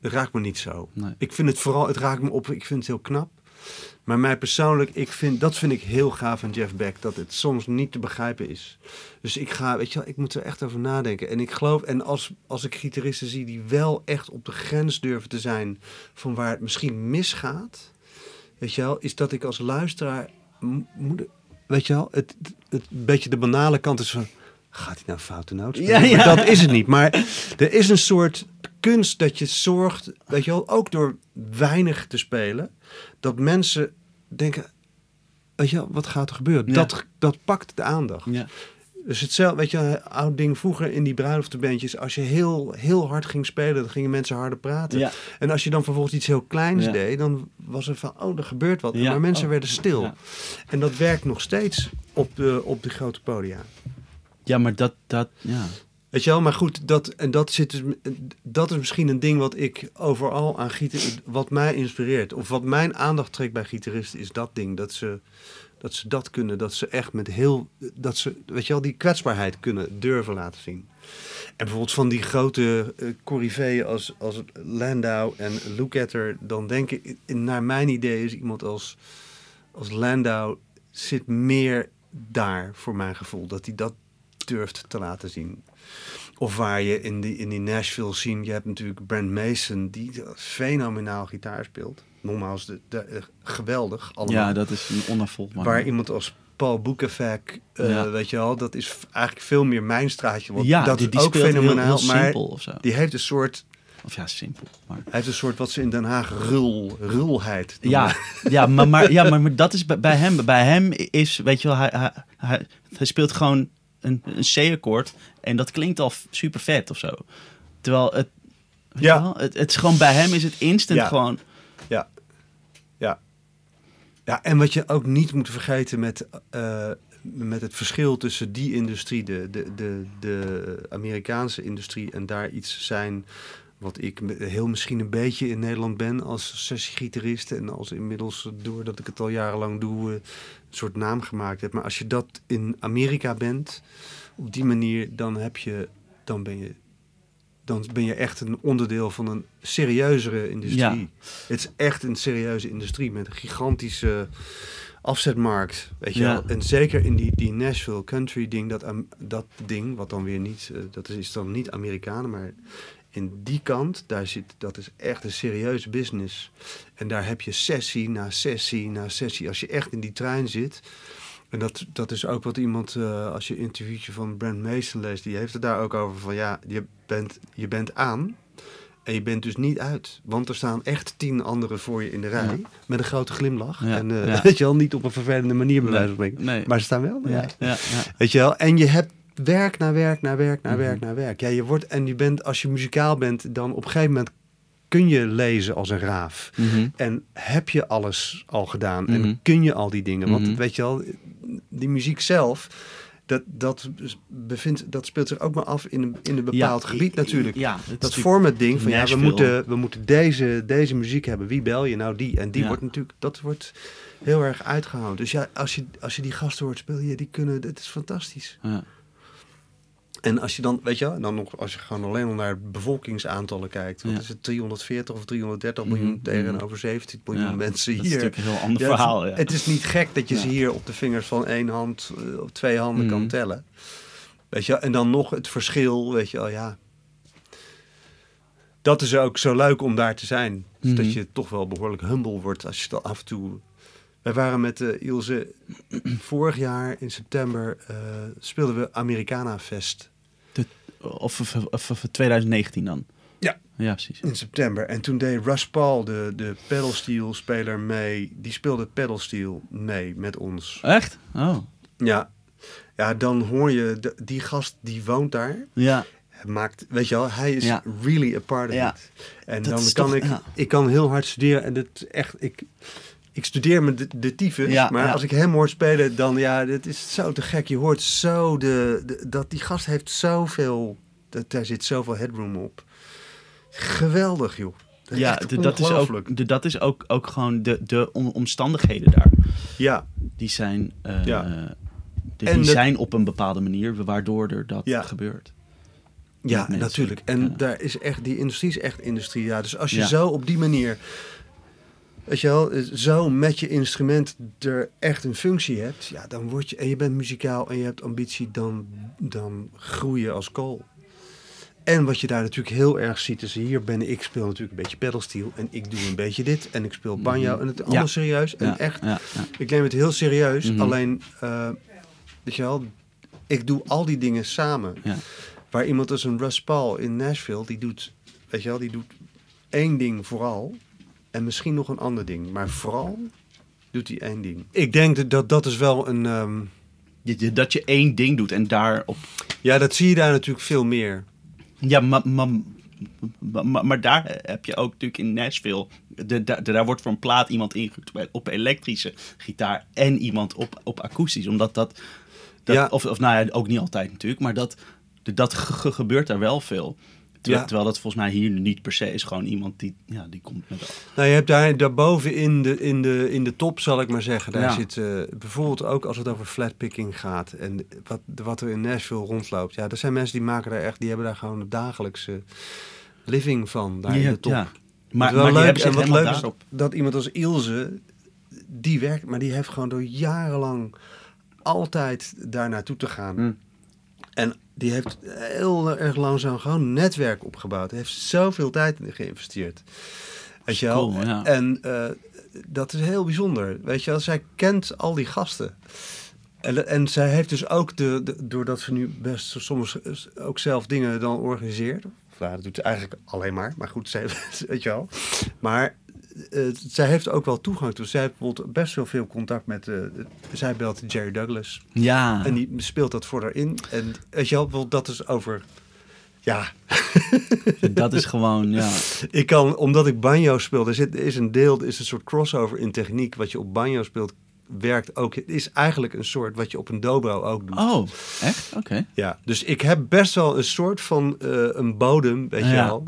S2: Het raakt me niet zo.
S1: Nee.
S2: Ik vind het vooral, het raakt me op, ik vind het heel knap. Maar mij persoonlijk, ik vind, dat vind ik heel gaaf aan Jeff Beck, dat het soms niet te begrijpen is. Dus ik ga, weet je wel, ik moet er echt over nadenken. En ik geloof, en als, als ik gitaristen zie die wel echt op de grens durven te zijn van waar het misschien misgaat, weet je wel, is dat ik als luisteraar moet, weet je wel, het, het, het beetje de banale kant is van, gaat hij nou foute noot spelen?
S1: Ja,
S2: dat is het niet. Maar er is een soort kunst dat je zorgt, weet je wel, ook door weinig te spelen, dat mensen denken, weet je wel, wat gaat er gebeuren?
S1: Ja.
S2: Dat, dat pakt de aandacht.
S1: ja.
S2: Dus hetzelfde, weet je, een oud ding vroeger in die bruiloftenbandjes, als je heel, heel hard ging spelen, dan gingen mensen harder praten.
S1: Ja.
S2: En als je dan vervolgens iets heel kleins
S1: Ja.
S2: deed, dan was er van, oh, er gebeurt wat.
S1: Ja.
S2: Maar mensen
S1: Oh.
S2: werden stil. En dat werkt nog steeds op de, op de grote podia.
S1: Ja, maar dat, dat, ja.
S2: Weet je wel, maar goed, dat, en dat, zit dus, dat is misschien een ding wat ik overal aan gitar, wat mij inspireert. Of wat mijn aandacht trekt bij gitaristen, is dat ding. Dat ze, dat ze dat kunnen, dat ze echt met heel, dat ze, weet je wel, die kwetsbaarheid kunnen durven laten zien. bijvoorbeeld van die grote uh, als, als Landau en Lukather, dan denk ik, naar mijn idee is iemand als, als Landau zit meer daar voor mijn gevoel. Dat hij dat durft te laten zien. Of waar je in die, in die Nashville scene, je hebt natuurlijk Brent Mason, die fenomenaal gitaar speelt. Nogmaals, de, de, eh, geweldig.
S1: Allemaal. Ja, dat is een onafvolgbaar.
S2: Waar iemand als Paul Boekevek, uh, weet je wel, dat is eigenlijk veel meer mijn straatje. Want ja, dat die, die is ook fenomenaal. Heel, maar of zo. die heeft een soort
S1: of ja, simpel. Maar... Hij
S2: heeft een soort wat ze in Den Haag rul, rulheid
S1: Ja, ja, maar, maar, ja, maar, dat is bij, hem. Bij hem is, weet je wel, hij, hij, hij speelt gewoon een, een C-akkoord en dat klinkt al super vet of zo. Terwijl het, ja. Wel, het, het is gewoon bij hem is het instant gewoon.
S2: Ja, ja. Ja, en wat je ook niet moet vergeten met, uh, met het verschil tussen die industrie, de, de, de, de Amerikaanse industrie, en daar iets zijn wat ik heel misschien een beetje in Nederland ben als sessiegitarist. En als inmiddels, doordat ik het al jarenlang doe, eh, een soort naam gemaakt heb. Maar als je dat in Amerika bent, op die manier, dan heb je, dan ben je, dan ben je echt een onderdeel van een serieuzere industrie. Het is echt een serieuze industrie met een gigantische afzetmarkt, weet je wel. En zeker in die, die Nashville country ding, dat, dat ding, wat dan weer niet, uh, dat is, is dan niet Amerikanen, maar in die kant, daar zit, dat is echt een serieuze business. En daar heb je sessie na sessie na sessie. Als je echt in die trein zit. En dat, dat is ook wat iemand, uh, als je een interviewtje van Brent Mason leest, die heeft het daar ook over van ja, je bent, je bent aan en je bent dus niet uit. Want er staan echt tien anderen voor je in de rij. Met een grote glimlach. En uh, weet je wel, niet op een vervelende manier bij wijze van spreken. Nee. Maar ze staan wel. Ja. Weet je wel, en je hebt werk naar werk naar werk naar werk mhm. naar werk. Ja, je wordt en je bent, als je muzikaal bent, dan op een gegeven moment kun je lezen als een raaf. Mhm. En heb je alles al gedaan en mhm. kun je al die dingen. Want weet je wel, die muziek zelf, dat, dat, bevindt, dat speelt zich ook maar af in een, in een bepaald gebied natuurlijk. Ja, dat vormt het ding van ja, we moeten, we moeten deze, deze muziek hebben. Wie bel je nou die? En die wordt natuurlijk, dat wordt heel erg uitgehouden. Dus ja, als je, als je die gasten hoort spelen, die kunnen, het is fantastisch. Ja. En als je dan, weet je, dan nog, als je gewoon alleen al naar bevolkingsaantallen kijkt, wat is het 340 of 330 miljoen mm -hmm. tegenover 17 miljoen mensen hier. Dat is
S1: natuurlijk een heel ander verhaal.
S2: Het, het, is niet gek dat je ze hier op de vingers van één hand eh, of twee handen kan mhm. tellen. Weet je, en dan nog het verschil, weet je wel, ja. Dat is ook zo leuk om daar te zijn. Dus dat mhm. je toch wel behoorlijk humble wordt als je dan af en toe wij waren met uh, Ilse vorig jaar in september uh, speelden we Americana Fest.
S1: De, of, of, of, 2019 dan?
S2: Ja.
S1: Ja, precies.
S2: In september. En toen deed Russ Paul, de, de pedalsteel speler, mee. Die speelde pedalsteel mee met ons.
S1: Echt? Oh.
S2: Ja. Ja, dan hoor je, de, die gast die woont daar.
S1: Ja.
S2: Maakt, weet je wel, hij is really a part of ja. it. En dan kan ik, ik kan heel hard studeren en het echt, ik, ik studeer me de, de tyfus, maar als ik hem hoor spelen, dan ja, dit is zo te gek. Je hoort zo de, de dat die gast heeft zoveel, dat, daar zit zoveel headroom op. Geweldig, joh.
S1: Dat ja, de, dat is ook, de, dat is ook, ook gewoon de, de omstandigheden daar.
S2: Ja.
S1: Die zijn, uh, ja. die zijn op een bepaalde manier waardoor er dat gebeurt.
S2: Ja, natuurlijk. En daar is echt, die industrie is echt industrie. Ja. Dus als je zo op die manier Weet je wel, zo met je instrument er echt een functie hebt, ja, dan word je, en je bent muzikaal en je hebt ambitie, dan, dan groei je als kool. En wat je daar natuurlijk heel erg ziet, is hier ben ik speel natuurlijk een beetje pedalsteel en ik doe een beetje dit en ik speel banjo mhm. en het allemaal serieus en echt. Ja, ik neem het heel serieus, mhm. alleen, uh, weet je wel, ik doe al die dingen samen. Waar iemand als een Russ Paul in Nashville, die doet, weet je wel, die doet één ding vooral. En misschien nog een ander ding. Maar vooral doet hij één ding. Ik denk dat dat is wel een... Um...
S1: dat je één ding doet en daarop...
S2: Ja, dat zie je daar natuurlijk veel meer.
S1: Ja, maar, maar, maar, maar daar heb je ook natuurlijk in Nashville... De, de, daar wordt voor een plaat iemand ingehuurd op elektrische gitaar... en iemand op, op akoestisch. Omdat dat... dat ja. of, of nou ja, ook niet altijd natuurlijk. Maar dat, dat gebeurt daar wel veel. Terwijl,
S2: Ja.
S1: terwijl dat volgens mij hier niet per se is. Gewoon iemand die, ja, die komt met...
S2: Nou, je hebt daar daarboven in de, in, de, in de top, zal ik maar zeggen. Daar
S1: Ja.
S2: zit eh, bijvoorbeeld ook als het over flatpicking gaat. En wat, wat er in Nashville rondloopt. Ja, er zijn mensen die maken daar echt, die hebben daar gewoon een dagelijkse living van. Daar in de top.
S1: Maar,
S2: wel
S1: maar
S2: leuk en wat leuk is,
S1: daarop.
S2: dat iemand als Ilse, die werkt, maar die heeft gewoon door jarenlang altijd daar naartoe te gaan.
S1: Mm.
S2: En die heeft heel erg langzaam gewoon netwerk opgebouwd. Hij heeft zoveel tijd in geïnvesteerd. Weet je wel?
S1: Cool, ja.
S2: En eh, dat is heel bijzonder. Weet je wel? Zij kent al die gasten. En, en zij heeft dus ook, de, de- doordat ze nu best soms ook zelf dingen dan organiseert. Nou, dat doet ze eigenlijk alleen maar. Maar goed, zij, weet je wel. Maar eh, zij heeft ook wel toegang toe. Zij heeft bijvoorbeeld best wel veel contact met... eh, zij belt Jerry Douglas.
S1: Ja.
S2: En die speelt dat voor haar in. En weet je bijvoorbeeld dat is over... Ja,
S1: Dat is gewoon, ja.
S2: ik kan, omdat ik banjo speel, er zit, is een deel, is een soort crossover in techniek. Wat je op banjo speelt, werkt ook. Het is eigenlijk een soort wat je op een dobro ook doet.
S1: Oh, echt? Oké.
S2: Ja, dus ik heb best wel een soort van eh, een bodem, weet je wel.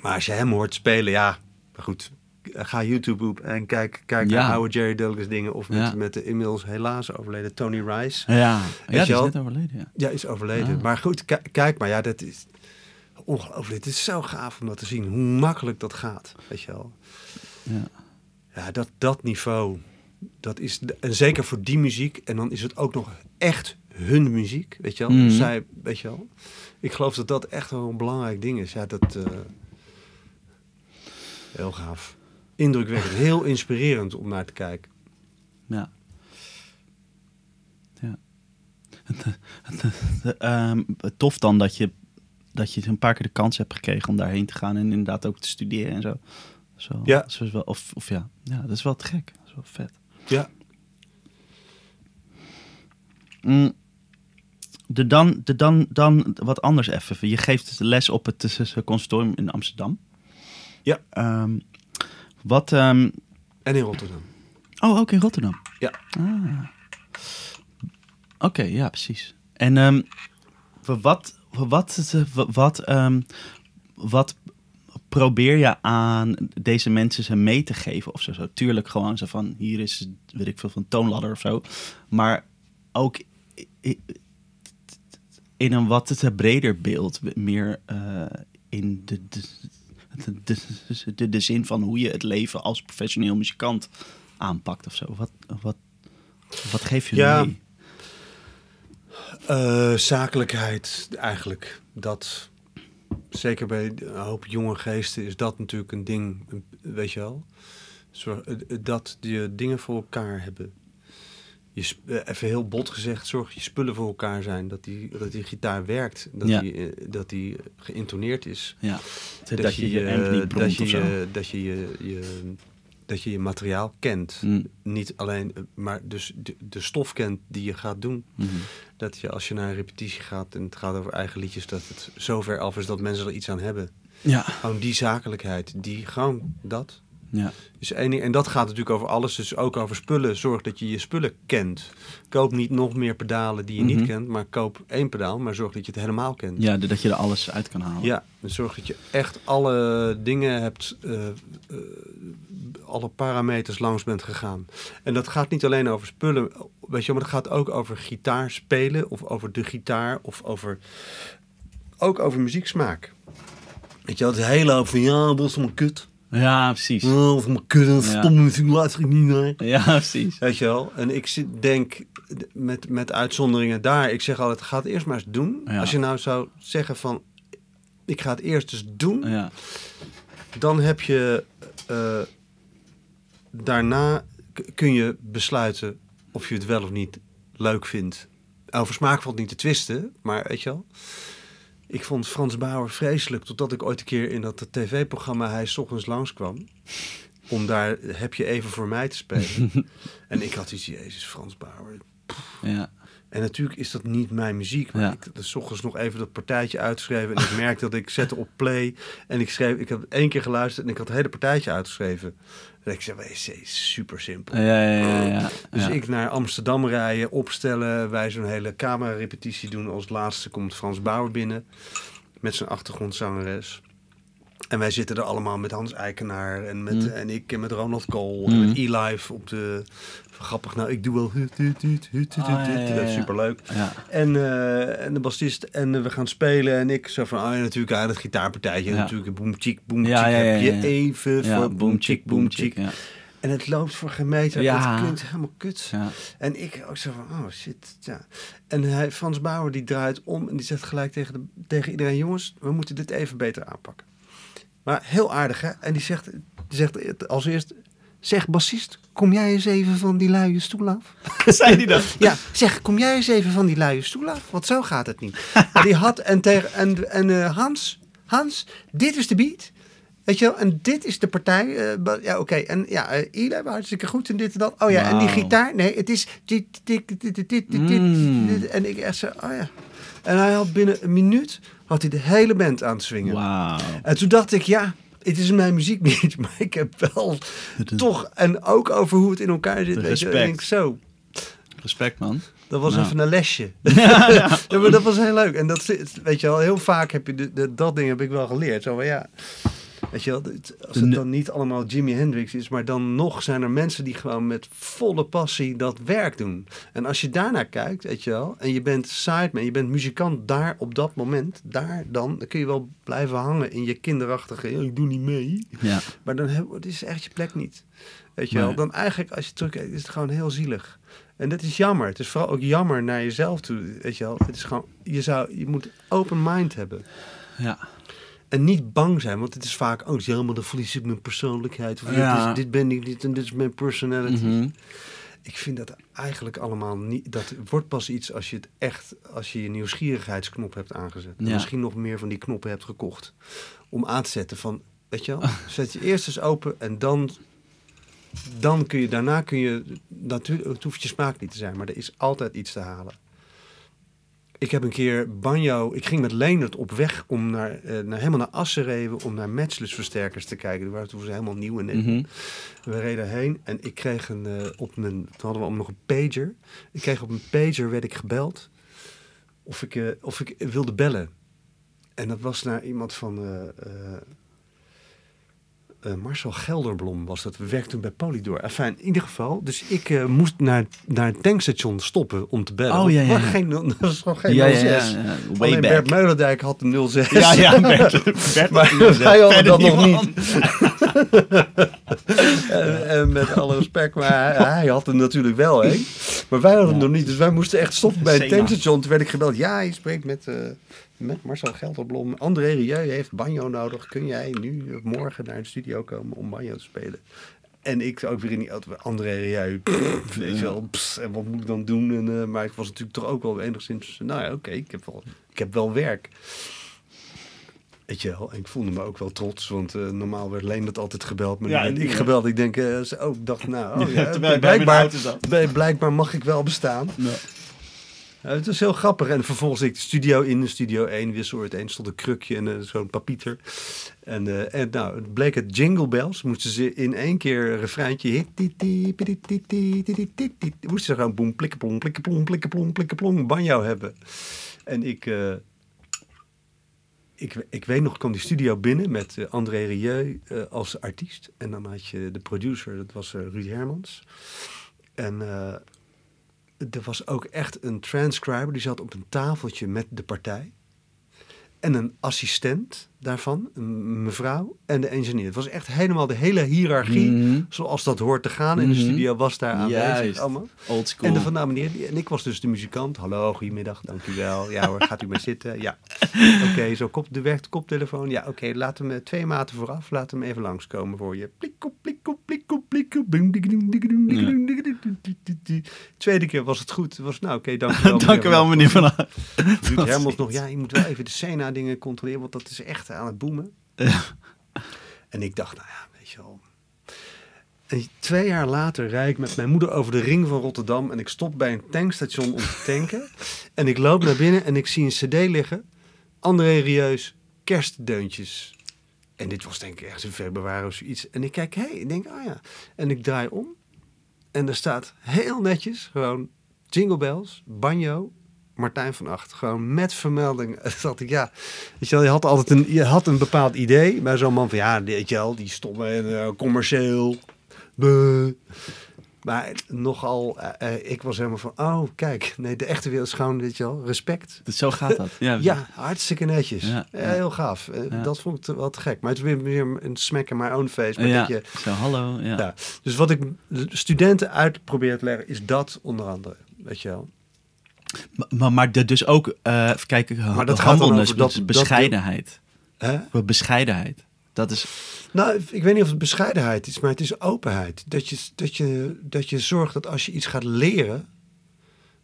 S2: Maar als je hem hoort spelen, ja, maar goed. Ga YouTube op en kijk, kijk
S1: Ja.
S2: naar oude Jerry Douglas dingen. Of met,
S1: Ja.
S2: met de inmiddels helaas overleden Tony Rice.
S1: Ja, is net overleden, ja.
S2: Ja, is overleden.
S1: Ah.
S2: Maar goed, ki- kijk maar. Ja, dat is ongelooflijk. Het is zo gaaf om dat te zien. Hoe makkelijk dat gaat. Weet je wel.
S1: ja.
S2: Ja, dat, dat niveau. Dat is, en zeker voor die muziek. En dan is het ook nog echt hun muziek. Weet je wel.
S1: Mhm.
S2: Zij, weet je wel. Ik geloof dat dat echt wel een belangrijk ding is. Ja, dat... eh, heel gaaf. Indrukwekkend. Heel inspirerend om naar te kijken.
S1: Ja. Ja. Ehm, tof dan dat je, dat je een paar keer de kans hebt gekregen om daarheen te gaan en inderdaad ook te studeren en zo. zo
S2: Ja.
S1: dat is wel, of, of ja. ja, dat is wel te gek. Dat is wel vet.
S2: Ja.
S1: Mm. De dan, de dan, dan wat anders even. Je geeft les op het conservatorium in Amsterdam.
S2: Ja.
S1: Ehm, wat... ehm,
S2: En in Rotterdam.
S1: Oh, ook in Rotterdam.
S2: Ja.
S1: Ah. Oké, ja, precies. En ehm, wat, wat, wat, wat, wat probeer je aan deze mensen ze mee te geven of zo? zo? Tuurlijk gewoon zo van, hier is, weet ik veel, van toonladder of zo. Maar ook in een wat breder beeld, meer eh, in de, de, de, de, de, zin van hoe je het leven als professioneel muzikant aanpakt of zo. Wat, wat, wat geef je
S2: Ja.
S1: mee?
S2: Eh, zakelijkheid eigenlijk. Dat, zeker bij een hoop jonge geesten is dat natuurlijk een ding, weet je wel. Eh, dat je dingen voor elkaar hebben. Je, eh, even heel bot gezegd, zorg dat je spullen voor elkaar zijn. Dat die, dat die gitaar werkt. Dat,
S1: Ja.
S2: die, eh, dat die geïntoneerd is.
S1: Ja, dat, je je amp
S2: eh,
S1: niet
S2: dat je, dat je je, dat je je materiaal kent.
S1: Mm.
S2: Niet alleen, maar dus de, de stof kent die je gaat doen.
S1: Mhm.
S2: Dat je als je naar een repetitie gaat en het gaat over eigen liedjes, dat het zo ver af is dat mensen er iets aan hebben.
S1: Ja,
S2: Gewoon die zakelijkheid, die gewoon dat.
S1: Ja.
S2: Één ding. En dat gaat natuurlijk over alles, dus ook over spullen. Zorg dat je je spullen kent. Koop niet nog meer pedalen die je
S1: Mhm.
S2: niet kent, maar koop één pedaal, maar zorg dat je het helemaal kent.
S1: ja dat je er alles uit kan halen.
S2: Ja, en zorg dat je echt alle dingen hebt, eh, eh, alle parameters langs bent gegaan. En dat gaat niet alleen over spullen, weet je, wel, maar het gaat ook over gitaar spelen of over de gitaar of over, ook over muzieksmaak. Weet je, wel, het hele over van ja, dat is allemaal kut.
S1: Ja, precies.
S2: Oh, of en
S1: Ja.
S2: stomme muziek luister ik niet naar.
S1: Ja, precies.
S2: Weet je wel? En ik zit, denk, met, met uitzonderingen daar, ik zeg altijd, ga het eerst maar eens doen.
S1: Ja.
S2: Als je nou zou zeggen van, ik ga het eerst eens doen,
S1: Ja,
S2: dan heb je, eh, daarna kun je besluiten of je het wel of niet leuk vindt. Over smaak valt niet te twisten, maar weet je wel. Ik vond Frans Bauer vreselijk, totdat ik ooit een keer in dat tv-programma Hij 's ochtends langskwam. Om daar Heb je even voor mij te spelen. en ik had iets, Jezus, Frans Bauer.
S1: ja.
S2: En natuurlijk is dat niet mijn muziek. Maar
S1: Ja.
S2: ik had s ochtends nog even dat partijtje uitgeschreven. En ik merkte dat ik zette op play. En ik schreef, ik heb één keer geluisterd en ik had het hele partijtje uitgeschreven. Ik zei, WC is super simpel.
S1: Ja, ja, ja, ja.
S2: Dus ik naar Amsterdam rijden, opstellen. Wij zo'n hele camerarepetitie doen. Als laatste komt Frans Bauer binnen. met zijn achtergrondzangeres. En wij zitten er allemaal met Hans Eikenaar en, met,
S1: Mm.
S2: en ik en met Ronald
S1: Mm.
S2: en met E-Live op de... Grappig, nou, ik doe wel... hut, hut, hut, hut, hut,
S1: Ah, ja,
S2: hut.
S1: ja,
S2: Dat is
S1: ja.
S2: superleuk.
S1: Ja.
S2: En, eh, en de bassist en eh, we gaan spelen en ik zo van, ah ja, natuurlijk, ah, dat gitaarpartijtje,
S1: Ja.
S2: natuurlijk, boom, chick, boom, chick, heb je even
S1: Ja,
S2: voor boom, chick, boom, chick.
S1: Ja.
S2: En het loopt voor geen meter,
S1: Ja.
S2: het klinkt helemaal kut.
S1: Ja.
S2: En ik ook zo van, oh shit, ja. En hij, Frans Bauer die draait om en die zegt gelijk tegen, de, tegen iedereen, jongens, we moeten dit even beter aanpakken. Maar heel aardig, hè? En die zegt, die zegt als eerst, zeg bassist, kom jij eens even van die luie stoel af?
S1: Zei die dat?
S2: Ja, zeg, kom jij eens even van die luie stoel af? Want zo gaat het niet. Die had, en, tegen, en, en eh, Hans, Hans, dit is de beat. Weet je wel, en dit is de partij. eh, ja, oké. En ja, uh, Ila, hartstikke goed en dit en dat. Oh ja, en die gitaar, nee, het is dit, dit, dit, dit, dit, dit,
S1: Mm.
S2: En ik echt zo, oh ja. En hij had binnen een minuut, had hij de hele band aan het swingen.
S1: Wauw.
S2: En toen dacht ik, ja, het is mijn muziek niet, maar ik heb wel
S1: is-
S2: toch, en ook over hoe het in elkaar zit. Weet je, ik
S1: Respect.
S2: denk, zo,
S1: Respect, man.
S2: dat was
S1: Nou.
S2: even een lesje. Ja, maar dat was heel leuk. En dat weet je wel, heel vaak heb je de, de- dat ding heb ik wel geleerd. Zo van ja. Weet je wel, als het dan niet allemaal Jimi Hendrix is, maar dan nog zijn er mensen die gewoon met volle passie dat werk doen. En als je daarnaar kijkt, weet je wel, en je bent sideman, je bent muzikant daar op dat moment, daar dan, dan kun je wel blijven hangen in je kinderachtige, "Ja, ik doe niet mee.
S1: Ja.
S2: Maar dan heb, het is echt je plek niet. Weet je wel, dan eigenlijk als je terugkijkt, is het gewoon heel zielig. En dat is jammer. Het is vooral ook jammer naar jezelf toe. Weet je wel, het is gewoon, je, zou, je moet open mind hebben.
S1: Ja.
S2: En niet bang zijn, want het is vaak, is helemaal de verlies ik mijn persoonlijkheid. Of
S1: Ja.
S2: dit, is, dit ben ik niet en dit is mijn personality.
S1: Mhm.
S2: Ik vind dat eigenlijk allemaal niet. Dat wordt pas iets als je het echt, als je je nieuwsgierigheidsknop hebt aangezet. En misschien nog meer van die knoppen hebt gekocht. Om aan te zetten van, weet je wel, zet je eerst eens open en dan, dan kun je, daarna kun je, natuurlijk, het hoeft je smaak niet te zijn, maar er is altijd iets te halen. Ik heb een keer banjo, ik ging met Leendert op weg om naar, eh, naar helemaal naar om naar matchless versterkers te kijken. Die waren toen helemaal nieuw in Nederland.
S1: Mhm.
S2: We reden heen en ik kreeg een, eh, op mijn, toen hadden we allemaal nog een pager. Ik kreeg op mijn pager, werd ik gebeld of ik, eh, of ik wilde bellen. En dat was naar iemand van eh, Marcel Gelderblom was dat. We werkten toen bij Polydor. Enfin, in ieder geval. Dus ik eh, moest naar, naar het tankstation stoppen om te bellen.
S1: Oh, ja,
S2: geen, dat was gewoon geen
S1: Ja, ja,
S2: 06.
S1: ja, ja. Way
S2: Alleen
S1: back.
S2: Bert Meulendijk had de 06.
S1: Ja, ja, Bert. Bert
S2: Maar wij hadden dat nog
S1: niemand.
S2: En, en met alle respect, maar hij, hij had hem natuurlijk wel, hè? Maar wij hadden hem nog niet, dus wij moesten echt stoppen bij het tankstation. Toen werd ik gebeld, ja, je spreekt met, eh, met Marcel Gelderblom. André Rieu heeft banjo nodig. Kun jij nu of morgen naar de studio komen om banjo te spelen? En ik ook weer in die auto, André Rieu, pff, weet je wel, pss, en wat moet ik dan doen? En, eh, maar ik was natuurlijk toch ook wel enigszins, nou ja, oké, ik, heb wel, ik heb wel werk. Weet je wel, en ik voelde me ook wel trots, want eh, normaal werd Leen dat altijd gebeld. Maar
S1: Ja, en
S2: ik gebeld. Ik denk, eh, ze- oh, ik dacht, nou, oh,
S1: Ja,
S2: blijkbaar, blijkbaar mag ik wel bestaan.
S1: Ja.
S2: Het was heel grappig. En vervolgens ik de studio in, de studio 1 wissel het een stond een krukje en eh, zo'n papieter. En, eh, en nou, het bleek het Jingle Bells. Moesten ze in één keer een refreintje. Moesten ze gewoon boem, plikkeplong, plikkeplong, plikkeplong, plikkeplong, banjo hebben. En ik, eh, ik, ik weet nog, ik kwam die studio binnen met eh, André Rieu als artiest. En dan had je de producer, dat was eh, Ruud Hermans. En er was ook echt een transcriber, die zat op een tafeltje met de partij. En een assistent daarvan, een mevrouw, en de engineer. Het was echt helemaal de hele hiërarchie,
S1: Mhm.
S2: zoals dat hoort te gaan in de
S1: Mhm.
S2: studio, was daar aanwezig. Allemaal.
S1: Old school.
S2: En de van nou meneer, die- en ik was dus de muzikant. Hallo, goedemiddag, dank u wel. Ja hoor, gaat u maar zitten? Ja. Oké, zo kop, de werkt de koptelefoon. Ja, oké, laat hem eh, twee maten vooraf. Laat hem even langskomen voor je. Digedoem, digedoem, digedoem, digedoem, digedoem. Tweede keer was het goed. Was nou, oké, dank u wel.
S1: Dank u wel, meneer Van Aert.
S2: Hermans nog, ja, je moet wel even de Sena dingen controleren, want dat is echt aan het boemen. En ik dacht, nou ja, weet je wel. En twee jaar later rijd ik met mijn moeder over de ring van Rotterdam en ik stop bij een tankstation om te tanken. en ik loop naar binnen en ik zie een cd liggen. André Rieus, kerstdeuntjes. En dit was denk ik ergens in februari of zoiets. En ik kijk, hé, hey, ik denk, ah ja. En ik draai om. En er staat heel netjes gewoon Jingle Bells, banjo, Martijn van Acht. Gewoon met vermelding. Dat ik, ja, weet je, wel, je had altijd een, je had een bepaald idee. Maar zo'n man van, ja, weet je wel, die stomme en uh, commercieel. Buh. Maar nogal, uh, uh, ik was helemaal van, oh kijk, nee, de echte wereld is gewoon, weet je wel, respect.
S1: Dus zo gaat dat. Ja,
S2: ja hartstikke netjes.
S1: Ja,
S2: Ja,
S1: ja.
S2: heel gaaf. Uh. Dat vond ik te- wat gek. Maar het is weer, weer een smack in my own face. Maar
S1: ja.
S2: dat je,
S1: Zo, hallo. Ja.
S2: Dus wat ik de studenten uit probeer te leggen, is dat onder andere. Weet je wel.
S1: Maar, maar, de- dus ook, eh even kijken,
S2: Maar dat gaat
S1: handel
S2: dan
S1: is
S2: over dat- dat-
S1: bescheidenheid.
S2: Hè?
S1: Bescheidenheid. Dat is,
S2: Nou, ik weet niet of het bescheidenheid is, maar het is openheid. Dat je, dat je, dat je zorgt dat als je iets gaat leren,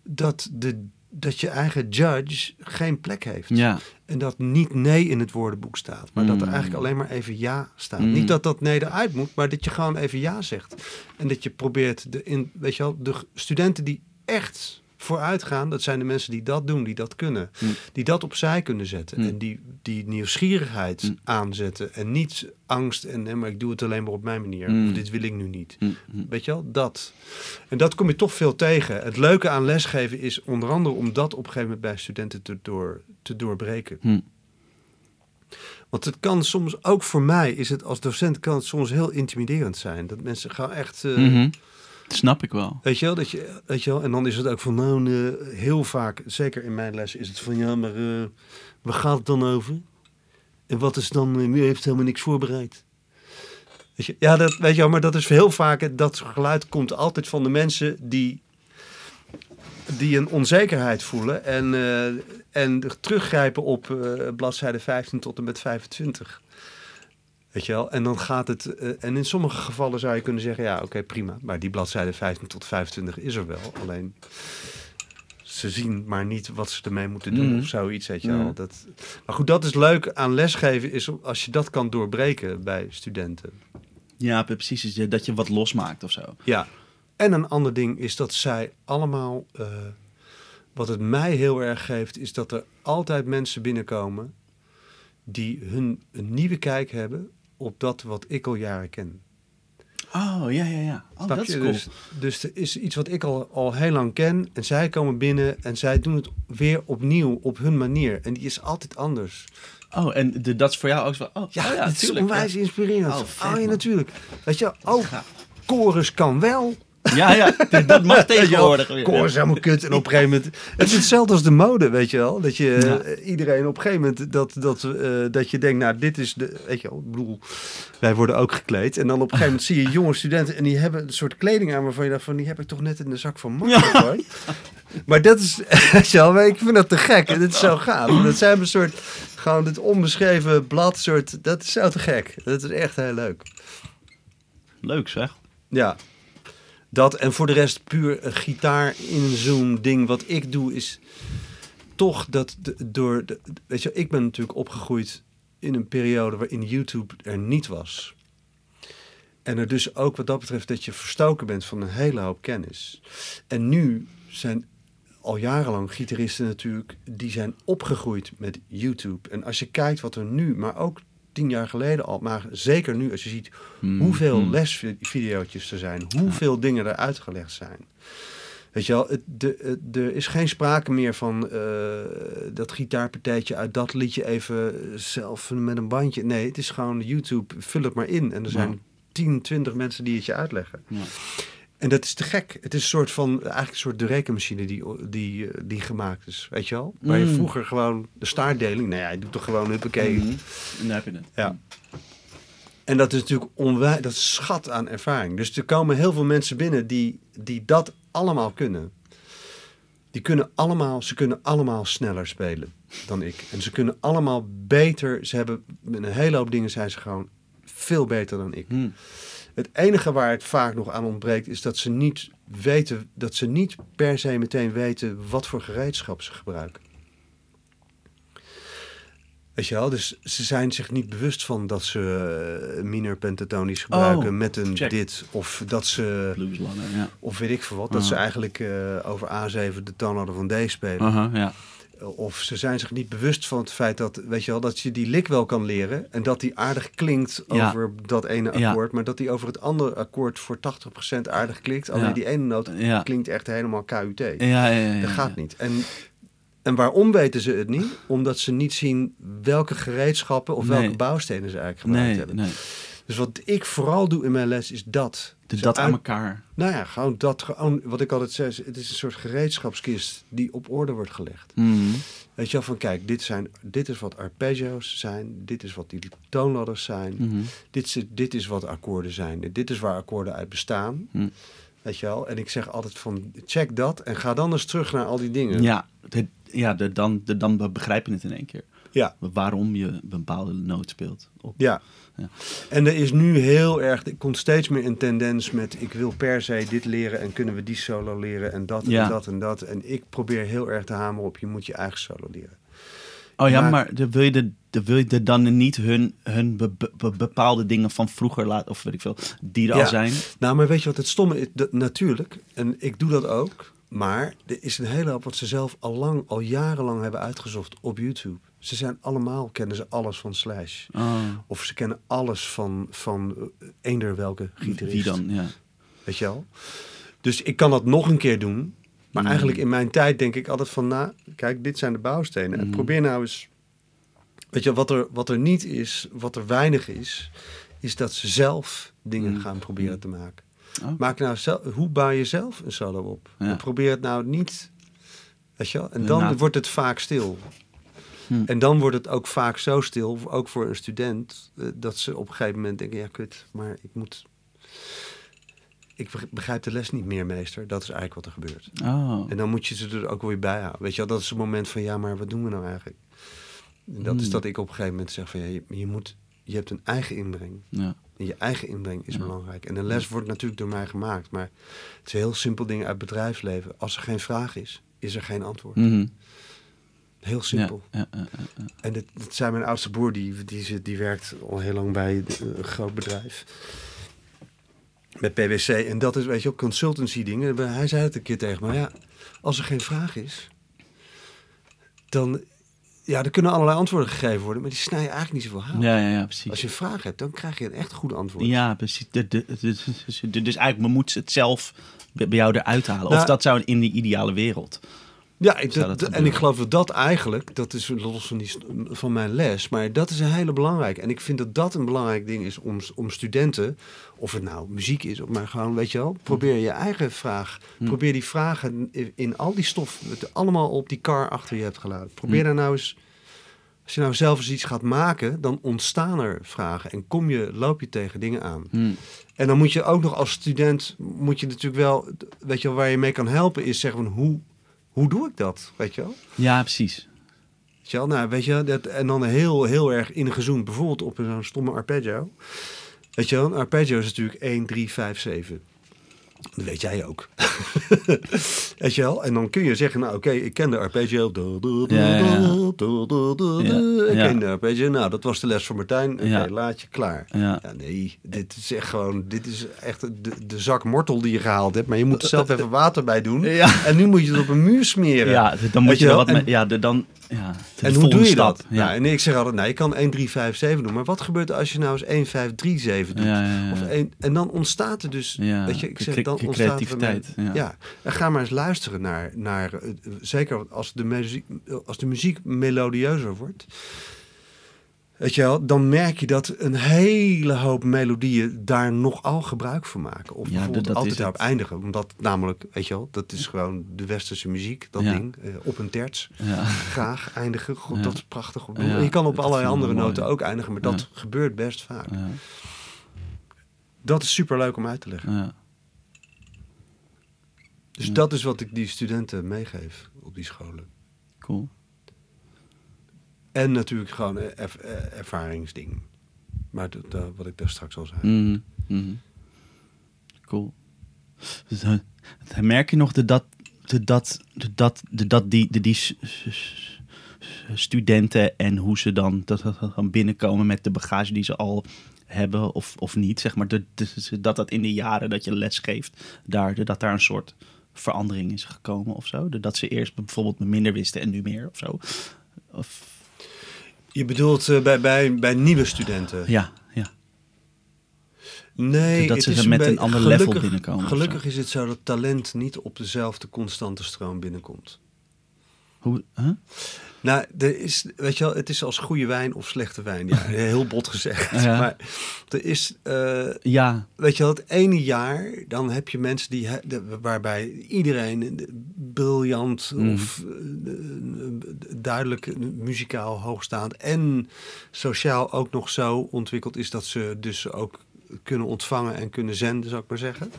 S2: dat, de, dat je eigen judge geen plek heeft.
S1: ja.
S2: En dat niet nee in het woordenboek staat, maar dat er
S1: Mm.
S2: eigenlijk alleen maar even ja staat.
S1: Mm.
S2: Niet dat dat nee eruit moet, maar dat je gewoon even ja zegt. En dat je probeert, de, in, weet je wel, de studenten die echt vooruit gaan, dat zijn de mensen die dat doen, die dat kunnen.
S1: Mm.
S2: Die dat opzij kunnen zetten.
S1: Mm.
S2: En die, die nieuwsgierigheid
S1: Mm.
S2: aanzetten. En niet angst en nee, maar ik doe het alleen maar op mijn manier. Of dit wil ik nu niet. Weet je wel, dat. En dat kom je toch veel tegen. Het leuke aan lesgeven is onder andere om dat op een gegeven moment bij studenten te, door, te doorbreken. Want het kan soms, ook voor mij is het als docent, kan het soms heel intimiderend zijn. Dat mensen gaan echt, eh,
S1: Mhm. Snap ik wel.
S2: weet je wel, dat je, weet je wel, en dan is het ook van, nou, eh, heel vaak, zeker in mijn les, is het van, ja, maar eh, waar gaat het dan over? En wat is dan, eh, wie heeft helemaal niks voorbereid? Weet je, ja, dat, weet je wel, maar dat is heel vaak, dat geluid komt altijd van de mensen die, die een onzekerheid voelen en, en teruggrijpen op bladzijde 15 tot en met 25. Weet je wel? En dan gaat het. eh, en in sommige gevallen zou je kunnen zeggen: ja, oké, prima. Maar die bladzijde 15 tot 25 is er wel. Alleen ze zien maar niet wat ze ermee moeten doen
S1: Mhm.
S2: of zoiets. Weet je wel?
S1: Mhm.
S2: Dat, maar goed, dat is leuk aan lesgeven, is als je dat kan doorbreken bij studenten.
S1: Ja, precies. is je- Dat je wat losmaakt of zo.
S2: Ja. En een ander ding is dat zij allemaal. eh, wat het mij heel erg geeft, is dat er altijd mensen binnenkomen die hun een nieuwe kijk hebben op dat wat ik al jaren ken.
S1: Oh, ja, ja, ja. Oh, dat is cool.
S2: Dus, dus er is iets wat ik al, al heel lang ken. En zij komen binnen en zij doen het weer opnieuw op hun manier. En die is altijd anders.
S1: Oh, en de, dat is voor jou ook zo... Oh,
S2: Ja,
S1: oh, ja
S2: het is onwijs inspirerend.
S1: Oh,
S2: Oh, ja, natuurlijk. Weet je, oh,
S1: Gaaf.
S2: chorus kan wel.
S1: Ja, ja, dat mag tegenwoordig weer.
S2: Chorus is helemaal kut. En op een gegeven moment... Het is hetzelfde als de mode, weet je wel. Dat je
S1: Ja.
S2: eh, iedereen op een gegeven moment... Dat, dat, eh, dat je denkt, nou, dit is de... Weet je wel, ik bedoel... Wij worden ook gekleed. En dan op een gegeven moment zie je jonge studenten... En die hebben een soort kleding aan waarvan je dacht van... Die heb ik toch net in de zak van Mark gegooid. Maar dat is... Weet je wel, ik vind dat te gek. En dit is zo gaaf. Dat zijn een soort... Gewoon dit onbeschreven blad soort... Dat is zo te gek. Dat is echt heel leuk.
S1: Leuk zeg.
S2: Ja. Dat en voor de rest puur een gitaar in zo'n ding. Wat ik doe is toch dat de- door... De, weet je, ik ben natuurlijk opgegroeid in een periode waarin YouTube er niet was. En er dus ook wat dat betreft dat je verstoken bent van een hele hoop kennis. En nu zijn al jarenlang gitaristen natuurlijk, die zijn opgegroeid met YouTube. En als je kijkt wat er nu, maar ook tien jaar geleden al, maar zeker nu als je ziet
S1: Hmm,
S2: hoeveel
S1: hmm.
S2: lesvideootjes er zijn, hoeveel dingen er uitgelegd zijn. Weet je wel, er is geen sprake meer van eh, dat gitaarpartijtje uit dat liedje even zelf met een bandje. Nee, het is gewoon YouTube, vul het maar in. En er zijn
S1: Ja.
S2: 10, 20 mensen die het je uitleggen.
S1: Ja.
S2: En dat is te gek. Het is een soort van, eigenlijk een soort de rekenmachine die, die, die gemaakt is. Weet je wel? Waar je
S1: Mm.
S2: vroeger gewoon de staartdeling, nou ja, je doet toch gewoon, huppakee.
S1: Mhm. En daar heb je het.
S2: Ja. En dat is natuurlijk onwijs, dat is schat aan ervaring. Dus er komen heel veel mensen binnen die, die dat allemaal kunnen. Die kunnen allemaal, ze kunnen allemaal sneller spelen dan ik. En ze kunnen allemaal beter, ze hebben met een hele hoop dingen zijn ze gewoon veel beter dan ik.
S1: Hmm.
S2: Het enige waar het vaak nog aan ontbreekt is dat ze niet weten, dat ze niet per se meteen weten wat voor gereedschap ze gebruiken. Weet je wel, dus ze zijn zich niet bewust van dat ze uh, minor pentatonisch gebruiken
S1: Oh,
S2: met een
S1: check.
S2: dit. Of dat ze,
S1: Blues langer, ja.
S2: of weet ik veel wat, dat
S1: Ah.
S2: ze eigenlijk eh, over A7 de toonladder van D spelen.
S1: Ja.
S2: Of ze zijn zich niet bewust van het feit dat, weet je wel, dat je die lik wel kan leren. En dat die aardig klinkt
S1: Ja.
S2: over dat ene
S1: Ja.
S2: akkoord. Maar dat die over het andere akkoord voor 80% aardig klinkt. Alleen
S1: Ja.
S2: die ene noot klinkt echt helemaal KUT.
S1: Ja, ja, ja, ja,
S2: dat gaat niet. En En waarom weten ze het niet? Omdat ze niet zien welke gereedschappen of
S1: Nee.
S2: welke bouwstenen ze eigenlijk gebruikt
S1: Nee,
S2: hebben.
S1: nee.
S2: Dus wat ik vooral doe in mijn les is dat.
S1: De,
S2: Ze
S1: dat aan elkaar.
S2: Nou ja, gewoon dat. Gewoon, wat ik altijd zeg, het is een soort gereedschapskist die op orde wordt gelegd.
S1: Mhm.
S2: Weet je wel, van kijk, dit, zijn, dit is wat arpeggio's zijn. Dit is wat die toonladders zijn.
S1: Mhm.
S2: Dit, is, dit is wat akkoorden zijn. Dit is waar akkoorden uit bestaan.
S1: Hm.
S2: Weet je wel? En ik zeg altijd van, check dat en ga dan eens terug naar al die dingen.
S1: Ja, de, ja de, dan, de, dan begrijp je het in één keer.
S2: Ja.
S1: Waarom je een bepaalde noot speelt. Op.
S2: Ja.
S1: Ja.
S2: En er is nu heel erg, er komt steeds meer een tendens met ik wil per se dit leren en kunnen we die solo leren en dat
S1: Ja.
S2: en dat en dat. En ik probeer heel erg te hameren op je moet je eigen solo leren.
S1: Oh ja,
S2: Maar-
S1: wil je, de, dan wil je de dan niet hun, hun be- be- bepaalde dingen van vroeger laten, of weet ik veel, die er
S2: Ja.
S1: al zijn.
S2: Nou, maar weet je wat het stomme is? Dat, natuurlijk, en ik doe dat ook, maar er is een hele hoop wat ze zelf al lang, al jarenlang hebben uitgezocht op YouTube. Ze zijn allemaal, kennen ze alles van Slash.
S1: Oh,
S2: Of ze kennen alles van, van eh, eender welke gitarist.
S1: wie dan? Ja.
S2: Weet je wel? Dus ik kan dat nog een keer doen. Maar
S1: Mm.
S2: eigenlijk in mijn tijd denk ik altijd van... Nou, kijk, dit zijn de bouwstenen. En
S1: Mm.
S2: probeer nou eens... Weet je, wat er, wat er niet is, wat er weinig is... is dat ze zelf dingen
S1: Mm.
S2: gaan proberen te maken.
S1: Oh.
S2: Maak nou zelf... Hoe bouw je zelf een solo op?
S1: Ja.
S2: En probeer het nou niet... Weet je wel? En dan wordt het vaak stil.
S1: Hm.
S2: En dan wordt het ook vaak zo stil, ook voor een student... eh, dat ze op een gegeven moment denken... Ja, kut, maar ik moet... Ik beg- begrijp de les niet meer, meester. Dat is eigenlijk wat er gebeurt.
S1: Oh.
S2: En dan moet je ze er ook weer bij houden. Weet je wel, dat is het moment van... Ja, maar wat doen we nou eigenlijk? En dat is
S1: Hmm.
S2: dat ik op een gegeven moment zeg van... Ja, je, je, moet, je hebt een eigen inbreng.
S1: Ja.
S2: Je eigen inbreng is
S1: Ja.
S2: belangrijk. En de les wordt natuurlijk door mij gemaakt. Maar het is een heel simpel ding uit bedrijfsleven. Als er geen vraag is, is er geen antwoord.
S1: Mhm.
S2: Heel simpel.
S1: Ja, ja, ja.
S2: En dit, dit zei mijn oudste broer, die, die, zit- die werkt al heel lang bij een groot bedrijf. Met PwC. En dat is, weet je ook, consultancy dingen. Hij zei het een keer tegen me. Ja, als er geen vraag is, dan... Ja, er kunnen allerlei antwoorden gegeven worden, maar die snijden eigenlijk niet zoveel hout.
S1: Ja, ja, ja, precies.
S2: Als je een vraag hebt, dan krijg je een echt goed antwoord.
S1: Ja, precies. De, de, de- de- de- dus eigenlijk moet ze het zelf bij bij jou eruit halen. of
S2: Nou-
S1: dat zou in de ideale wereld.
S2: Ja, ik,
S1: Zou
S2: dat-
S1: dat
S2: en ik geloof dat dat eigenlijk, dat is los van, die, van mijn les, maar dat is een hele belangrijke. En ik vind dat dat een belangrijk ding is om, om studenten, of het nou muziek is, of maar gewoon, weet je wel, probeer je eigen vraag.
S1: Hm.
S2: Probeer die vragen in, in al die stof, het allemaal op die kar achter je hebt gelaten. Probeer
S1: Hm.
S2: daar nou eens, als je nou zelf eens iets gaat maken, dan ontstaan er vragen en kom je, loop je tegen dingen aan.
S1: Hm.
S2: En dan moet je ook nog als student, moet je natuurlijk wel, weet je wel, waar je mee kan helpen, is zeggen van hoe, hoe doe ik dat, weet je wel?
S1: Ja, precies.
S2: Weet je wel, nou, weet je, dat, en dan heel, heel erg ingezoomd, bijvoorbeeld op zo'n stomme arpeggio. Weet je wel, een arpeggio is natuurlijk 1, 3, 5, 7. Dat weet jij ook. weet je wel? En dan kun je zeggen, nou oké, ik ken de arpeggio.
S1: Ja, ja, ja.
S2: Ik ken de arpeggio. Nou, dat was de les voor Martijn. Oké,
S1: Ja.
S2: laat je klaar.
S1: Ja.
S2: Nee, dit is echt gewoon, dit is echt de, de zak mortel die je gehaald hebt. Maar je moet er zelf even water bij doen.
S1: Ja.
S2: En nu moet je het op een muur smeren.
S1: Ja, dan moet je wat.
S2: En-
S1: Ja, de, dan. Ja,
S2: En hoe doe je
S1: stap.
S2: dat?
S1: Ja.
S2: Nou, en ik zeg altijd, nou, je kan 1, 3, 5, 7 doen. Maar wat gebeurt er als je nou eens 1, 5, 3, 7 doet?
S1: Ja, ja, ja.
S2: Of 1, en dan ontstaat er dus, weet je, ik zeg,
S1: cre-
S2: ontstaat er...
S1: creativiteit,
S2: een-
S1: ja.
S2: ja. en ga maar eens luisteren naar, naar eh, zeker als de, muziek, als de muziek melodieuzer wordt... Weet je wel, dan merk je dat een hele hoop melodieën daar nogal gebruik van maken. Of
S1: Ja,
S2: bijvoorbeeld
S1: dat
S2: altijd daarop eindigen. Omdat namelijk, weet je wel, dat is gewoon de westerse muziek, dat
S1: Ja.
S2: ding. eh, op een terts
S1: Ja.
S2: graag eindigen. God, dat is prachtig. Je kan op allerlei andere
S1: wel mooi.
S2: noten ook eindigen, maar dat gebeurt best vaak.
S1: Ja.
S2: Dat is super leuk om uit te leggen. Dus dat is wat ik die studenten meegeef op die scholen.
S1: Cool.
S2: En natuurlijk gewoon een erv- eh, ervaringsding. Maar dat, dat- wat ik daar straks al zei.
S1: Mhm. Cool. Dus, eh, merk je nog de, dat, de, dat, de, dat, de, dat die, de, die studenten en hoe ze dan, dat, dan binnenkomen met de bagage die ze al hebben of, of niet, zeg maar, de, de- dat dat in de jaren dat je les geeft, daar, dat daar een soort verandering is gekomen of zo? Dat ze eerst bijvoorbeeld minder wisten en nu meer of zo? Of,
S2: Je bedoelt eh, bij, bij, bij nieuwe studenten?
S1: ja, ja.
S2: Nee,
S1: Dat ze met een ander level binnenkomen
S2: Gelukkig is het zo dat talent niet op dezelfde constante stroom binnenkomt.
S1: Hoe, huh?
S2: Nou, er is, weet je wel, het is als goede wijn of slechte wijn. Ja, heel bot gezegd.
S1: Ja.
S2: Maar er is, eh,
S1: Ja,
S2: weet je wel, het ene jaar, dan heb je mensen die, waarbij iedereen briljant
S1: Mm.
S2: of eh, duidelijk muzikaal hoogstaand en sociaal ook nog zo ontwikkeld is dat ze dus ook kunnen ontvangen en kunnen zenden, zou ik maar zeggen.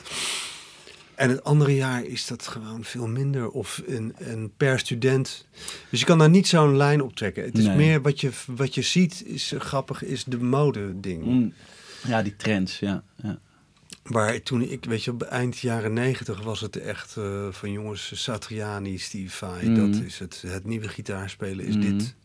S2: En het andere jaar is dat gewoon veel minder. Of een, een per student. Dus je kan daar niet zo'n lijn op trekken. Het is
S1: Nee.
S2: meer wat je, wat je ziet, is eh, grappig, is de mode ding.
S1: Mm. ja die trends, ja. ja.
S2: Waar toen ik, weet je, op eind jaren negentig was het echt eh, van jongens, Satriani, Steve Vai,
S1: Mhm.
S2: dat is het. Het nieuwe gitaarspelen is
S1: Mhm.
S2: dit.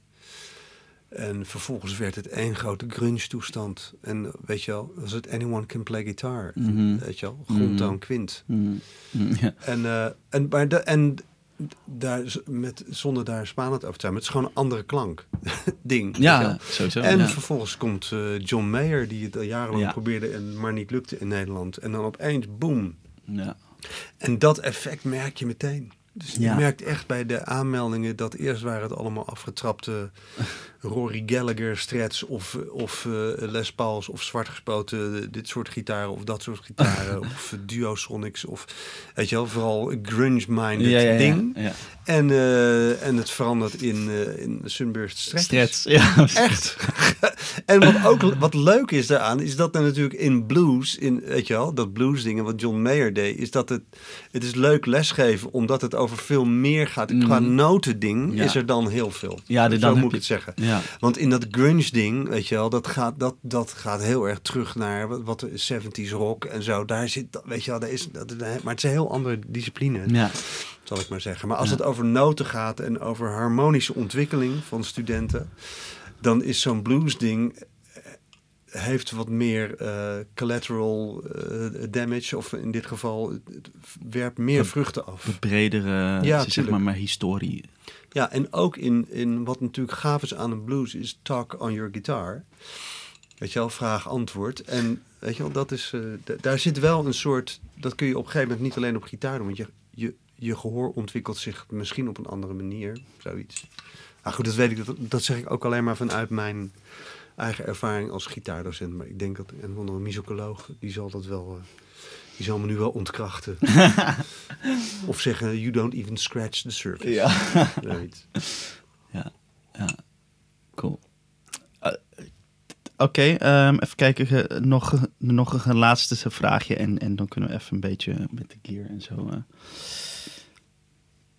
S2: En vervolgens werd het één grote grunge toestand. En weet je wel, was het Anyone Can Play Guitar.
S1: Mhm.
S2: Weet je wel, grondtoon, quint.
S1: Mm. Mm, ja.
S2: En, eh, en, maar de, en daar, met, zonder daar spannend over te zijn, maar het is gewoon een andere klank. Ding.
S1: ja, sowieso.
S2: En
S1: ja.
S2: vervolgens komt eh, John Mayer, die het al jarenlang
S1: Ja.
S2: probeerde en maar niet lukte in Nederland. En dan opeens, boom.
S1: ja.
S2: En dat effect merk je meteen. Dus
S1: Ja.
S2: je merkt echt bij de aanmeldingen dat eerst waren het allemaal afgetrapte Rory Gallagher strats of, of eh, Les Pauls of zwart gespoten dit soort gitaren of dat soort gitaren of duosonics of weet je wel, vooral grunge-minded
S1: Ja, ja, ja,
S2: ding. En, eh, en het verandert in, eh in Sunburst strats.
S1: Strats, ja.
S2: Echt. en wat ook wat leuk is daaraan, is dat er natuurlijk in blues, in, weet je wel, dat blues dingen wat John Mayer deed, is dat het, het is leuk lesgeven, omdat het over veel meer gaat. Qua
S1: Mhm.
S2: notending
S1: Ja.
S2: is er dan heel veel.
S1: Ja,
S2: Zo
S1: dan heb
S2: moet ik
S1: je-
S2: het zeggen.
S1: Ja,
S2: Want in dat grunge ding, weet je wel, dat gaat, dat, dat gaat heel erg terug naar wat, wat de 70s rock en zo. Daar zit, dat- weet je wel, daar is, dat, maar het is een heel andere discipline
S1: ja.
S2: zal ik maar zeggen. Maar als
S1: Ja.
S2: het over noten gaat en over harmonische ontwikkeling van studenten, dan is zo'n blues-ding eh, heeft wat meer eh, collateral eh, damage, of in dit geval het- werpt meer
S1: Een-
S2: vruchten af.
S1: De bredere,
S2: Ja,
S1: zeg maar, maar historie.
S2: Ja, en ook in, in wat natuurlijk gaaf is aan een blues is talk on your guitar. Weet je wel, vraag-antwoord. En weet je wel, dat is, eh, daar zit wel een soort, dat kun je op een gegeven moment niet alleen op gitaar doen, want je, je, je gehoor ontwikkelt zich misschien op een andere manier, zoiets. Nou goed, dat weet ik, dat, dat zeg ik ook alleen maar vanuit mijn eigen ervaring als gitaardocent. Maar ik denk dat een andere musicoloog, die zal dat wel, eh, die zal me nu wel ontkrachten. of zeggen, you don't even scratch the surface.
S1: Ja. Ja, ja. Cool. Eh, Oké, ehm, even kijken. nog, nog een laatste vraagje en, en dan kunnen we even een beetje met de gear en zo. eh.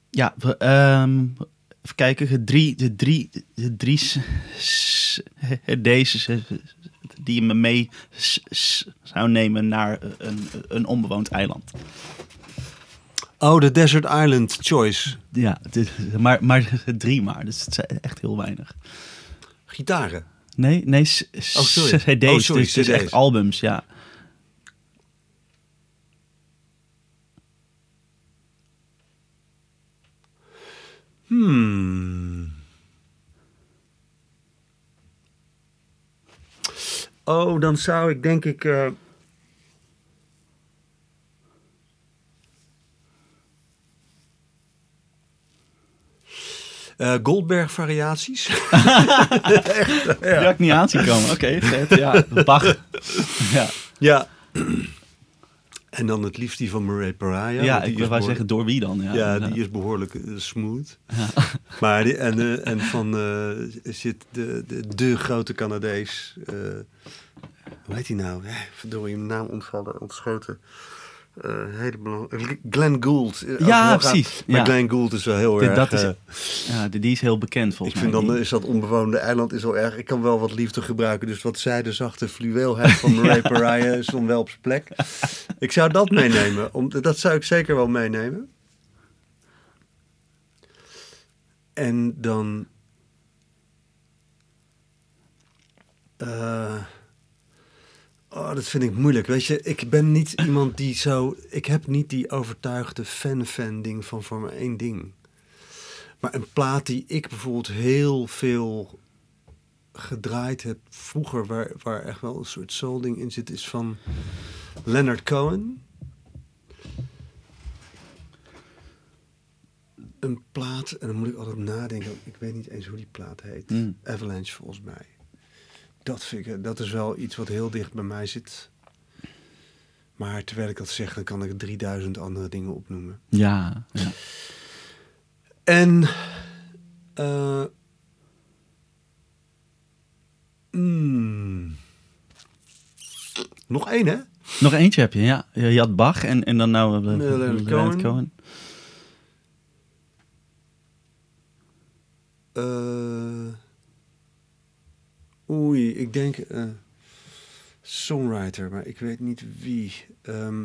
S1: Ja, we, ehm, even kijken. ge- Drie, de drie, de drie deze die je me mee zou nemen naar een, een onbewoond eiland.
S2: Oh, de Desert Island Choice.
S1: Ja, maar, maar drie maar. Dus het is echt heel weinig.
S2: Gitaren.
S1: Nee, nee,
S2: Oh, sorry.
S1: CD's.
S2: Oh, sorry,
S1: dus is echt albums, ja.
S2: Hmm. Oh, dan zou ik denk ik. eh, eh, Goldberg variaties.
S1: Die had ik niet aan zien komen. Oké, vet. Ja, Bach. Ja,
S2: ja. En dan het liefst die van Murray Pariah.
S1: ja
S2: die
S1: ik wou zeggen door wie dan? Ja,
S2: Ja, die is behoorlijk eh, smooth. Maar die, en, eh, en van eh, zit de, de, de grote Canadees. hoe heet hij nou? Eh, verdorie, mijn naam ontvallen, ontschoten. Eh hele belang- Glenn Gould. Eh,
S1: Ja, precies.
S2: Maar
S1: Ja.
S2: Glenn Gould is wel heel erg...
S1: dat is-
S2: eh,
S1: ja, die die is heel bekend
S2: ik
S1: volgens
S2: vind
S1: mij.
S2: dan
S1: Die-
S2: is dat onbewoonde eiland is wel erg. Ik kan wel wat liefde gebruiken. Dus wat zij de zachte fluweelheid van Murray Pariah is dan wel op zijn plek. Ik zou dat meenemen. Om, dat zou ik zeker wel meenemen. En dan. eh, oh, dat vind ik moeilijk. Weet je, ik ben niet iemand die zo. Ik heb niet die overtuigde fan-fan-ding van voor maar één ding. Maar een plaat die ik bijvoorbeeld heel veel gedraaid heb vroeger, waar, waar echt wel een soort soul-ding in zit, is van Leonard Cohen. een plaat, en dan moet ik altijd nadenken. Ik weet niet eens hoe die plaat heet.
S1: Mm.
S2: Avalanche volgens mij. Dat, vind ik, dat is wel iets wat heel dicht bij mij zit. Maar terwijl ik dat zeg, dan kan ik 3000 andere dingen opnoemen.
S1: Ja, ja.
S2: En. eh, mm, nog één, hè?
S1: Nog eentje heb je, ja. Je had Bach en, en dan nou... eh,
S2: Nee, Leonard Cohen. Eh, oei, ik denk. eh, songwriter, maar ik weet niet wie. Ehm,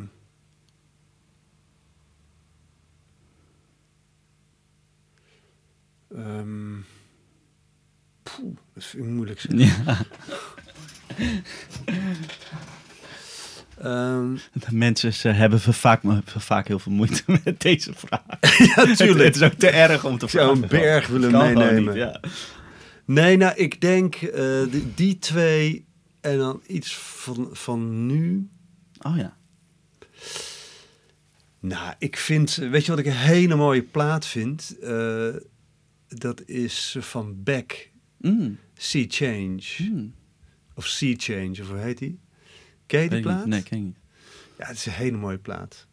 S2: ehm, poeh, dat vind ik moeilijk. zeg.
S1: Ja,
S2: Ehm,
S1: de mensen ze hebben vaak, vaak heel veel moeite met deze vraag.
S2: ja, tuurlijk.
S1: Het is ook te erg om te
S2: Ik zou
S1: vragen.
S2: een berg willen meenemen.
S1: niet, ja.
S2: Nee, nou, ik denk eh, die, die twee en dan iets van, van nu.
S1: Oh ja.
S2: Nou, ik vind, weet je wat ik een hele mooie plaat vind? Eh, dat is van Beck,
S1: Mm,
S2: Sea Change.
S1: mm.
S2: Of Sea Change, of hoe heet die? Ken je die plaat?
S1: Nee, ken niet.
S2: Ja, het is een hele mooie plaat.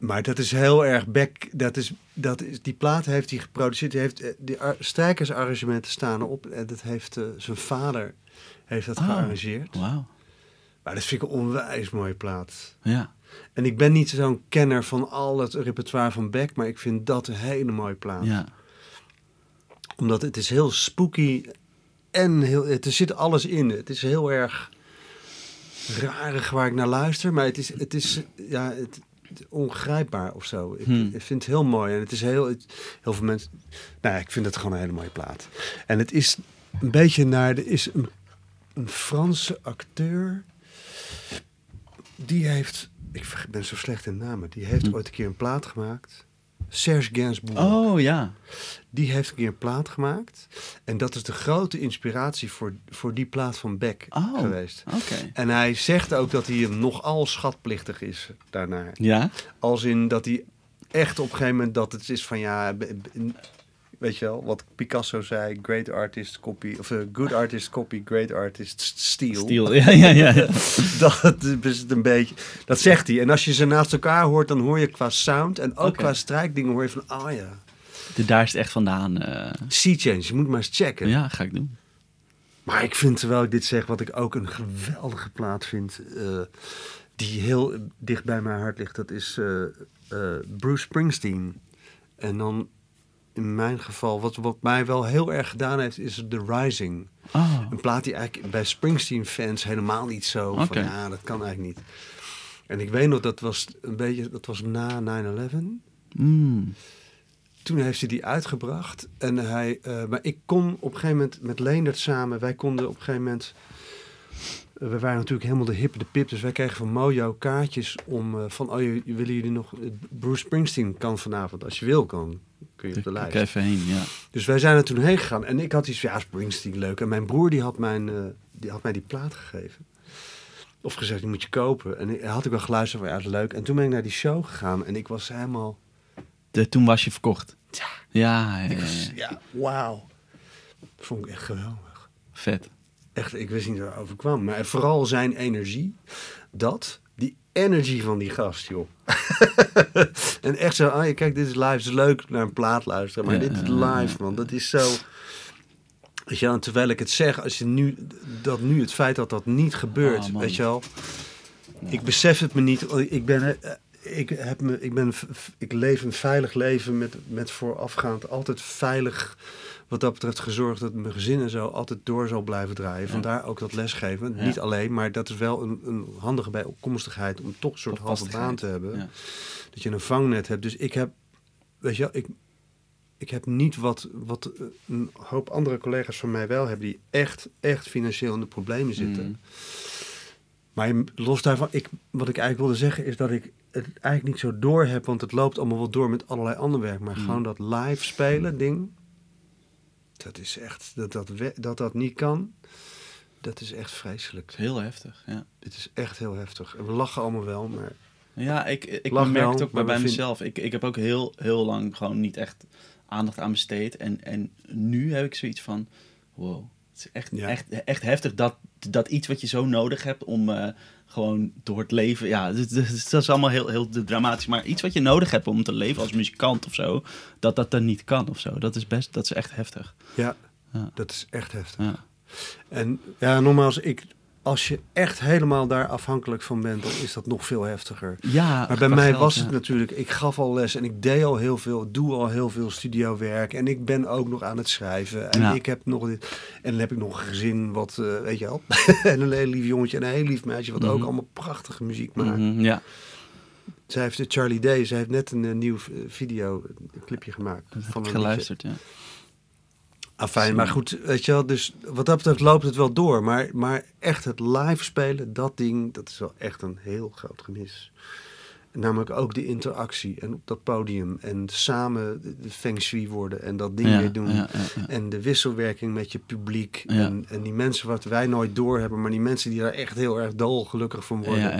S2: Maar dat is heel erg Beck. Dat is, dat is, die plaat heeft hij geproduceerd. Die heeft, eh, die ar- strijkersarrangementen staan erop. En dat heeft eh, zijn vader heeft dat
S1: Oh.
S2: gearrangeerd.
S1: Wauw.
S2: Maar dat vind ik een onwijs mooie plaat.
S1: Ja.
S2: En ik ben niet zo'n kenner van al het repertoire van Beck, maar ik vind dat een hele mooie plaat.
S1: Ja.
S2: Omdat het is heel spooky en heel, het, er zit alles in. Het is heel erg rarig waar ik naar luister, maar het is, het is ja, het- ongrijpbaar of zo. Ik,
S1: Hmm.
S2: ik vind het heel mooi en het is heel, heel veel mensen. Nou, ja, ik vind het gewoon een hele mooie plaat. En het is een beetje naar de is een, een Franse acteur. Die heeft, ik ben zo slecht in namen, die heeft
S1: Hmm.
S2: ooit een keer een plaat gemaakt. Serge Gainsbourg.
S1: Oh ja.
S2: Die heeft een keer een plaat gemaakt. En dat is de grote inspiratie voor, voor die plaat van Beck
S1: Oh.
S2: geweest.
S1: Oké.
S2: En hij zegt ook dat hij hem nogal schatplichtig is daarnaar.
S1: Ja?
S2: Als in dat hij echt op een gegeven moment dat het is van ja, weet je wel, wat Picasso zei, great artist copy, of eh, good artist copy, great artist steal.
S1: Stiel. Ja, ja, ja. ja.
S2: Dat is het een beetje, dat zegt hij. En als je ze naast elkaar hoort, dan hoor je qua sound en ook qua strijkdingen hoor je van, oh ja,
S1: De- Daar is het echt vandaan. eh.
S2: sea change, je moet maar eens checken.
S1: ja, ga ik doen.
S2: Maar ik vind, terwijl ik dit zeg, wat ik ook een geweldige plaat vind, eh, die heel dicht bij mijn hart ligt, dat is Bruce Springsteen. En dan in mijn geval, wat, wat mij wel heel erg gedaan heeft, is The Rising.
S1: Oh.
S2: Een plaat die eigenlijk bij Springsteen-fans helemaal niet zo van, ja, dat kan eigenlijk niet. En ik weet nog, dat was een beetje, dat was na 9-11
S1: Mm.
S2: toen heeft hij die uitgebracht. En hij, eh, maar ik kon op een gegeven moment met Leendert samen, wij konden op een gegeven moment. We waren natuurlijk helemaal de hippe de pip, dus wij kregen van Mojo kaartjes om eh, van, oh, je, willen jullie nog, eh, Bruce Springsteen kan vanavond, als je wil kan, kun je op de
S1: Ik
S2: lijst.
S1: even heen, ja.
S2: Dus wij zijn er toen heen gegaan en ik had iets van, ja, Springsteen leuk. En mijn broer die had, mijn, eh, die had mij die plaat gegeven. Of gezegd, die moet je kopen. En had ik wel geluisterd van, ja, dat is leuk. En toen ben ik naar die show gegaan en ik was helemaal,
S1: De, toen was je verkocht.
S2: Ja.
S1: Ja, ja,
S2: wauw. Dat vond ik echt geweldig.
S1: Vet.
S2: Echt, ik wist niet waar het over kwam. Maar vooral zijn energie. Dat, die energy van die gast, joh. en echt zo, ah, kijk, dit is live. Het is leuk naar een plaat luisteren. Maar
S1: Ja,
S2: dit is live, man. Dat is zo... Weet je wel, en terwijl ik het zeg, als je nu, dat nu, het feit dat dat niet gebeurt,
S1: Oh, man.
S2: weet je wel. Ik besef het me niet. Ik ben, eh, ik heb me, ik ben, ik leef een veilig leven met, met voorafgaand altijd veilig. Wat dat betreft gezorgd dat mijn gezin en zo altijd door zal blijven draaien. Vandaar ook dat lesgeven.
S1: Ja.
S2: Niet alleen, maar dat is wel een, een handige bijkomstigheid om toch een soort halve baan te hebben.
S1: Ja.
S2: Dat je een vangnet hebt. Dus ik heb, weet je wel, ik, ik heb niet wat, wat een hoop andere collega's van mij wel hebben, die echt, echt financieel in de problemen zitten.
S1: Mm.
S2: Maar los daarvan, ik, wat ik eigenlijk wilde zeggen is dat ik het eigenlijk niet zo door heb, want het loopt allemaal wel door met allerlei ander werk. Maar
S1: Mm.
S2: gewoon dat live spelen ding, dat is echt, dat dat, we- dat dat niet kan, dat is echt vreselijk.
S1: Heel heftig, ja.
S2: Dit is echt heel heftig. En we lachen allemaal wel, maar
S1: Ja, ik, ik merk
S2: wel,
S1: het ook
S2: maar
S1: bij
S2: we
S1: mezelf. Ik, ik heb ook heel, heel lang gewoon niet echt aandacht aan besteed. En, en nu heb ik zoiets van, wow, het is echt,
S2: Ja.
S1: echt, echt heftig dat, dat iets wat je zo nodig hebt om eh, gewoon door het leven... Ja, dat, is allemaal heel, heel dramatisch. Maar iets wat je nodig hebt om te leven als muzikant of zo, dat dat dan niet kan of zo. Dat is best, dat is echt heftig.
S2: Ja,
S1: Ja.
S2: dat is echt heftig.
S1: Ja.
S2: En ja, nogmaals, ik, als je echt helemaal daar afhankelijk van bent, dan is dat nog veel heftiger.
S1: Ja,
S2: Maar bij mij
S1: geld,
S2: was
S1: ja.
S2: het natuurlijk, ik gaf al les en ik deed al heel veel, doe al heel veel studiowerk. En ik ben ook nog aan het schrijven. En
S1: Ja.
S2: ik heb nog dit. En dan heb ik nog een gezin, wat, eh, weet je wel. en een heel lief jongetje en een heel lief meisje, wat ook
S1: Mhm.
S2: allemaal prachtige muziek maakt.
S1: Mhm, ja,
S2: Zij heeft de Charlie Day, zij heeft net een, eh, nieuw eh, video, een clipje gemaakt.
S1: dat heb
S2: van
S1: ik
S2: een
S1: geluisterd, ja.
S2: liedje. Fijn, maar goed, weet je wel, dus wat dat betreft loopt het wel door. Maar, maar echt het live spelen, dat ding, dat is wel echt een heel groot gemis. Namelijk ook de interactie en op dat podium en samen de- feng shui worden en dat ding
S1: ja,
S2: weer doen.
S1: ja, ja, ja.
S2: En de wisselwerking met je publiek. En, en die mensen wat wij nooit doorhebben, maar die mensen die daar echt heel erg dolgelukkig van worden.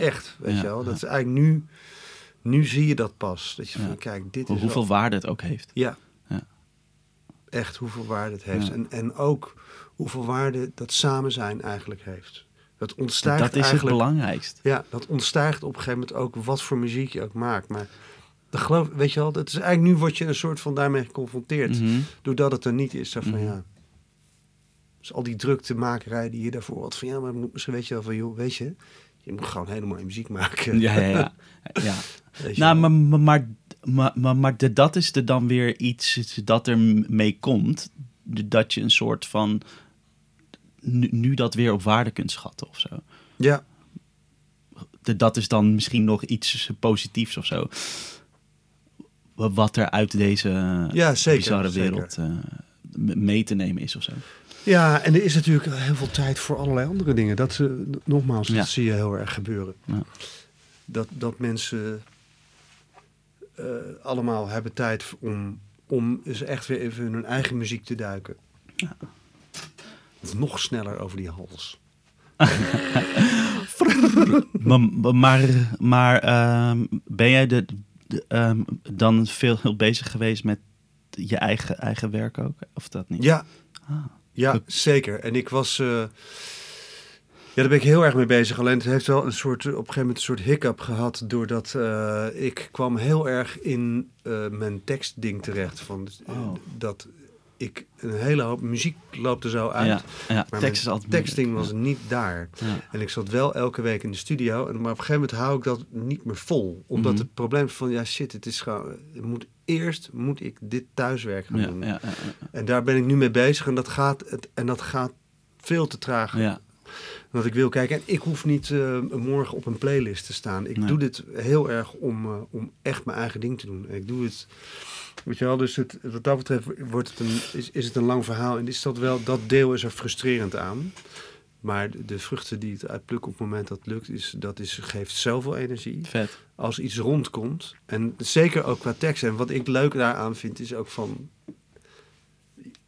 S2: Echt, weet je wel. Dat is eigenlijk nu, nu zie je dat pas. Dat je van, kijk, dit
S1: Hoe-
S2: is
S1: hoeveel
S2: wel-
S1: waarde het ook heeft.
S2: ja. Echt hoeveel waarde het heeft.
S1: Ja.
S2: En, en ook hoeveel waarde dat samen zijn eigenlijk heeft. Dat ontstijgt
S1: dat is het belangrijkst.
S2: Ja, dat ontstijgt op een gegeven moment ook wat voor muziek je ook maakt. Maar dat geloof, weet je wel, dat is eigenlijk nu word je een soort van daarmee geconfronteerd.
S1: Mhm.
S2: Doordat het er niet is. Zo van
S1: Mhm.
S2: ja. Dus al die druktemakerij die je daarvoor had. Van ja, maar misschien weet je wel van joh, weet je. Je moet gewoon hele mooie muziek maken.
S1: Ja, ja, ja. ja. Nou, maar, maar, maar, maar, maar de- dat is er dan weer iets dat er mee komt. Dat je een soort van. Nu, nu dat weer op waarde kunt schatten of zo.
S2: Ja,
S1: De- Dat is dan misschien nog iets positiefs of zo. Wa- Wat er uit deze
S2: Ja, zeker,
S1: bizarre wereld eh, mee te nemen is of zo.
S2: Ja, en er is natuurlijk heel veel tijd voor allerlei andere dingen. Dat, eh, nogmaals,
S1: Ja.
S2: dat zie je heel erg gebeuren.
S1: Ja.
S2: Dat, dat mensen eh, allemaal hebben tijd om, om eens echt weer even in hun eigen muziek te duiken.
S1: Ja.
S2: Nog sneller over die hals.
S1: maar maar, maar ehm, ben jij de, de, ehm, dan veel heel bezig geweest met je eigen, eigen werk ook? Of dat niet?
S2: Ja,
S1: Ah.
S2: ja zeker. En ik was... eh, ja, daar ben ik heel erg mee bezig. Alleen het heeft wel een soort, op een gegeven moment een soort hiccup gehad. Doordat eh, ik kwam heel erg in eh, mijn tekstding terecht. Van, eh,
S1: Oh.
S2: Dat ik een hele hoop muziek loopte zo uit.
S1: Ja, ja
S2: Maar
S1: tekst is altijd moeilijk.
S2: was niet daar. En ik zat wel elke week in de studio. En, maar op een gegeven moment hou ik dat niet meer vol. Omdat
S1: Mhm.
S2: het probleem van, ja shit, het is gewoon... Het moet, eerst moet ik dit thuiswerk gaan doen. En daar ben ik nu mee bezig. En dat gaat, het, en dat gaat veel te traag.
S1: ja. Ja.
S2: Want ik wil kijken. En ik hoef niet eh, morgen op een playlist te staan. Ik
S1: Nee.
S2: doe dit heel erg om, eh, om echt mijn eigen ding te doen. En ik doe het... Weet je wel, dus het, wat dat betreft wordt het een, is, is het een lang verhaal. En is dat wel, dat deel is er frustrerend aan. Maar de, vruchten die het uitplukken op het moment dat het lukt, is, dat is, geeft zoveel energie.
S1: Vet.
S2: Als iets rondkomt. En zeker ook qua tekst. En wat ik leuk daaraan vind, is ook van...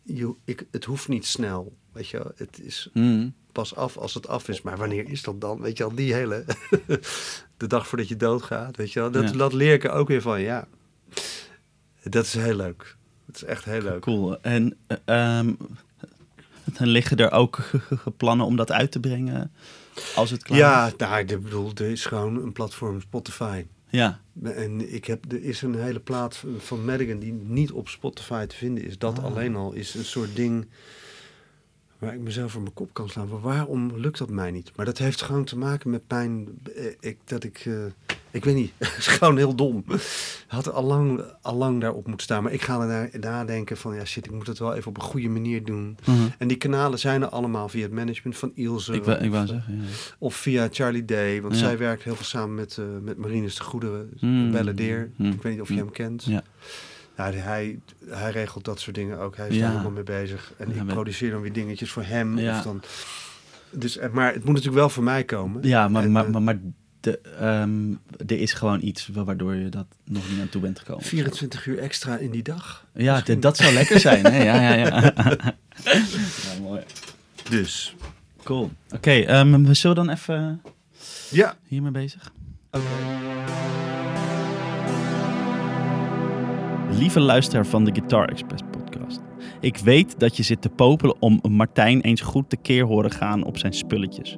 S2: Je, ik, het hoeft niet snel. Weet je wel. Het is
S1: Mm.
S2: Pas af als het af is. Maar wanneer is dat dan? Weet je al, die hele... de dag voordat je doodgaat, weet je wel. Dat,
S1: Ja.
S2: dat leer ik er ook weer van, ja. Dat is heel leuk. Het is echt heel leuk.
S1: Cool. En dan liggen er ook plannen om dat uit te brengen als het klaar
S2: Ja,
S1: is?
S2: nou, ik bedoel, er is gewoon een platform Spotify.
S1: Ja.
S2: En ik heb, er is een hele plaat van Madigan die niet op Spotify te vinden is. Dat
S1: Ah.
S2: alleen al is een soort ding waar ik mezelf voor mijn kop kan slaan. Maar waarom lukt dat mij niet? Maar dat heeft gewoon te maken met pijn. eh, Ik, dat ik, eh, ik weet niet, het is gewoon heel dom. Had al lang, al lang daarop moeten staan. Maar ik ga er naar nadenken van, ja shit, ik moet het wel even op een goede manier doen.
S1: Mhm.
S2: En die kanalen zijn er allemaal via het management van Ilse.
S1: Ik, wou- ik wou
S2: of,
S1: zeggen, ja.
S2: of via Charlie Day, want
S1: Ja.
S2: zij werkt heel veel samen met, eh met Marinus de Goede,
S1: Mm.
S2: Belladeer.
S1: Mm.
S2: Ik weet niet of je hem kent.
S1: Ja.
S2: Ja, hij, hij regelt dat soort dingen ook. Hij is daar helemaal mee bezig. En ik
S1: maar-
S2: produceer dan weer dingetjes voor hem.
S1: Ja.
S2: Of dan, dus, eh, maar het moet natuurlijk wel voor mij komen.
S1: Ja, maar,
S2: En,
S1: maar,
S2: eh,
S1: maar, maar de, ehm, er is gewoon iets wa- waardoor je dat nog niet aan toe bent gekomen.
S2: 24 uur extra in die dag.
S1: Ja, dat zou lekker zijn. Hè? Ja, ja, ja. ja, mooi.
S2: Dus.
S1: Cool. Oké, ehm, we zullen dan even
S2: Ja.
S1: hiermee bezig.
S2: Oké.
S1: Lieve luisteraar van de Guitar Express podcast. Ik weet dat je zit te popelen om Martijn eens goed te keer horen gaan op zijn spulletjes.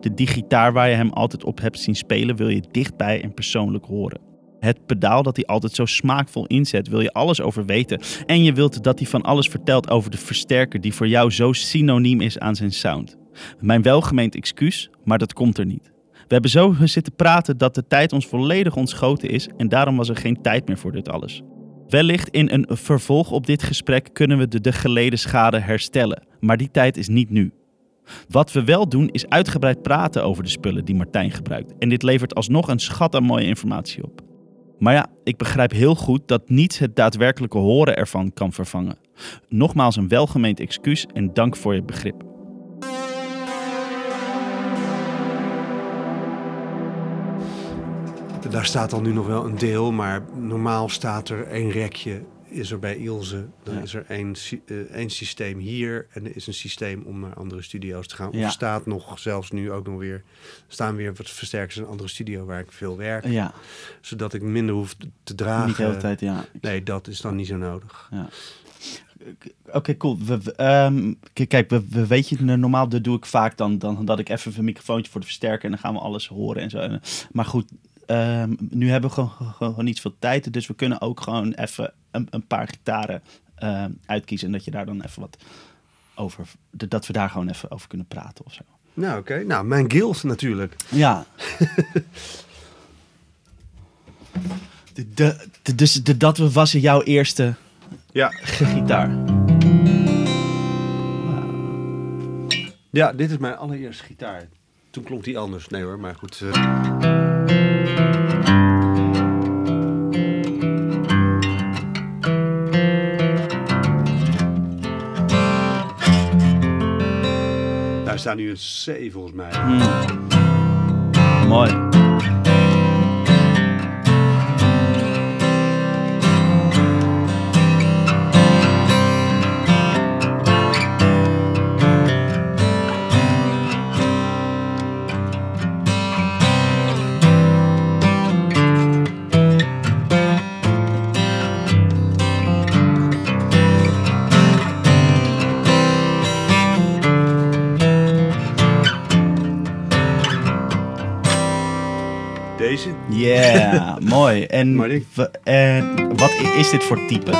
S1: De digitaar waar je hem altijd op hebt zien spelen wil je dichtbij en persoonlijk horen. Het pedaal dat hij altijd zo smaakvol inzet, wil je alles over weten. En je wilt dat hij van alles vertelt over de versterker die voor jou zo synoniem is aan zijn sound. Mijn welgemeend excuus, maar dat komt er niet. We hebben zo zitten praten dat de tijd ons volledig ontschoten is en daarom was er geen tijd meer voor dit alles. Wellicht in een vervolg op dit gesprek kunnen we de, de geleden schade herstellen, maar die tijd is niet nu. Wat we wel doen is uitgebreid praten over de spullen die Martijn gebruikt en dit levert alsnog een schat aan mooie informatie op. Maar ja, ik begrijp heel goed dat niets het daadwerkelijke horen ervan kan vervangen. Nogmaals een welgemeend excuus en dank voor je begrip.
S2: Daar staat dan nu nog wel een deel, maar normaal staat er één rekje. Is er bij Ilse, dan
S1: Ja.
S2: is er één, eh, één systeem hier en er is een systeem om naar andere studio's te gaan. Of
S1: Ja.
S2: er staat nog, zelfs nu ook nog weer, staan weer wat versterkers in een andere studio waar ik veel werk.
S1: Ja,
S2: Zodat ik minder hoef te- dragen.
S1: niet de hele tijd, ja.
S2: Nee, dat is dan niet zo nodig.
S1: Oké, cool. We, we, ehm, kijk, we, we weet je, normaal dat doe ik vaak dan, dan dat ik even een microfoontje voor de versterker en dan gaan we alles horen en zo. Maar goed, ehm, nu hebben we gewoon, niet veel tijd, dus we kunnen ook gewoon even een, een paar gitaren ehm, uitkiezen en dat je daar dan even wat over, dat we daar gewoon even over kunnen praten of zo.
S2: Nou, oké. Nou, mijn guild natuurlijk.
S1: Ja. de, de, de- dus de, dat was jouw eerste
S2: Ja.
S1: gitaar.
S2: Ja, dit is mijn allereerste gitaar. Toen klonk die anders. Nee hoor, maar goed. eh. Daar staat nu een C volgens mij.
S1: Hmm. Mooi. Mooi. En, en wat is dit voor type?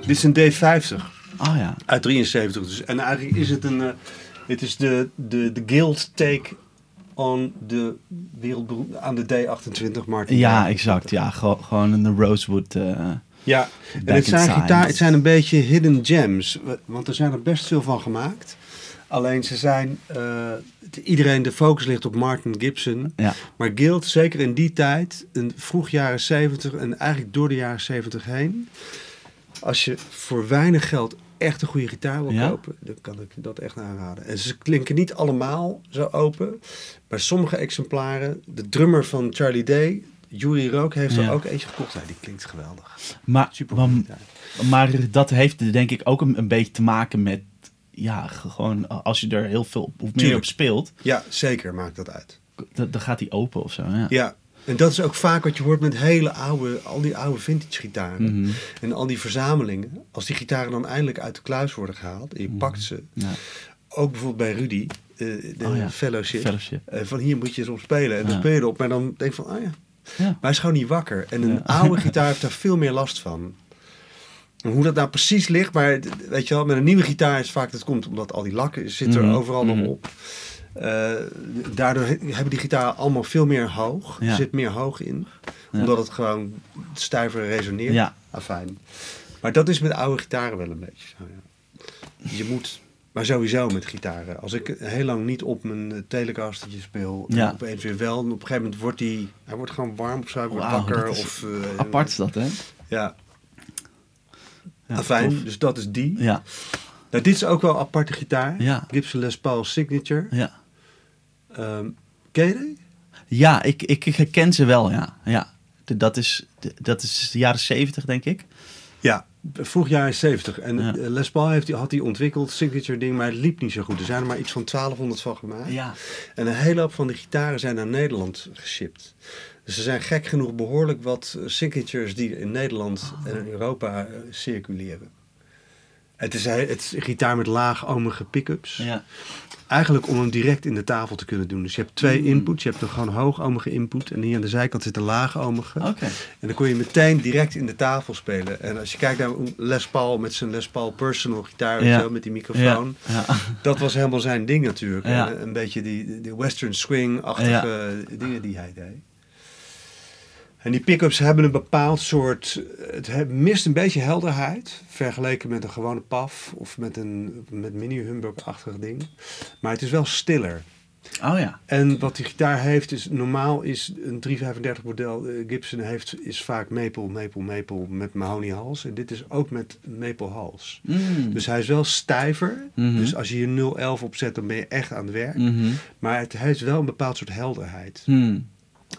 S2: Dit is een D50
S1: Oh ja.
S2: uit 73. Dus, en eigenlijk is het een... eh, het is de, de, de guild take on de wereldberoemde... aan de D28 Martin.
S1: Ja, exact. Ja, Gew- gewoon een Rosewood. eh,
S2: Ja, en het zijn, gitaar, het zijn een beetje hidden gems. wa- Want er zijn er best veel van gemaakt. Alleen ze zijn... eh, iedereen, de focus ligt op Martin Gibson.
S1: ja.
S2: Maar Guild, zeker in die tijd, een vroeg jaren 70 en eigenlijk door de jaren 70 heen. Als je voor weinig geld echt een goede gitaar wil
S1: Ja?
S2: kopen, dan kan ik dat echt aanraden. En ze klinken niet allemaal zo open. Bij sommige exemplaren, de drummer van Charlie Day, Yuri Rook, heeft
S1: Ja.
S2: er ook eentje gekocht. Ja, die klinkt geweldig.
S1: Maar,
S2: Super
S1: maar, maar dat heeft denk ik ook een, een beetje te maken met. Ja, ge- gewoon als je er heel veel of meer
S2: Tuurlijk.
S1: op speelt,
S2: Ja, zeker maakt dat uit.
S1: dan, gaat die open of zo. Ja.
S2: Ja, en dat is ook vaak wat je hoort met hele oude, al die oude vintage gitaren.
S1: Mhm.
S2: En al die verzamelingen. Als die gitaren dan eindelijk uit de kluis worden gehaald en je pakt ze.
S1: Ja.
S2: Ook bijvoorbeeld bij Rudy, eh, de
S1: Oh ja,
S2: fellowship.
S1: Fellowship.
S2: Eh, van hier moet je eens op spelen. En dan speel je erop. Maar dan denk je van, oh ja.
S1: Ja.
S2: Maar hij is gewoon niet wakker. En een
S1: Ja.
S2: oude gitaar heeft daar veel meer last van. Hoe dat nou precies ligt, maar weet je wel, met een nieuwe gitaar is vaak, dat komt omdat al die lakken zit er
S1: Mhm,
S2: overal
S1: mhm.
S2: nog op. Eh, daardoor he- hebben die gitaren allemaal veel meer hoog.
S1: Ja.
S2: Er zit meer hoog in.
S1: Ja.
S2: Omdat het gewoon stijver resoneert.
S1: Ja.
S2: Afijn. Maar dat is met oude gitaren wel een beetje zo, ja. Je moet, maar sowieso met gitaren. Als ik heel lang niet op mijn eh, telecastertje speel, en
S1: Ja.
S2: opeens weer wel. En op een gegeven moment wordt die, hij wordt gewoon warm of zo, hij wordt wakker. Of, eh,
S1: Apart is dat, hè?
S2: Ja,
S1: Ja, tof.
S2: Dus dat is die.
S1: Ja,
S2: Nou, dit is ook wel een aparte gitaar.
S1: Ja.
S2: Gibson Les Paul Signature.
S1: ja.
S2: Ehm ken je die?
S1: Ja, ik, ik, ik ken ze wel, ja. ja. De- Dat, is, de- dat is de jaren zeventig, denk ik.
S2: Ja, Vroeg jaren 70. En
S1: Ja.
S2: eh, Les Paul heeft, die- had hij ontwikkeld, signature ding, maar het liep niet zo goed. Er zijn er maar iets van 1200 van gemaakt.
S1: Ja.
S2: En een hele hoop van die gitaren zijn naar Nederland geshipped. Dus er zijn gek genoeg behoorlijk wat eh, signatures die in Nederland en in Europa eh, circuleren. Het is, he- het is een gitaar met laag-omige pick-ups.
S1: Ja.
S2: Eigenlijk om hem direct in de tafel te kunnen doen. Dus je hebt twee
S1: Mm.
S2: inputs. Je hebt een gewoon hoog-omige input. En hier aan de zijkant zit een laag-omige. En dan kon je meteen direct in de tafel spelen. En als je kijkt naar Les Paul met zijn Les Paul Personal gitaar,
S1: Ja.
S2: wel, met die microfoon.
S1: Ja.
S2: Dat was helemaal zijn ding natuurlijk.
S1: Ja.
S2: En een beetje die, die western swing-achtige dingen die hij deed. En die pick-ups hebben een bepaald soort... Het he- mist een beetje helderheid. Vergeleken met een gewone PAF of met een met mini-Humbuck-achtig ding. Maar het is wel stiller.
S1: Oh ja.
S2: En wat die gitaar heeft is... Normaal is een 335 model eh, Gibson heeft, is vaak maple, maple, maple met mahoniehals. En dit is ook met maple hals.
S1: Mm.
S2: Dus hij is wel stijver.
S1: Mhm.
S2: Dus als je hier 011 op zet, dan ben je echt aan het werk.
S1: Mhm.
S2: Maar het heeft wel een bepaald soort helderheid.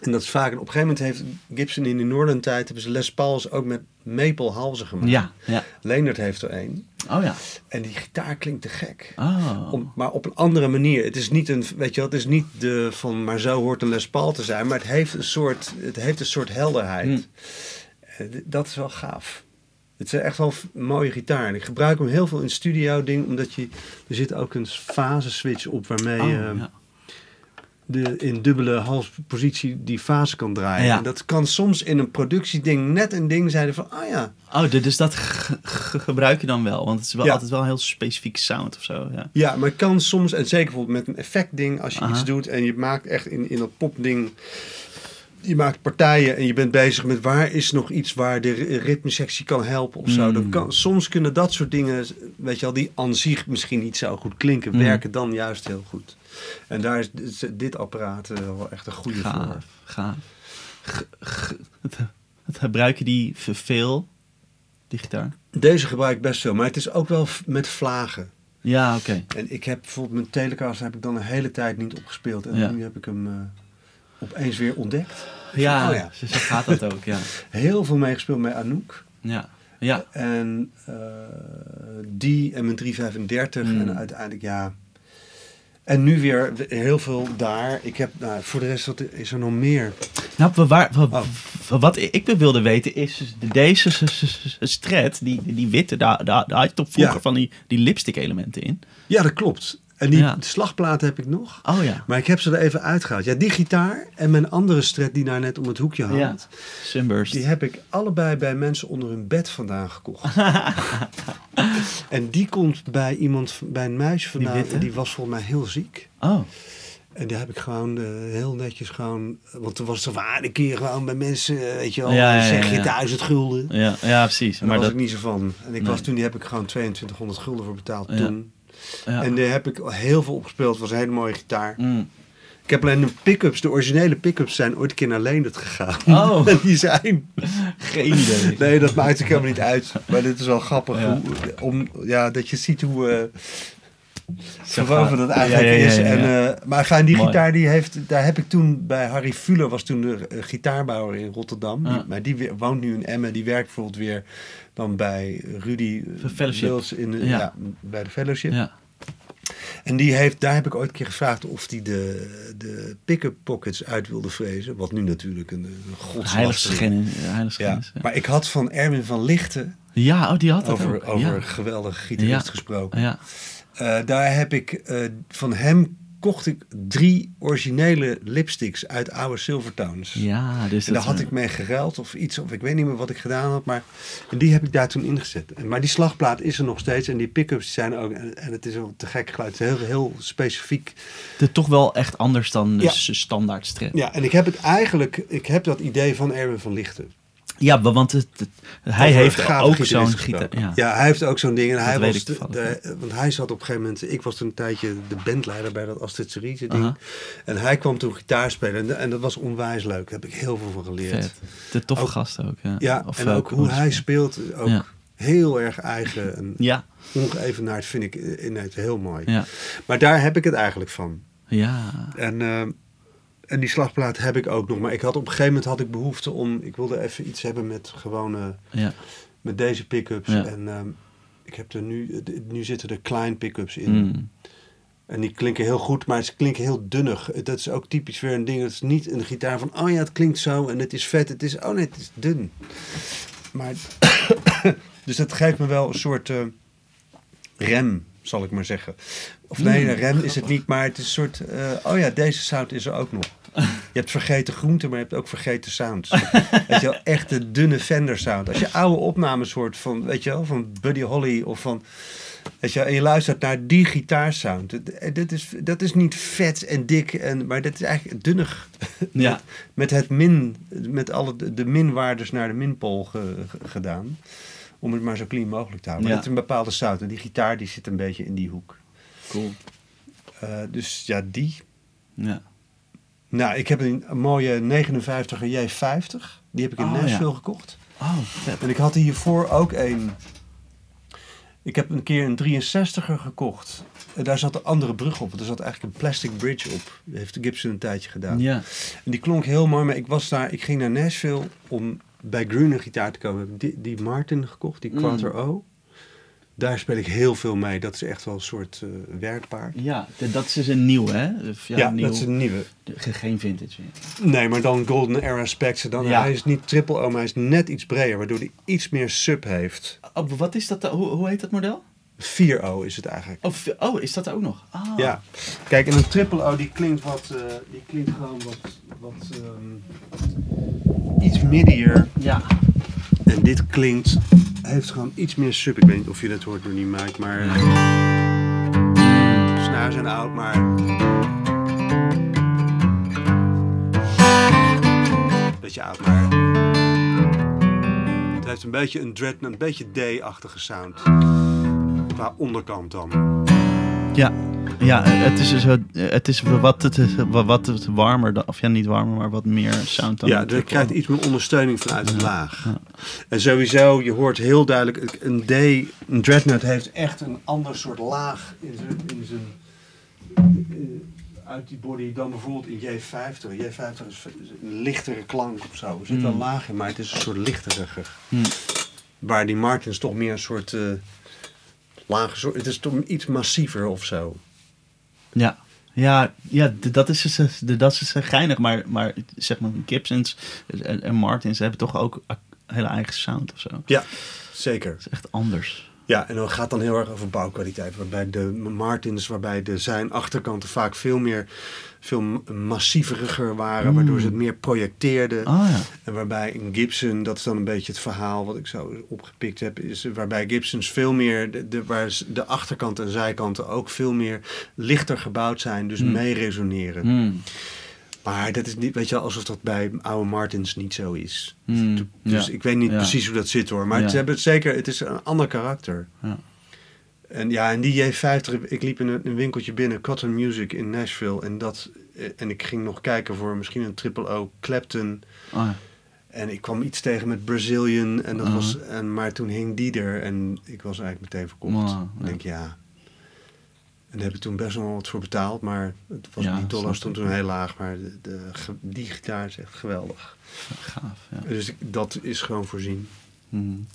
S2: En dat is vaak... En op een gegeven moment heeft Gibson in de Northern tijd... hebben ze Les Pauls ook met maple halzen gemaakt.
S1: Ja. Ja.
S2: Leonard heeft er één.
S1: Oh ja.
S2: En die gitaar klinkt te gek.
S1: Oh.
S2: Om, maar op een andere manier. Het is niet een, weet je wel, het is niet de van, maar zo hoort een Les Paul te zijn. Maar het heeft een soort, het heeft een soort helderheid.
S1: Hmm.
S2: Eh, Dat is wel gaaf. Het is echt wel een mooie gitaar. En ik gebruik hem heel veel in studio ding, omdat je, er zit ook een fase switch op waarmee
S1: Oh,
S2: je
S1: ja.
S2: De, in dubbele halspositie die fase kan draaien.
S1: Ja.
S2: En dat kan soms in een productieding net een ding zijn van, ah ja,
S1: Oh, dus dat ge- ge- gebruik je dan wel? Want het is wel
S2: Ja.
S1: altijd wel een heel specifiek sound of zo. Ja.
S2: Ja, maar het kan soms, en zeker bijvoorbeeld met een effectding, als je
S1: Aha.
S2: iets doet en je maakt echt in, in dat popding, je maakt partijen en je bent bezig met waar is nog iets waar de ri- ritmesectie kan helpen of zo.
S1: Mm.
S2: Dan kan, soms kunnen dat soort dingen, weet je wel, die aan zich misschien niet zo goed klinken,
S1: Mm.
S2: werken dan juist heel goed. En daar is dit apparaat eh, wel echt een goede voor.
S1: Gaaf. G- gebruik je die veel, die gitaar?
S2: Deze gebruik ik best veel, maar het is ook wel met vlagen.
S1: Ja, oké.
S2: En ik heb bijvoorbeeld mijn Telecaster heb ik dan een hele tijd niet opgespeeld. En
S1: Ja.
S2: nu heb ik hem eh, opeens weer ontdekt.
S1: Ja,
S2: Oh ja.
S1: Zo, zo gaat dat ook, ja.
S2: Heel veel meegespeeld met Anouk.
S1: Ja, ja.
S2: En eh, die en mijn 335.
S1: Hmm.
S2: En uiteindelijk ja. En nu weer heel veel daar. Ik heb, nou, voor de rest, wat is er nog meer?
S1: Nou, wa- waar, wa-
S2: Oh.
S1: wa- wat ik wilde weten is, de- deze s- s- s- strat, die, die witte, daar, daar, daar had je toch vroeger
S2: Ja.
S1: van die, die lipstick elementen in?
S2: Ja, dat klopt. En die
S1: Ja.
S2: slagplaten heb ik nog.
S1: Oh ja.
S2: Maar ik heb ze er even uitgehaald. Ja, die gitaar en mijn andere stret die daar net om het hoekje hangt.
S1: Ja. Sunburst.
S2: Die heb ik allebei bij mensen onder hun bed vandaan gekocht. en die komt bij iemand, bij een meisje vandaan.
S1: witte?
S2: en die was volgens mij heel ziek.
S1: Oh,
S2: En die heb ik gewoon eh, heel netjes gewoon... Want toen was er van, ah, kun je gewoon bij mensen, eh, weet je wel,
S1: Ja, ja, ja,
S2: zeg je
S1: ja.
S2: duizend gulden.
S1: ja, ja precies.
S2: En daar
S1: Maar
S2: was
S1: dat,
S2: ik niet zo van. En ik
S1: Nee.
S2: was toen, die heb ik gewoon 2200 gulden voor betaald
S1: Ja.
S2: toen.
S1: Ja.
S2: En daar heb ik heel veel opgespeeld. Het was een hele mooie gitaar.
S1: Mm.
S2: Ik heb alleen de pick-ups, de originele pick-ups zijn ooit een keer naar Leendert gegaan.
S1: Oh.
S2: en die zijn...
S1: Geen idee.
S2: Nee, dat maakt ook helemaal niet uit. Maar dit is wel grappig.
S1: Ja.
S2: Hoe, om, ja, dat je ziet hoe uh,
S1: Zo
S2: verwoven dat eigenlijk
S1: Ja, ja, ja,
S2: is. En, eh, maar fijn, die
S1: Mooi.
S2: gitaar die heeft, daar heb ik toen bij Harry Fuller, was toen de eh, gitaarbouwer in Rotterdam. Die- maar die woont nu in Emmen. Die werkt bijvoorbeeld weer dan bij Rudy. Wils in de,
S1: Ja.
S2: bij de Fellowship.
S1: Ja.
S2: En die heeft, daar heb ik ooit een keer gevraagd of die de, de pick-up pockets uit wilde frezen. Wat nu natuurlijk een, een godslast
S1: Heiligschennis.
S2: Ja, maar ik had van Erwin van Lichten
S1: ja, oh, die had
S2: over,
S1: ook.
S2: over
S1: ja.
S2: een geweldige gitarist
S1: Ja.
S2: gesproken.
S1: Ja.
S2: Eh, daar heb ik eh, van hem kocht ik drie originele lipsticks uit oude Silvertones.
S1: ja, dus
S2: En daar had
S1: eh,
S2: ik mee geruild of iets, of ik weet niet meer wat ik gedaan had, maar en die heb ik daar toen ingezet. En, maar die slagplaat is er nog steeds en die pick-ups zijn ook, en, en het is wel te gek geluid, het is heel, heel specifiek.
S1: de- toch wel echt anders dan de
S2: Ja.
S1: s- standaard strip.
S2: Ja, en ik heb het eigenlijk, ik heb dat idee van Erwin van Lichten.
S1: Ja, wa- want het, het- hij heeft ook zo'n gitaar. Ja.
S2: Ja, hij heeft ook zo'n ding. En hij was de, want hij zat op een gegeven moment. Ik was toen een tijdje de bandleider bij dat Astrid Cerise ding. En hij kwam toen gitaar spelen. En, en dat was onwijs leuk. Daar heb ik heel veel van geleerd.
S1: Vet. De toffe
S2: Ook-
S1: gast ook. Ja,
S2: Ja,
S1: Of,
S2: en
S1: eh,
S2: ook hoe hij
S1: speelt.
S2: Ook
S1: Ja.
S2: heel erg eigen en
S1: Ja,
S2: ongeëvenaard vind ik in het heel mooi.
S1: ja,
S2: Maar daar heb ik het eigenlijk van.
S1: ja.
S2: En, eh, en die slagplaat heb ik ook nog. Maar ik had op een gegeven moment had ik behoefte om... Ik wilde even iets hebben met gewone
S1: ja.
S2: Met deze pick-ups.
S1: Ja.
S2: En ehm, ik heb er nu, nu zitten er klein pick-ups in.
S1: Mm.
S2: En die klinken heel goed, maar ze klinken heel dunnig. Dat is ook typisch weer een ding. Dat is niet een gitaar van, oh ja, het klinkt zo en het is vet. Het is, oh nee, het is dun. Maar, dus dat geeft me wel een soort eh, rem, zal ik maar zeggen. Of nee,
S1: Mm,
S2: een rem is het niet, maar het is een soort, eh, oh ja, deze sound is er ook nog. Je hebt vergeten groenten, maar je hebt ook vergeten sounds. weet je wel, echte dunne Fender sound. Als je oude opnames hoort van, weet je wel, van Buddy Holly of van... Weet je, wel, en je luistert naar die gitaarsound. Dat, dat, is, dat is niet vet en dik, en, maar dat is eigenlijk dunnig.
S1: Ja.
S2: Met het min, met alle de, de minwaardes naar de minpool ge- ge- gedaan. Om het maar zo clean mogelijk te houden.
S1: Ja.
S2: Maar het is een bepaalde sound. En die gitaar die zit een beetje in die hoek.
S1: Cool.
S2: Eh, dus ja, die.
S1: Ja.
S2: Nou, ik heb een, een mooie 59er J50. Die heb ik in
S1: Oh,
S2: Nashville
S1: ja.
S2: gekocht.
S1: Oh, vet.
S2: En ik had hiervoor ook een. Ik heb een keer een 63er gekocht. En daar zat een andere brug op. Er zat eigenlijk een plastic bridge op. Dat heeft Gibson een tijdje gedaan.
S1: Ja.
S2: En die klonk heel mooi. Maar ik was daar. Ik ging naar Nashville om bij Green een gitaar te komen. Ik heb die, die Martin gekocht, die
S1: Mm.
S2: Quattro O. Daar speel ik heel veel mee. Dat is echt wel een soort eh, werkpaard.
S1: Ja, dat is dus een nieuw, hè? Of
S2: Ja,
S1: nieuw.
S2: dat is een nieuwe.
S1: Ge- Geen vintage meer.
S2: Nee, maar dan Golden Era specs. Dan,
S1: Ja.
S2: Hij is niet triple O, maar hij is net iets breder. Waardoor hij iets meer sub heeft.
S1: Oh, wat is dat? dan? Hoe, hoe heet dat model?
S2: 4O is het eigenlijk.
S1: Oh, oh, is dat ook nog? Ah.
S2: Ja, kijk, en een triple O die klinkt wat, eh, die klinkt gewoon wat, wat ehm, iets middier.
S1: Ja.
S2: En dit klinkt, heeft gewoon iets meer sub. Ik weet niet of je dat hoort door die mic, maar eh, snaren zijn oud, maar beetje oud, maar het heeft een beetje een dread, een beetje D-achtige sound. Qua onderkant dan.
S1: Ja. Ja, het is, dus, eh, het is wat, het, wat, het warmer, of ja, niet warmer, maar wat meer sound dan
S2: Ja, er
S1: triple
S2: krijgt iets meer ondersteuning vanuit het
S1: Ja,
S2: laag.
S1: ja.
S2: En sowieso, je hoort heel duidelijk, een D, een dreadnought heeft echt een ander soort laag in zijn, in zijn eh, uit die body dan bijvoorbeeld in J50. J50 is een lichtere klank of zo. Er zit wel
S1: Mm.
S2: laag in, maar het is een soort lichteriger.
S1: Hmm.
S2: Waar die Martins toch meer een soort uh, lage soort, het is toch iets massiever of zo.
S1: Ja, ja, ja dat is dus, eh, dat is dus, eh, geinig, maar, maar zeg maar Gibsons en, en Martins hebben toch ook een hele eigen sound of zo.
S2: Ja, zeker.
S1: is echt anders.
S2: Ja, en dan gaat dan heel erg over bouwkwaliteit. Waarbij de Martins, waarbij de zijn achterkanten vaak veel meer, veel massieveriger waren.
S1: Mm.
S2: Waardoor ze het meer projecteerden.
S1: Ah ja.
S2: En waarbij een Gibson, dat is dan een beetje het verhaal wat ik zo opgepikt heb. Is waarbij Gibsons veel meer, de, de, waar de achterkant en zijkanten ook veel meer lichter gebouwd zijn. Dus
S1: Mm.
S2: mee resoneren.
S1: Hmm.
S2: Maar dat is niet, weet je wel, alsof dat bij oude Martins niet zo is.
S1: Hmm.
S2: Dus
S1: Ja.
S2: ik weet niet
S1: Ja.
S2: precies hoe dat zit hoor. Maar
S1: Ja.
S2: ze hebben het zeker, het is een ander karakter.
S1: Ja.
S2: En ja, en die J50, ik liep in een, een winkeltje binnen, Cotton Music in Nashville. En, dat, eh, en ik ging nog kijken voor misschien een triple O Clapton.
S1: Ja.
S2: En ik kwam iets tegen met Brazilian. En dat
S1: Uh-huh.
S2: was, en, maar toen hing die er en ik was eigenlijk meteen verkocht. Ik
S1: ja.
S2: denk ja. En daar heb ik toen best wel wat voor betaald. Maar het was
S1: Ja,
S2: die dollar stond toen heel laag. Maar de, de, die gitaar is echt geweldig.
S1: gaaf. Ja.
S2: Dus ik- dat is gewoon voorzien.
S1: Hmm.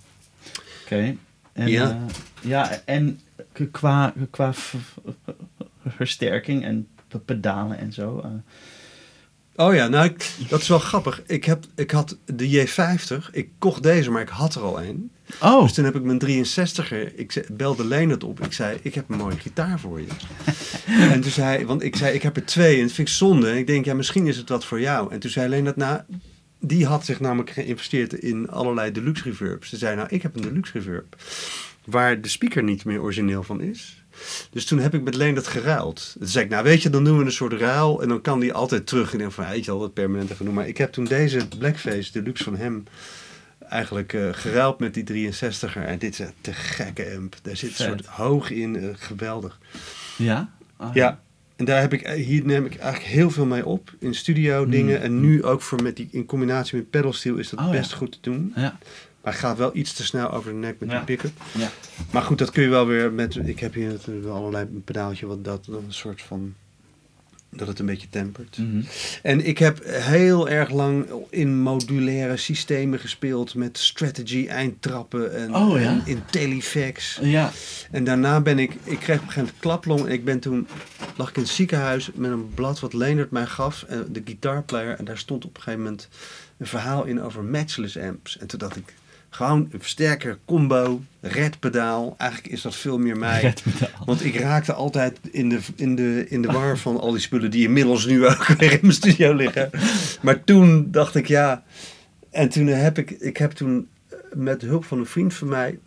S1: Oké. En,
S2: Ja.
S1: ja. ja, en qua, qua versterking en p- pedalen en zo. eh,
S2: Oh ja, nou, ik- dat is wel grappig. Ik, heb, ik had de J50. Ik kocht deze, maar ik had er al een.
S1: Oh,
S2: Dus toen heb ik mijn 63er. Ik belde Leonard op. Ik zei, ik heb een mooie gitaar voor je. en toen zei want ik zei, ik heb er twee. En dat vind ik zonde. En ik denk, ja, misschien is het wat voor jou. En toen zei Leonard, nou, die had zich namelijk geïnvesteerd in allerlei deluxe reverbs. Ze zei, nou, ik heb een deluxe reverb. Waar de speaker niet meer origineel van is. Dus toen heb ik met Leen dat geruild. Toen zei ik, nou weet je, dan doen we een soort ruil. En dan kan die altijd terug. En ik denk van, ja, weet je al, dat permanente genoeg. Maar ik heb toen deze Blackface Deluxe van hem eigenlijk eh geruild met die 63er. En dit is een te gekke amp. Daar zit een soort hoog in. eh, geweldig.
S1: ja? Ah,
S2: Ja. En daar heb ik, eh, hier neem ik eigenlijk heel veel mee op. In studio
S1: Hmm.
S2: dingen. En nu ook voor met die, in combinatie met pedalsteel is dat
S1: Oh, ja.
S2: best goed te doen.
S1: Ja.
S2: Maar gaat wel iets te snel over de nek met
S1: Ja.
S2: die pick-up.
S1: Ja.
S2: Maar goed, dat kun je wel weer met. Ik heb hier natuurlijk allerlei pedaaltje wat dat een soort van Dat het een beetje tempert.
S1: Mhm.
S2: En ik heb heel erg lang in modulaire systemen gespeeld met strategy, eindtrappen en,
S1: Oh, ja?
S2: en in telefax.
S1: Ja.
S2: En daarna ben ik, ik kreeg op een gegeven moment klaplong en ik ben toen, lag ik in het ziekenhuis met een blad wat Leendert mij gaf, eh, de guitarplayer. En daar stond op een gegeven moment een verhaal in over matchless amps. En toen dacht ik, gewoon een versterker, combo, red pedaal. Eigenlijk is dat veel meer mij.
S1: Redpedaal.
S2: Want ik raakte altijd in de, in, de, in de war van al die spullen die inmiddels nu ook weer in mijn studio liggen. Maar toen dacht ik ja. En toen heb ik, ik heb toen eh, met hulp van een vriend van mij.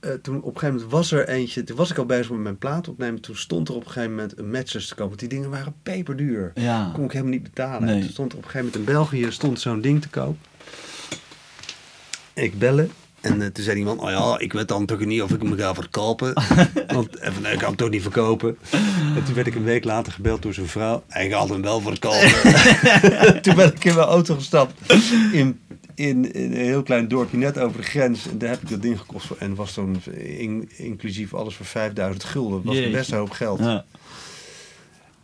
S2: eh, toen op een gegeven moment was er eentje. Toen was ik al bezig met mijn plaat opnemen. Toen stond er op een gegeven moment een matches te kopen. Want die dingen waren peperduur.
S1: Ja.
S2: kon ik helemaal niet betalen.
S1: Nee.
S2: Toen stond er op een gegeven moment in België stond zo'n ding te koop. Ik bellen. En eh, toen zei iemand, oh ja, ik weet dan toch niet of ik hem ga verkopen. Want eh, van, nee, ik kan hem toch niet verkopen. En toen werd ik een week later gebeld door zijn vrouw. Hij gaat hem wel verkopen. toen ben ik in mijn auto gestapt. In, in, in een heel klein dorpje net over de grens. En daar heb ik dat ding gekost. voor- En was dan in- inclusief alles voor 5000 gulden. Dat was
S1: Jeetje.
S2: best een hoop geld.
S1: Ja.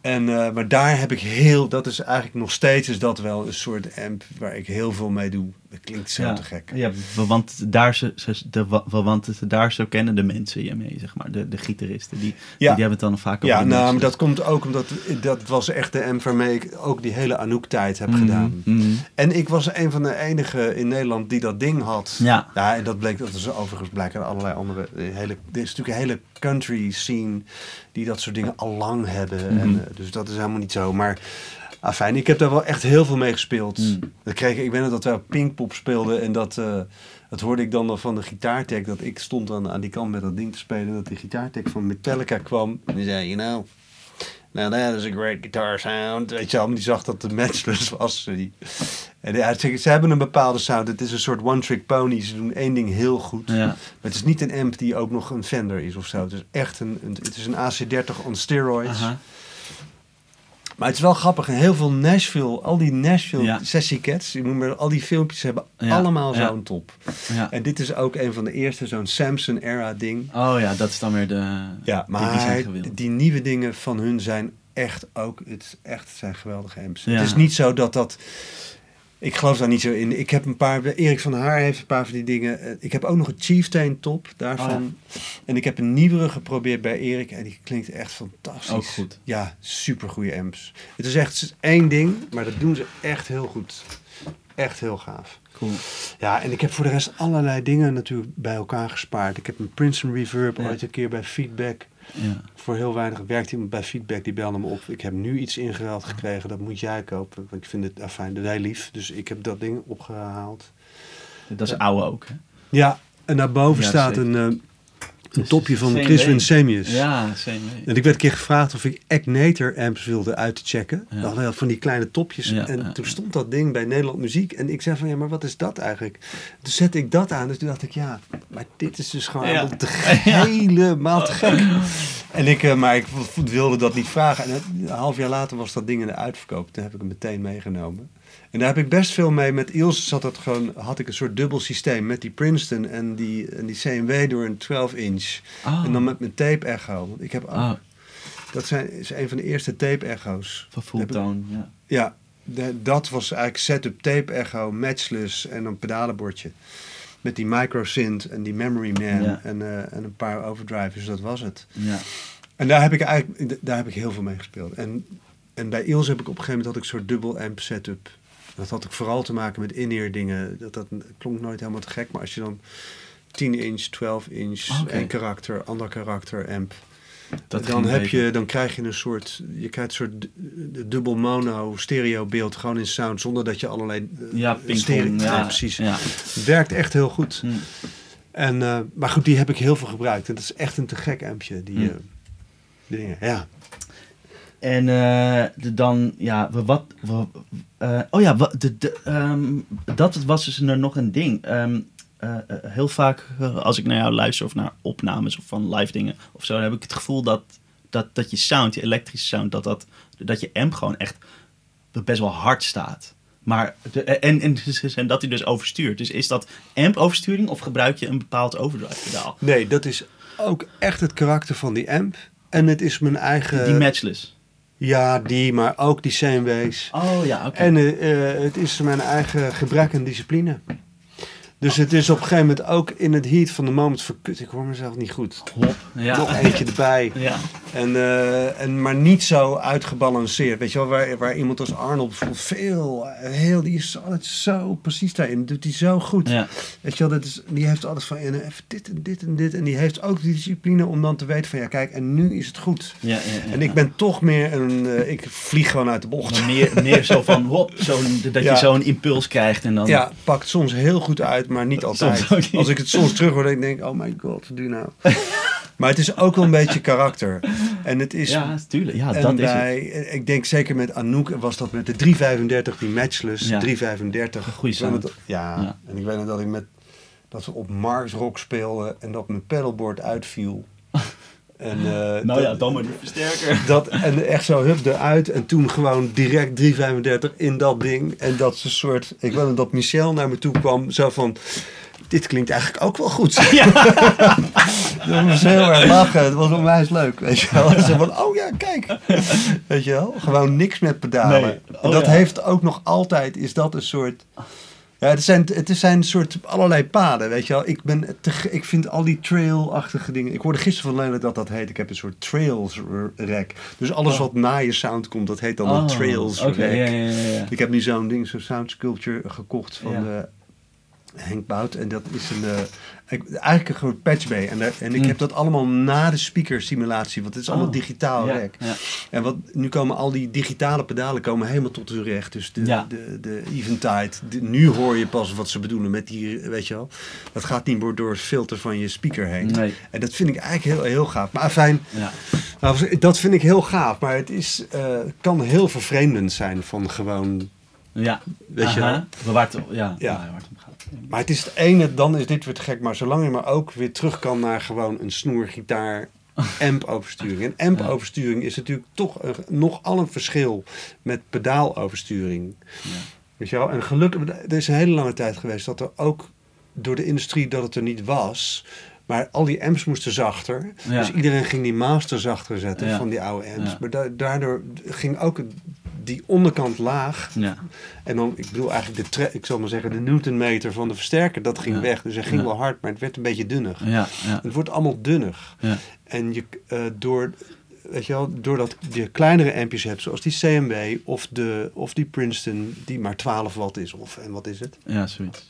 S2: En, eh, maar daar heb ik heel, dat is eigenlijk nog steeds is dat wel een soort amp waar ik heel veel mee doe. Dat klinkt zo
S1: ja.
S2: te gek.
S1: Ja, wa- want daar, ze, de, wa- wa- want daar zo kennen de mensen je mee, zeg maar. De, de gitaristen, die, die,
S2: Ja.
S1: hebben het dan vaak over
S2: Ja,
S1: die
S2: nou, maar dat komt ook omdat dat was echt de amp waarmee ik ook die hele Anouk-tijd heb
S1: Mhm,
S2: gedaan.
S1: mhm.
S2: En ik was een van de enigen in Nederland die dat ding had.
S1: Ja.
S2: Ja, en dat bleek, dat is overigens blijkt uit allerlei andere. eh, Hele, er is natuurlijk een hele country scene die dat soort dingen al lang hebben.
S1: Mhm.
S2: En, eh, dus dat is helemaal niet zo. Maar fijn, ik heb daar wel echt heel veel mee gespeeld.
S1: Mm.
S2: Dat kreeg, ik weet nog dat wij op Pinkpop speelden en dat, eh, dat hoorde ik dan van de gitaartech. Dat ik stond dan aan die kant met dat ding te spelen. En dat die gitaartech van Metallica kwam. En die zei, you know, now that is a great guitar sound. Weet je wel, die zag dat het matchless was. En zegt, ze hebben een bepaalde sound. Het is een soort one-trick pony. Ze doen één ding heel goed.
S1: Ja.
S2: Maar het is niet een amp die ook nog een Fender is of zo. Het is echt een, een het is een AC30 on steroids. Maar het is wel grappig. En heel veel Nashville, al die Nashville
S1: Ja.
S2: sessiecats, je moet maar, al die filmpjes hebben
S1: Ja,
S2: allemaal zo'n top.
S1: Ja.
S2: En dit is ook een van de eerste zo'n Samson-era ding.
S1: Oh ja, dat is dan weer de...
S2: Ja,
S1: die, die
S2: maar
S1: gewild.
S2: die nieuwe dingen van hun zijn echt ook, het echt zijn geweldige amps. Het is niet zo dat dat, ik geloof daar niet zo in. Ik heb een paar, Erik van Haar heeft een paar van die dingen. Eh, Ik heb ook nog een Chieftain top daarvan.
S1: Oh
S2: En ik heb een nieuwere geprobeerd bij Erik en die klinkt echt fantastisch.
S1: Ook goed.
S2: Ja, super goede amps. Het is echt één ding, maar dat doen ze echt heel goed. Echt heel gaaf.
S1: Cool.
S2: Ja, en ik heb voor de rest allerlei dingen natuurlijk bij elkaar gespaard. Ik heb een Princeton Reverb
S1: Ja.
S2: ooit een keer bij Feedback.
S1: Ja.
S2: Voor heel weinig werkt iemand bij Feedback, die belde me op. Ik heb nu iets ingeruild gekregen, dat moet jij kopen. Want ik vind het afijn, dat hij lief. Dus ik heb dat ding opgehaald.
S1: Dat is oude ook, hè?
S2: Ja, en daarboven
S1: Ja,
S2: staat een, eh, een topje van. Chris Winsemius.
S1: Ja.
S2: En ik werd een keer gevraagd of ik Agnator amps wilde uitchecken.
S1: Ja.
S2: Dan hadden we van die kleine topjes.
S1: Ja,
S2: en
S1: ja,
S2: toen stond dat ding bij Nederland Muziek. En ik zei van, ja, maar wat is dat eigenlijk? Toen zette ik dat aan. Dus toen dacht ik, ja, maar dit is dus gewoon helemaal te gek. En ik, eh, maar ik wilde dat niet vragen. En het- een half jaar later was dat ding in de uitverkoop. Toen heb ik hem meteen meegenomen. En daar heb ik best veel mee. Met Iels zat dat gewoon, had ik een soort dubbel systeem. Met die Princeton en die, en die CMW door een 12 inch.
S1: Oh.
S2: En dan met mijn tape echo. Want ik heb
S1: Oh,
S2: dat zijn, is een van de eerste tape echo's.
S1: van Full Tone, ja.
S2: Ja, de- dat was eigenlijk setup tape echo, matchless en een pedalenbordje. Met die microsynth en die memory man
S1: Ja.
S2: en, eh, en een paar overdrives, dat was het.
S1: ja.
S2: En daar heb ik eigenlijk daar heb ik heel veel mee gespeeld. En, en bij Iels heb ik op een gegeven moment had ik een soort dubbel amp setup. Dat had ook vooral te maken met in-ear dingen. Dat, dat klonk nooit helemaal te gek, maar als je dan 10 inch, 12 inch,
S1: Oké.
S2: één karakter, ander karakter amp.
S1: Dat
S2: dan, heb je, dan krijg je een soort, je krijgt een soort dubbel mono stereo beeld gewoon in sound zonder dat je allerlei eh,
S1: Ja,
S2: stereo-
S1: ja.
S2: Precies.
S1: Ja.
S2: Het werkt echt heel goed.
S1: Hm.
S2: En, eh, maar goed, die heb ik heel veel gebruikt. En dat is echt een te gek ampje, die,
S1: Hm.
S2: eh, die dingen. Ja.
S1: En eh, de, dan, ja, wat... we- eh, oh ja, wat, de, de, ehm, dat was dus er nog een ding. Ehm, eh, heel vaak als ik naar jou luister of naar opnames of van live dingen of zo, dan heb ik het gevoel dat, dat, dat je sound, je elektrische sound, dat, dat, dat je amp gewoon echt best wel hard staat. Maar de, en, en, en dat hij dus overstuurt. Dus is dat amp oversturing of gebruik je een bepaald overdrive pedaal?
S2: Nee, dat is ook echt het karakter van die amp. En het is mijn eigen...
S1: Die matchless.
S2: Ja, die, maar ook die CMW's.
S1: Oh ja, oké.
S2: En eh, eh, het is mijn eigen gebrek aan discipline. Dus het is op een gegeven moment ook in het heat van de moment verkut. Ik hoor mezelf niet goed.
S1: Hop. Ja.
S2: Nog eentje erbij.
S1: Ja.
S2: En, eh, en, maar niet zo uitgebalanceerd. Weet je wel, waar, waar iemand als Arnold bijvoorbeeld veel, eh, heel, die is altijd zo precies daarin. Doet hij zo goed.
S1: Ja.
S2: Weet je wel, dat is, die heeft altijd van, en even dit en dit en dit. En die heeft ook die discipline om dan te weten van, ja kijk, en nu is het goed.
S1: Ja, ja.
S2: En ik ben toch meer een, eh, ik vlieg gewoon uit de bocht.
S1: Maar meer, meer zo van, hop, zo, dat je zo'n impuls krijgt en dan...
S2: Ja, pakt soms heel goed uit, maar niet altijd.
S1: Niet.
S2: Als ik het soms terug hoor, dan denk ik, oh my god, wat doe nou? maar het is ook wel een beetje karakter. En het is...
S1: Ja, tuurlijk. Ja,
S2: en
S1: dat is het.
S2: Ik denk zeker met Anouk was dat met de 335, die matchless,
S1: Ja.
S2: 335.
S1: Goeie sound.
S2: Ja,
S1: Ja.
S2: en ik weet nog dat ik met dat we op Mars Rock speelden en dat mijn pedalboard uitviel. En, eh,
S1: Nou
S2: dat-
S1: ja, dan maar die versterker.
S2: dat, en echt zo hup eruit. En toen gewoon direct 335 in dat ding. En dat is een soort... Ik weet nog dat Michel naar me toe kwam. Zo van... Dit klinkt eigenlijk ook wel goed. dat was heel erg lachen. Het was onwijs leuk. Weet je wel. Zo van, oh ja, kijk. Weet je wel. Gewoon niks met pedalen.
S1: Nee. Oh
S2: en dat
S1: ja.
S2: heeft ook nog altijd... Is dat een soort... Ja, het zijn, het zijn een soort allerlei paden, weet je wel. Ik, ben te, ik vind al die trail-achtige dingen... Ik hoorde gisteren van Lena dat dat heet. Ik heb een soort trails-rack. Dus alles
S1: Oh.
S2: wat na je sound komt, dat heet dan een
S1: Oh,
S2: trails-rack.
S1: Ja, ja, ja, ja.
S2: Ik heb nu zo'n ding, zo'n sound sculpture gekocht van
S1: Ja.
S2: Eh, Henk Bout. En dat is een, eh, eigenlijk een groot patch bay. En, daar- en ik
S1: Mm.
S2: heb dat allemaal na de speaker simulatie. Want het is allemaal
S1: Oh.
S2: digitaal
S1: Ja, ja.
S2: En wat, nu komen al die digitale pedalen komen helemaal tot hun recht. Dus de,
S1: Ja.
S2: de, de Eventide, de- nu hoor je pas wat ze bedoelen met die, weet je wel. Dat gaat niet meer door het filter van je speaker heen.
S1: Nee.
S2: En dat vind ik eigenlijk heel, heel gaaf. Maar fijn,
S1: Ja.
S2: nou, dat vind ik heel gaaf. Maar het is, eh, kan heel vervreemdend zijn van gewoon...
S1: Ja.
S2: Weet je.
S1: Waar het, ja,
S2: Ja.
S1: waar het om gaat.
S2: Maar het is het ene, dan is dit weer te gek. Maar zolang je maar ook weer terug kan naar gewoon een snoergitaar... amp oversturing. En amp
S1: Ja.
S2: oversturing is natuurlijk toch een, nogal een verschil met pedaaloversturing.
S1: Ja.
S2: Weet je wel? En gelukkig, er is een hele lange tijd geweest dat er ook door de industrie dat het er niet was. Maar al die amps moesten zachter.
S1: Ja.
S2: Dus iedereen ging die master zachter zetten
S1: Ja.
S2: van die oude amps.
S1: Ja.
S2: Maar da- daardoor ging ook die onderkant laag.
S1: Ja.
S2: En dan, ik bedoel eigenlijk de, ik zal maar zeggen, de newtonmeter van de versterker, dat ging weg. Dus hij ging wel hard, maar het werd een beetje dunnig.
S1: Ja. Ja.
S2: Het wordt allemaal dunnig.
S1: Ja.
S2: En je, eh, door, weet je wel, doordat je kleinere ampjes hebt, zoals die CMW of, de, of die Princeton, die maar 12 watt is, of en wat is het?
S1: Ja, zoiets.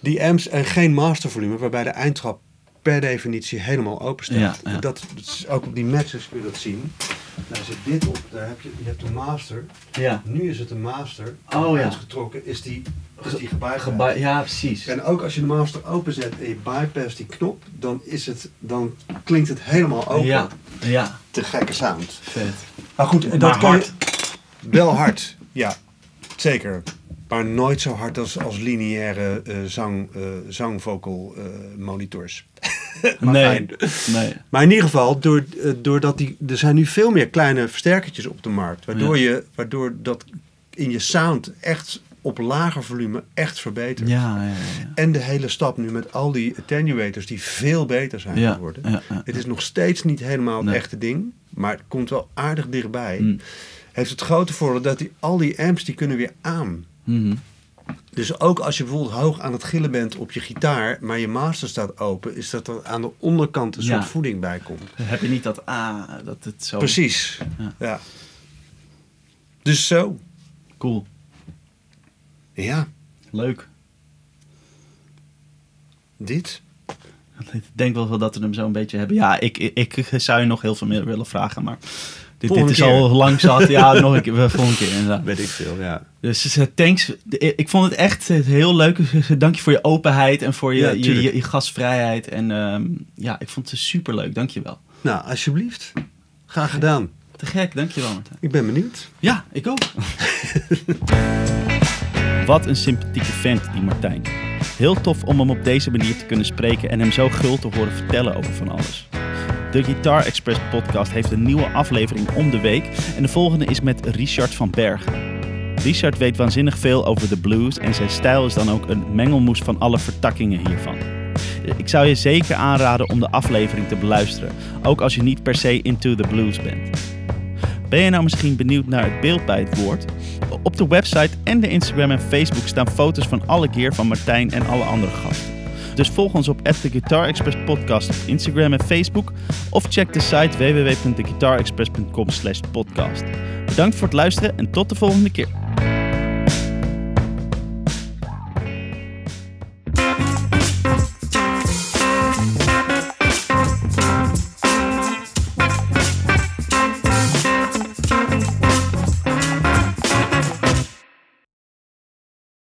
S2: Die amps en geen mastervolume, waarbij de eindtrap per definitie helemaal open staat.
S1: Ja, ja.
S2: Dat, dat is ook op die matches kun je dat zien. Daar zit dit op, daar heb je, je hebt een master.
S1: Ja.
S2: Nu is het een master.
S1: Oh, ja.
S2: Uitgetrokken is die, is die gebypassed.
S1: Geba- ja, precies.
S2: En ook als je de master openzet en je bypass die knop, dan, is het, dan klinkt het helemaal open.
S1: Ja. Ja.
S2: Te gekke sound.
S1: Vet.
S2: Maar goed,
S1: Maar
S2: dat kan je-
S1: hard.
S2: wel hard, ja. Zeker. Maar nooit zo hard als, als lineaire eh zang, eh zangvocal eh, monitors. maar
S1: nee.
S2: fijn.
S1: Nee.
S2: Maar in ieder geval, door, doordat die, er zijn nu veel meer kleine versterkertjes op de markt. Waardoor,
S1: Ja.
S2: je, waardoor dat in je sound echt op lager volume echt verbetert.
S1: Ja, ja, ja.
S2: En de hele stap nu met al die attenuators die veel beter zijn
S1: Ja,
S2: geworden.
S1: ja, ja.
S2: Het is nog steeds niet helemaal het
S1: Nee.
S2: echte ding. Maar het komt wel aardig dichtbij.
S1: Mm.
S2: Heeft het grote voordeel dat die, al die amps die kunnen weer aan.
S1: Mhm.
S2: Dus ook als je bijvoorbeeld hoog aan het gillen bent op je gitaar, maar je master staat open, is dat er aan de onderkant een
S1: Ja.
S2: soort voeding bij komt.
S1: Heb je niet dat A, dat het zo...
S2: Precies.
S1: Ja.
S2: Ja. Dus zo.
S1: Cool.
S2: Ja,
S1: Leuk.
S2: dit.
S1: Ik denk wel dat we hem zo een beetje hebben. Ja, ik, ik, ik zou je nog heel veel meer willen vragen, maar... Dit, is al lang zat. Ja, nog een keer. We volgende keer inderdaad.
S2: Weet ik veel, ja.
S1: Dus eh, thanks. Ik vond het echt eh, heel leuk. Dank je voor je openheid en voor je,
S2: Ja,
S1: je,
S2: tuurlijk.
S1: je, je gastvrijheid. En ehm, ja, ik vond het super leuk. Dank je wel.
S2: Nou, alsjeblieft. Graag gedaan.
S1: Te gek. Dank je wel, Martijn.
S2: Ik ben benieuwd.
S1: Ja, ik ook. Wat een sympathieke vent, die Martijn. Heel tof om hem op deze manier te kunnen spreken en hem zo gul te horen vertellen over van alles. De Guitar Express podcast heeft een nieuwe aflevering om de week en de volgende is met Richard van Bergen. Richard weet waanzinnig veel over de blues en zijn stijl is dan ook een mengelmoes van alle vertakkingen hiervan. Ik zou je zeker aanraden om de aflevering te beluisteren, ook als je niet per se into the blues bent. Ben je nou misschien benieuwd naar het beeld bij het woord? Op de website en de Instagram en Facebook staan foto's van alle gear van Martijn en alle andere gasten. Dus volg ons op The Guitar Express Podcast op Instagram en Facebook of check de site www.theguitarexpress.com podcast. Bedankt voor het luisteren en tot de volgende keer.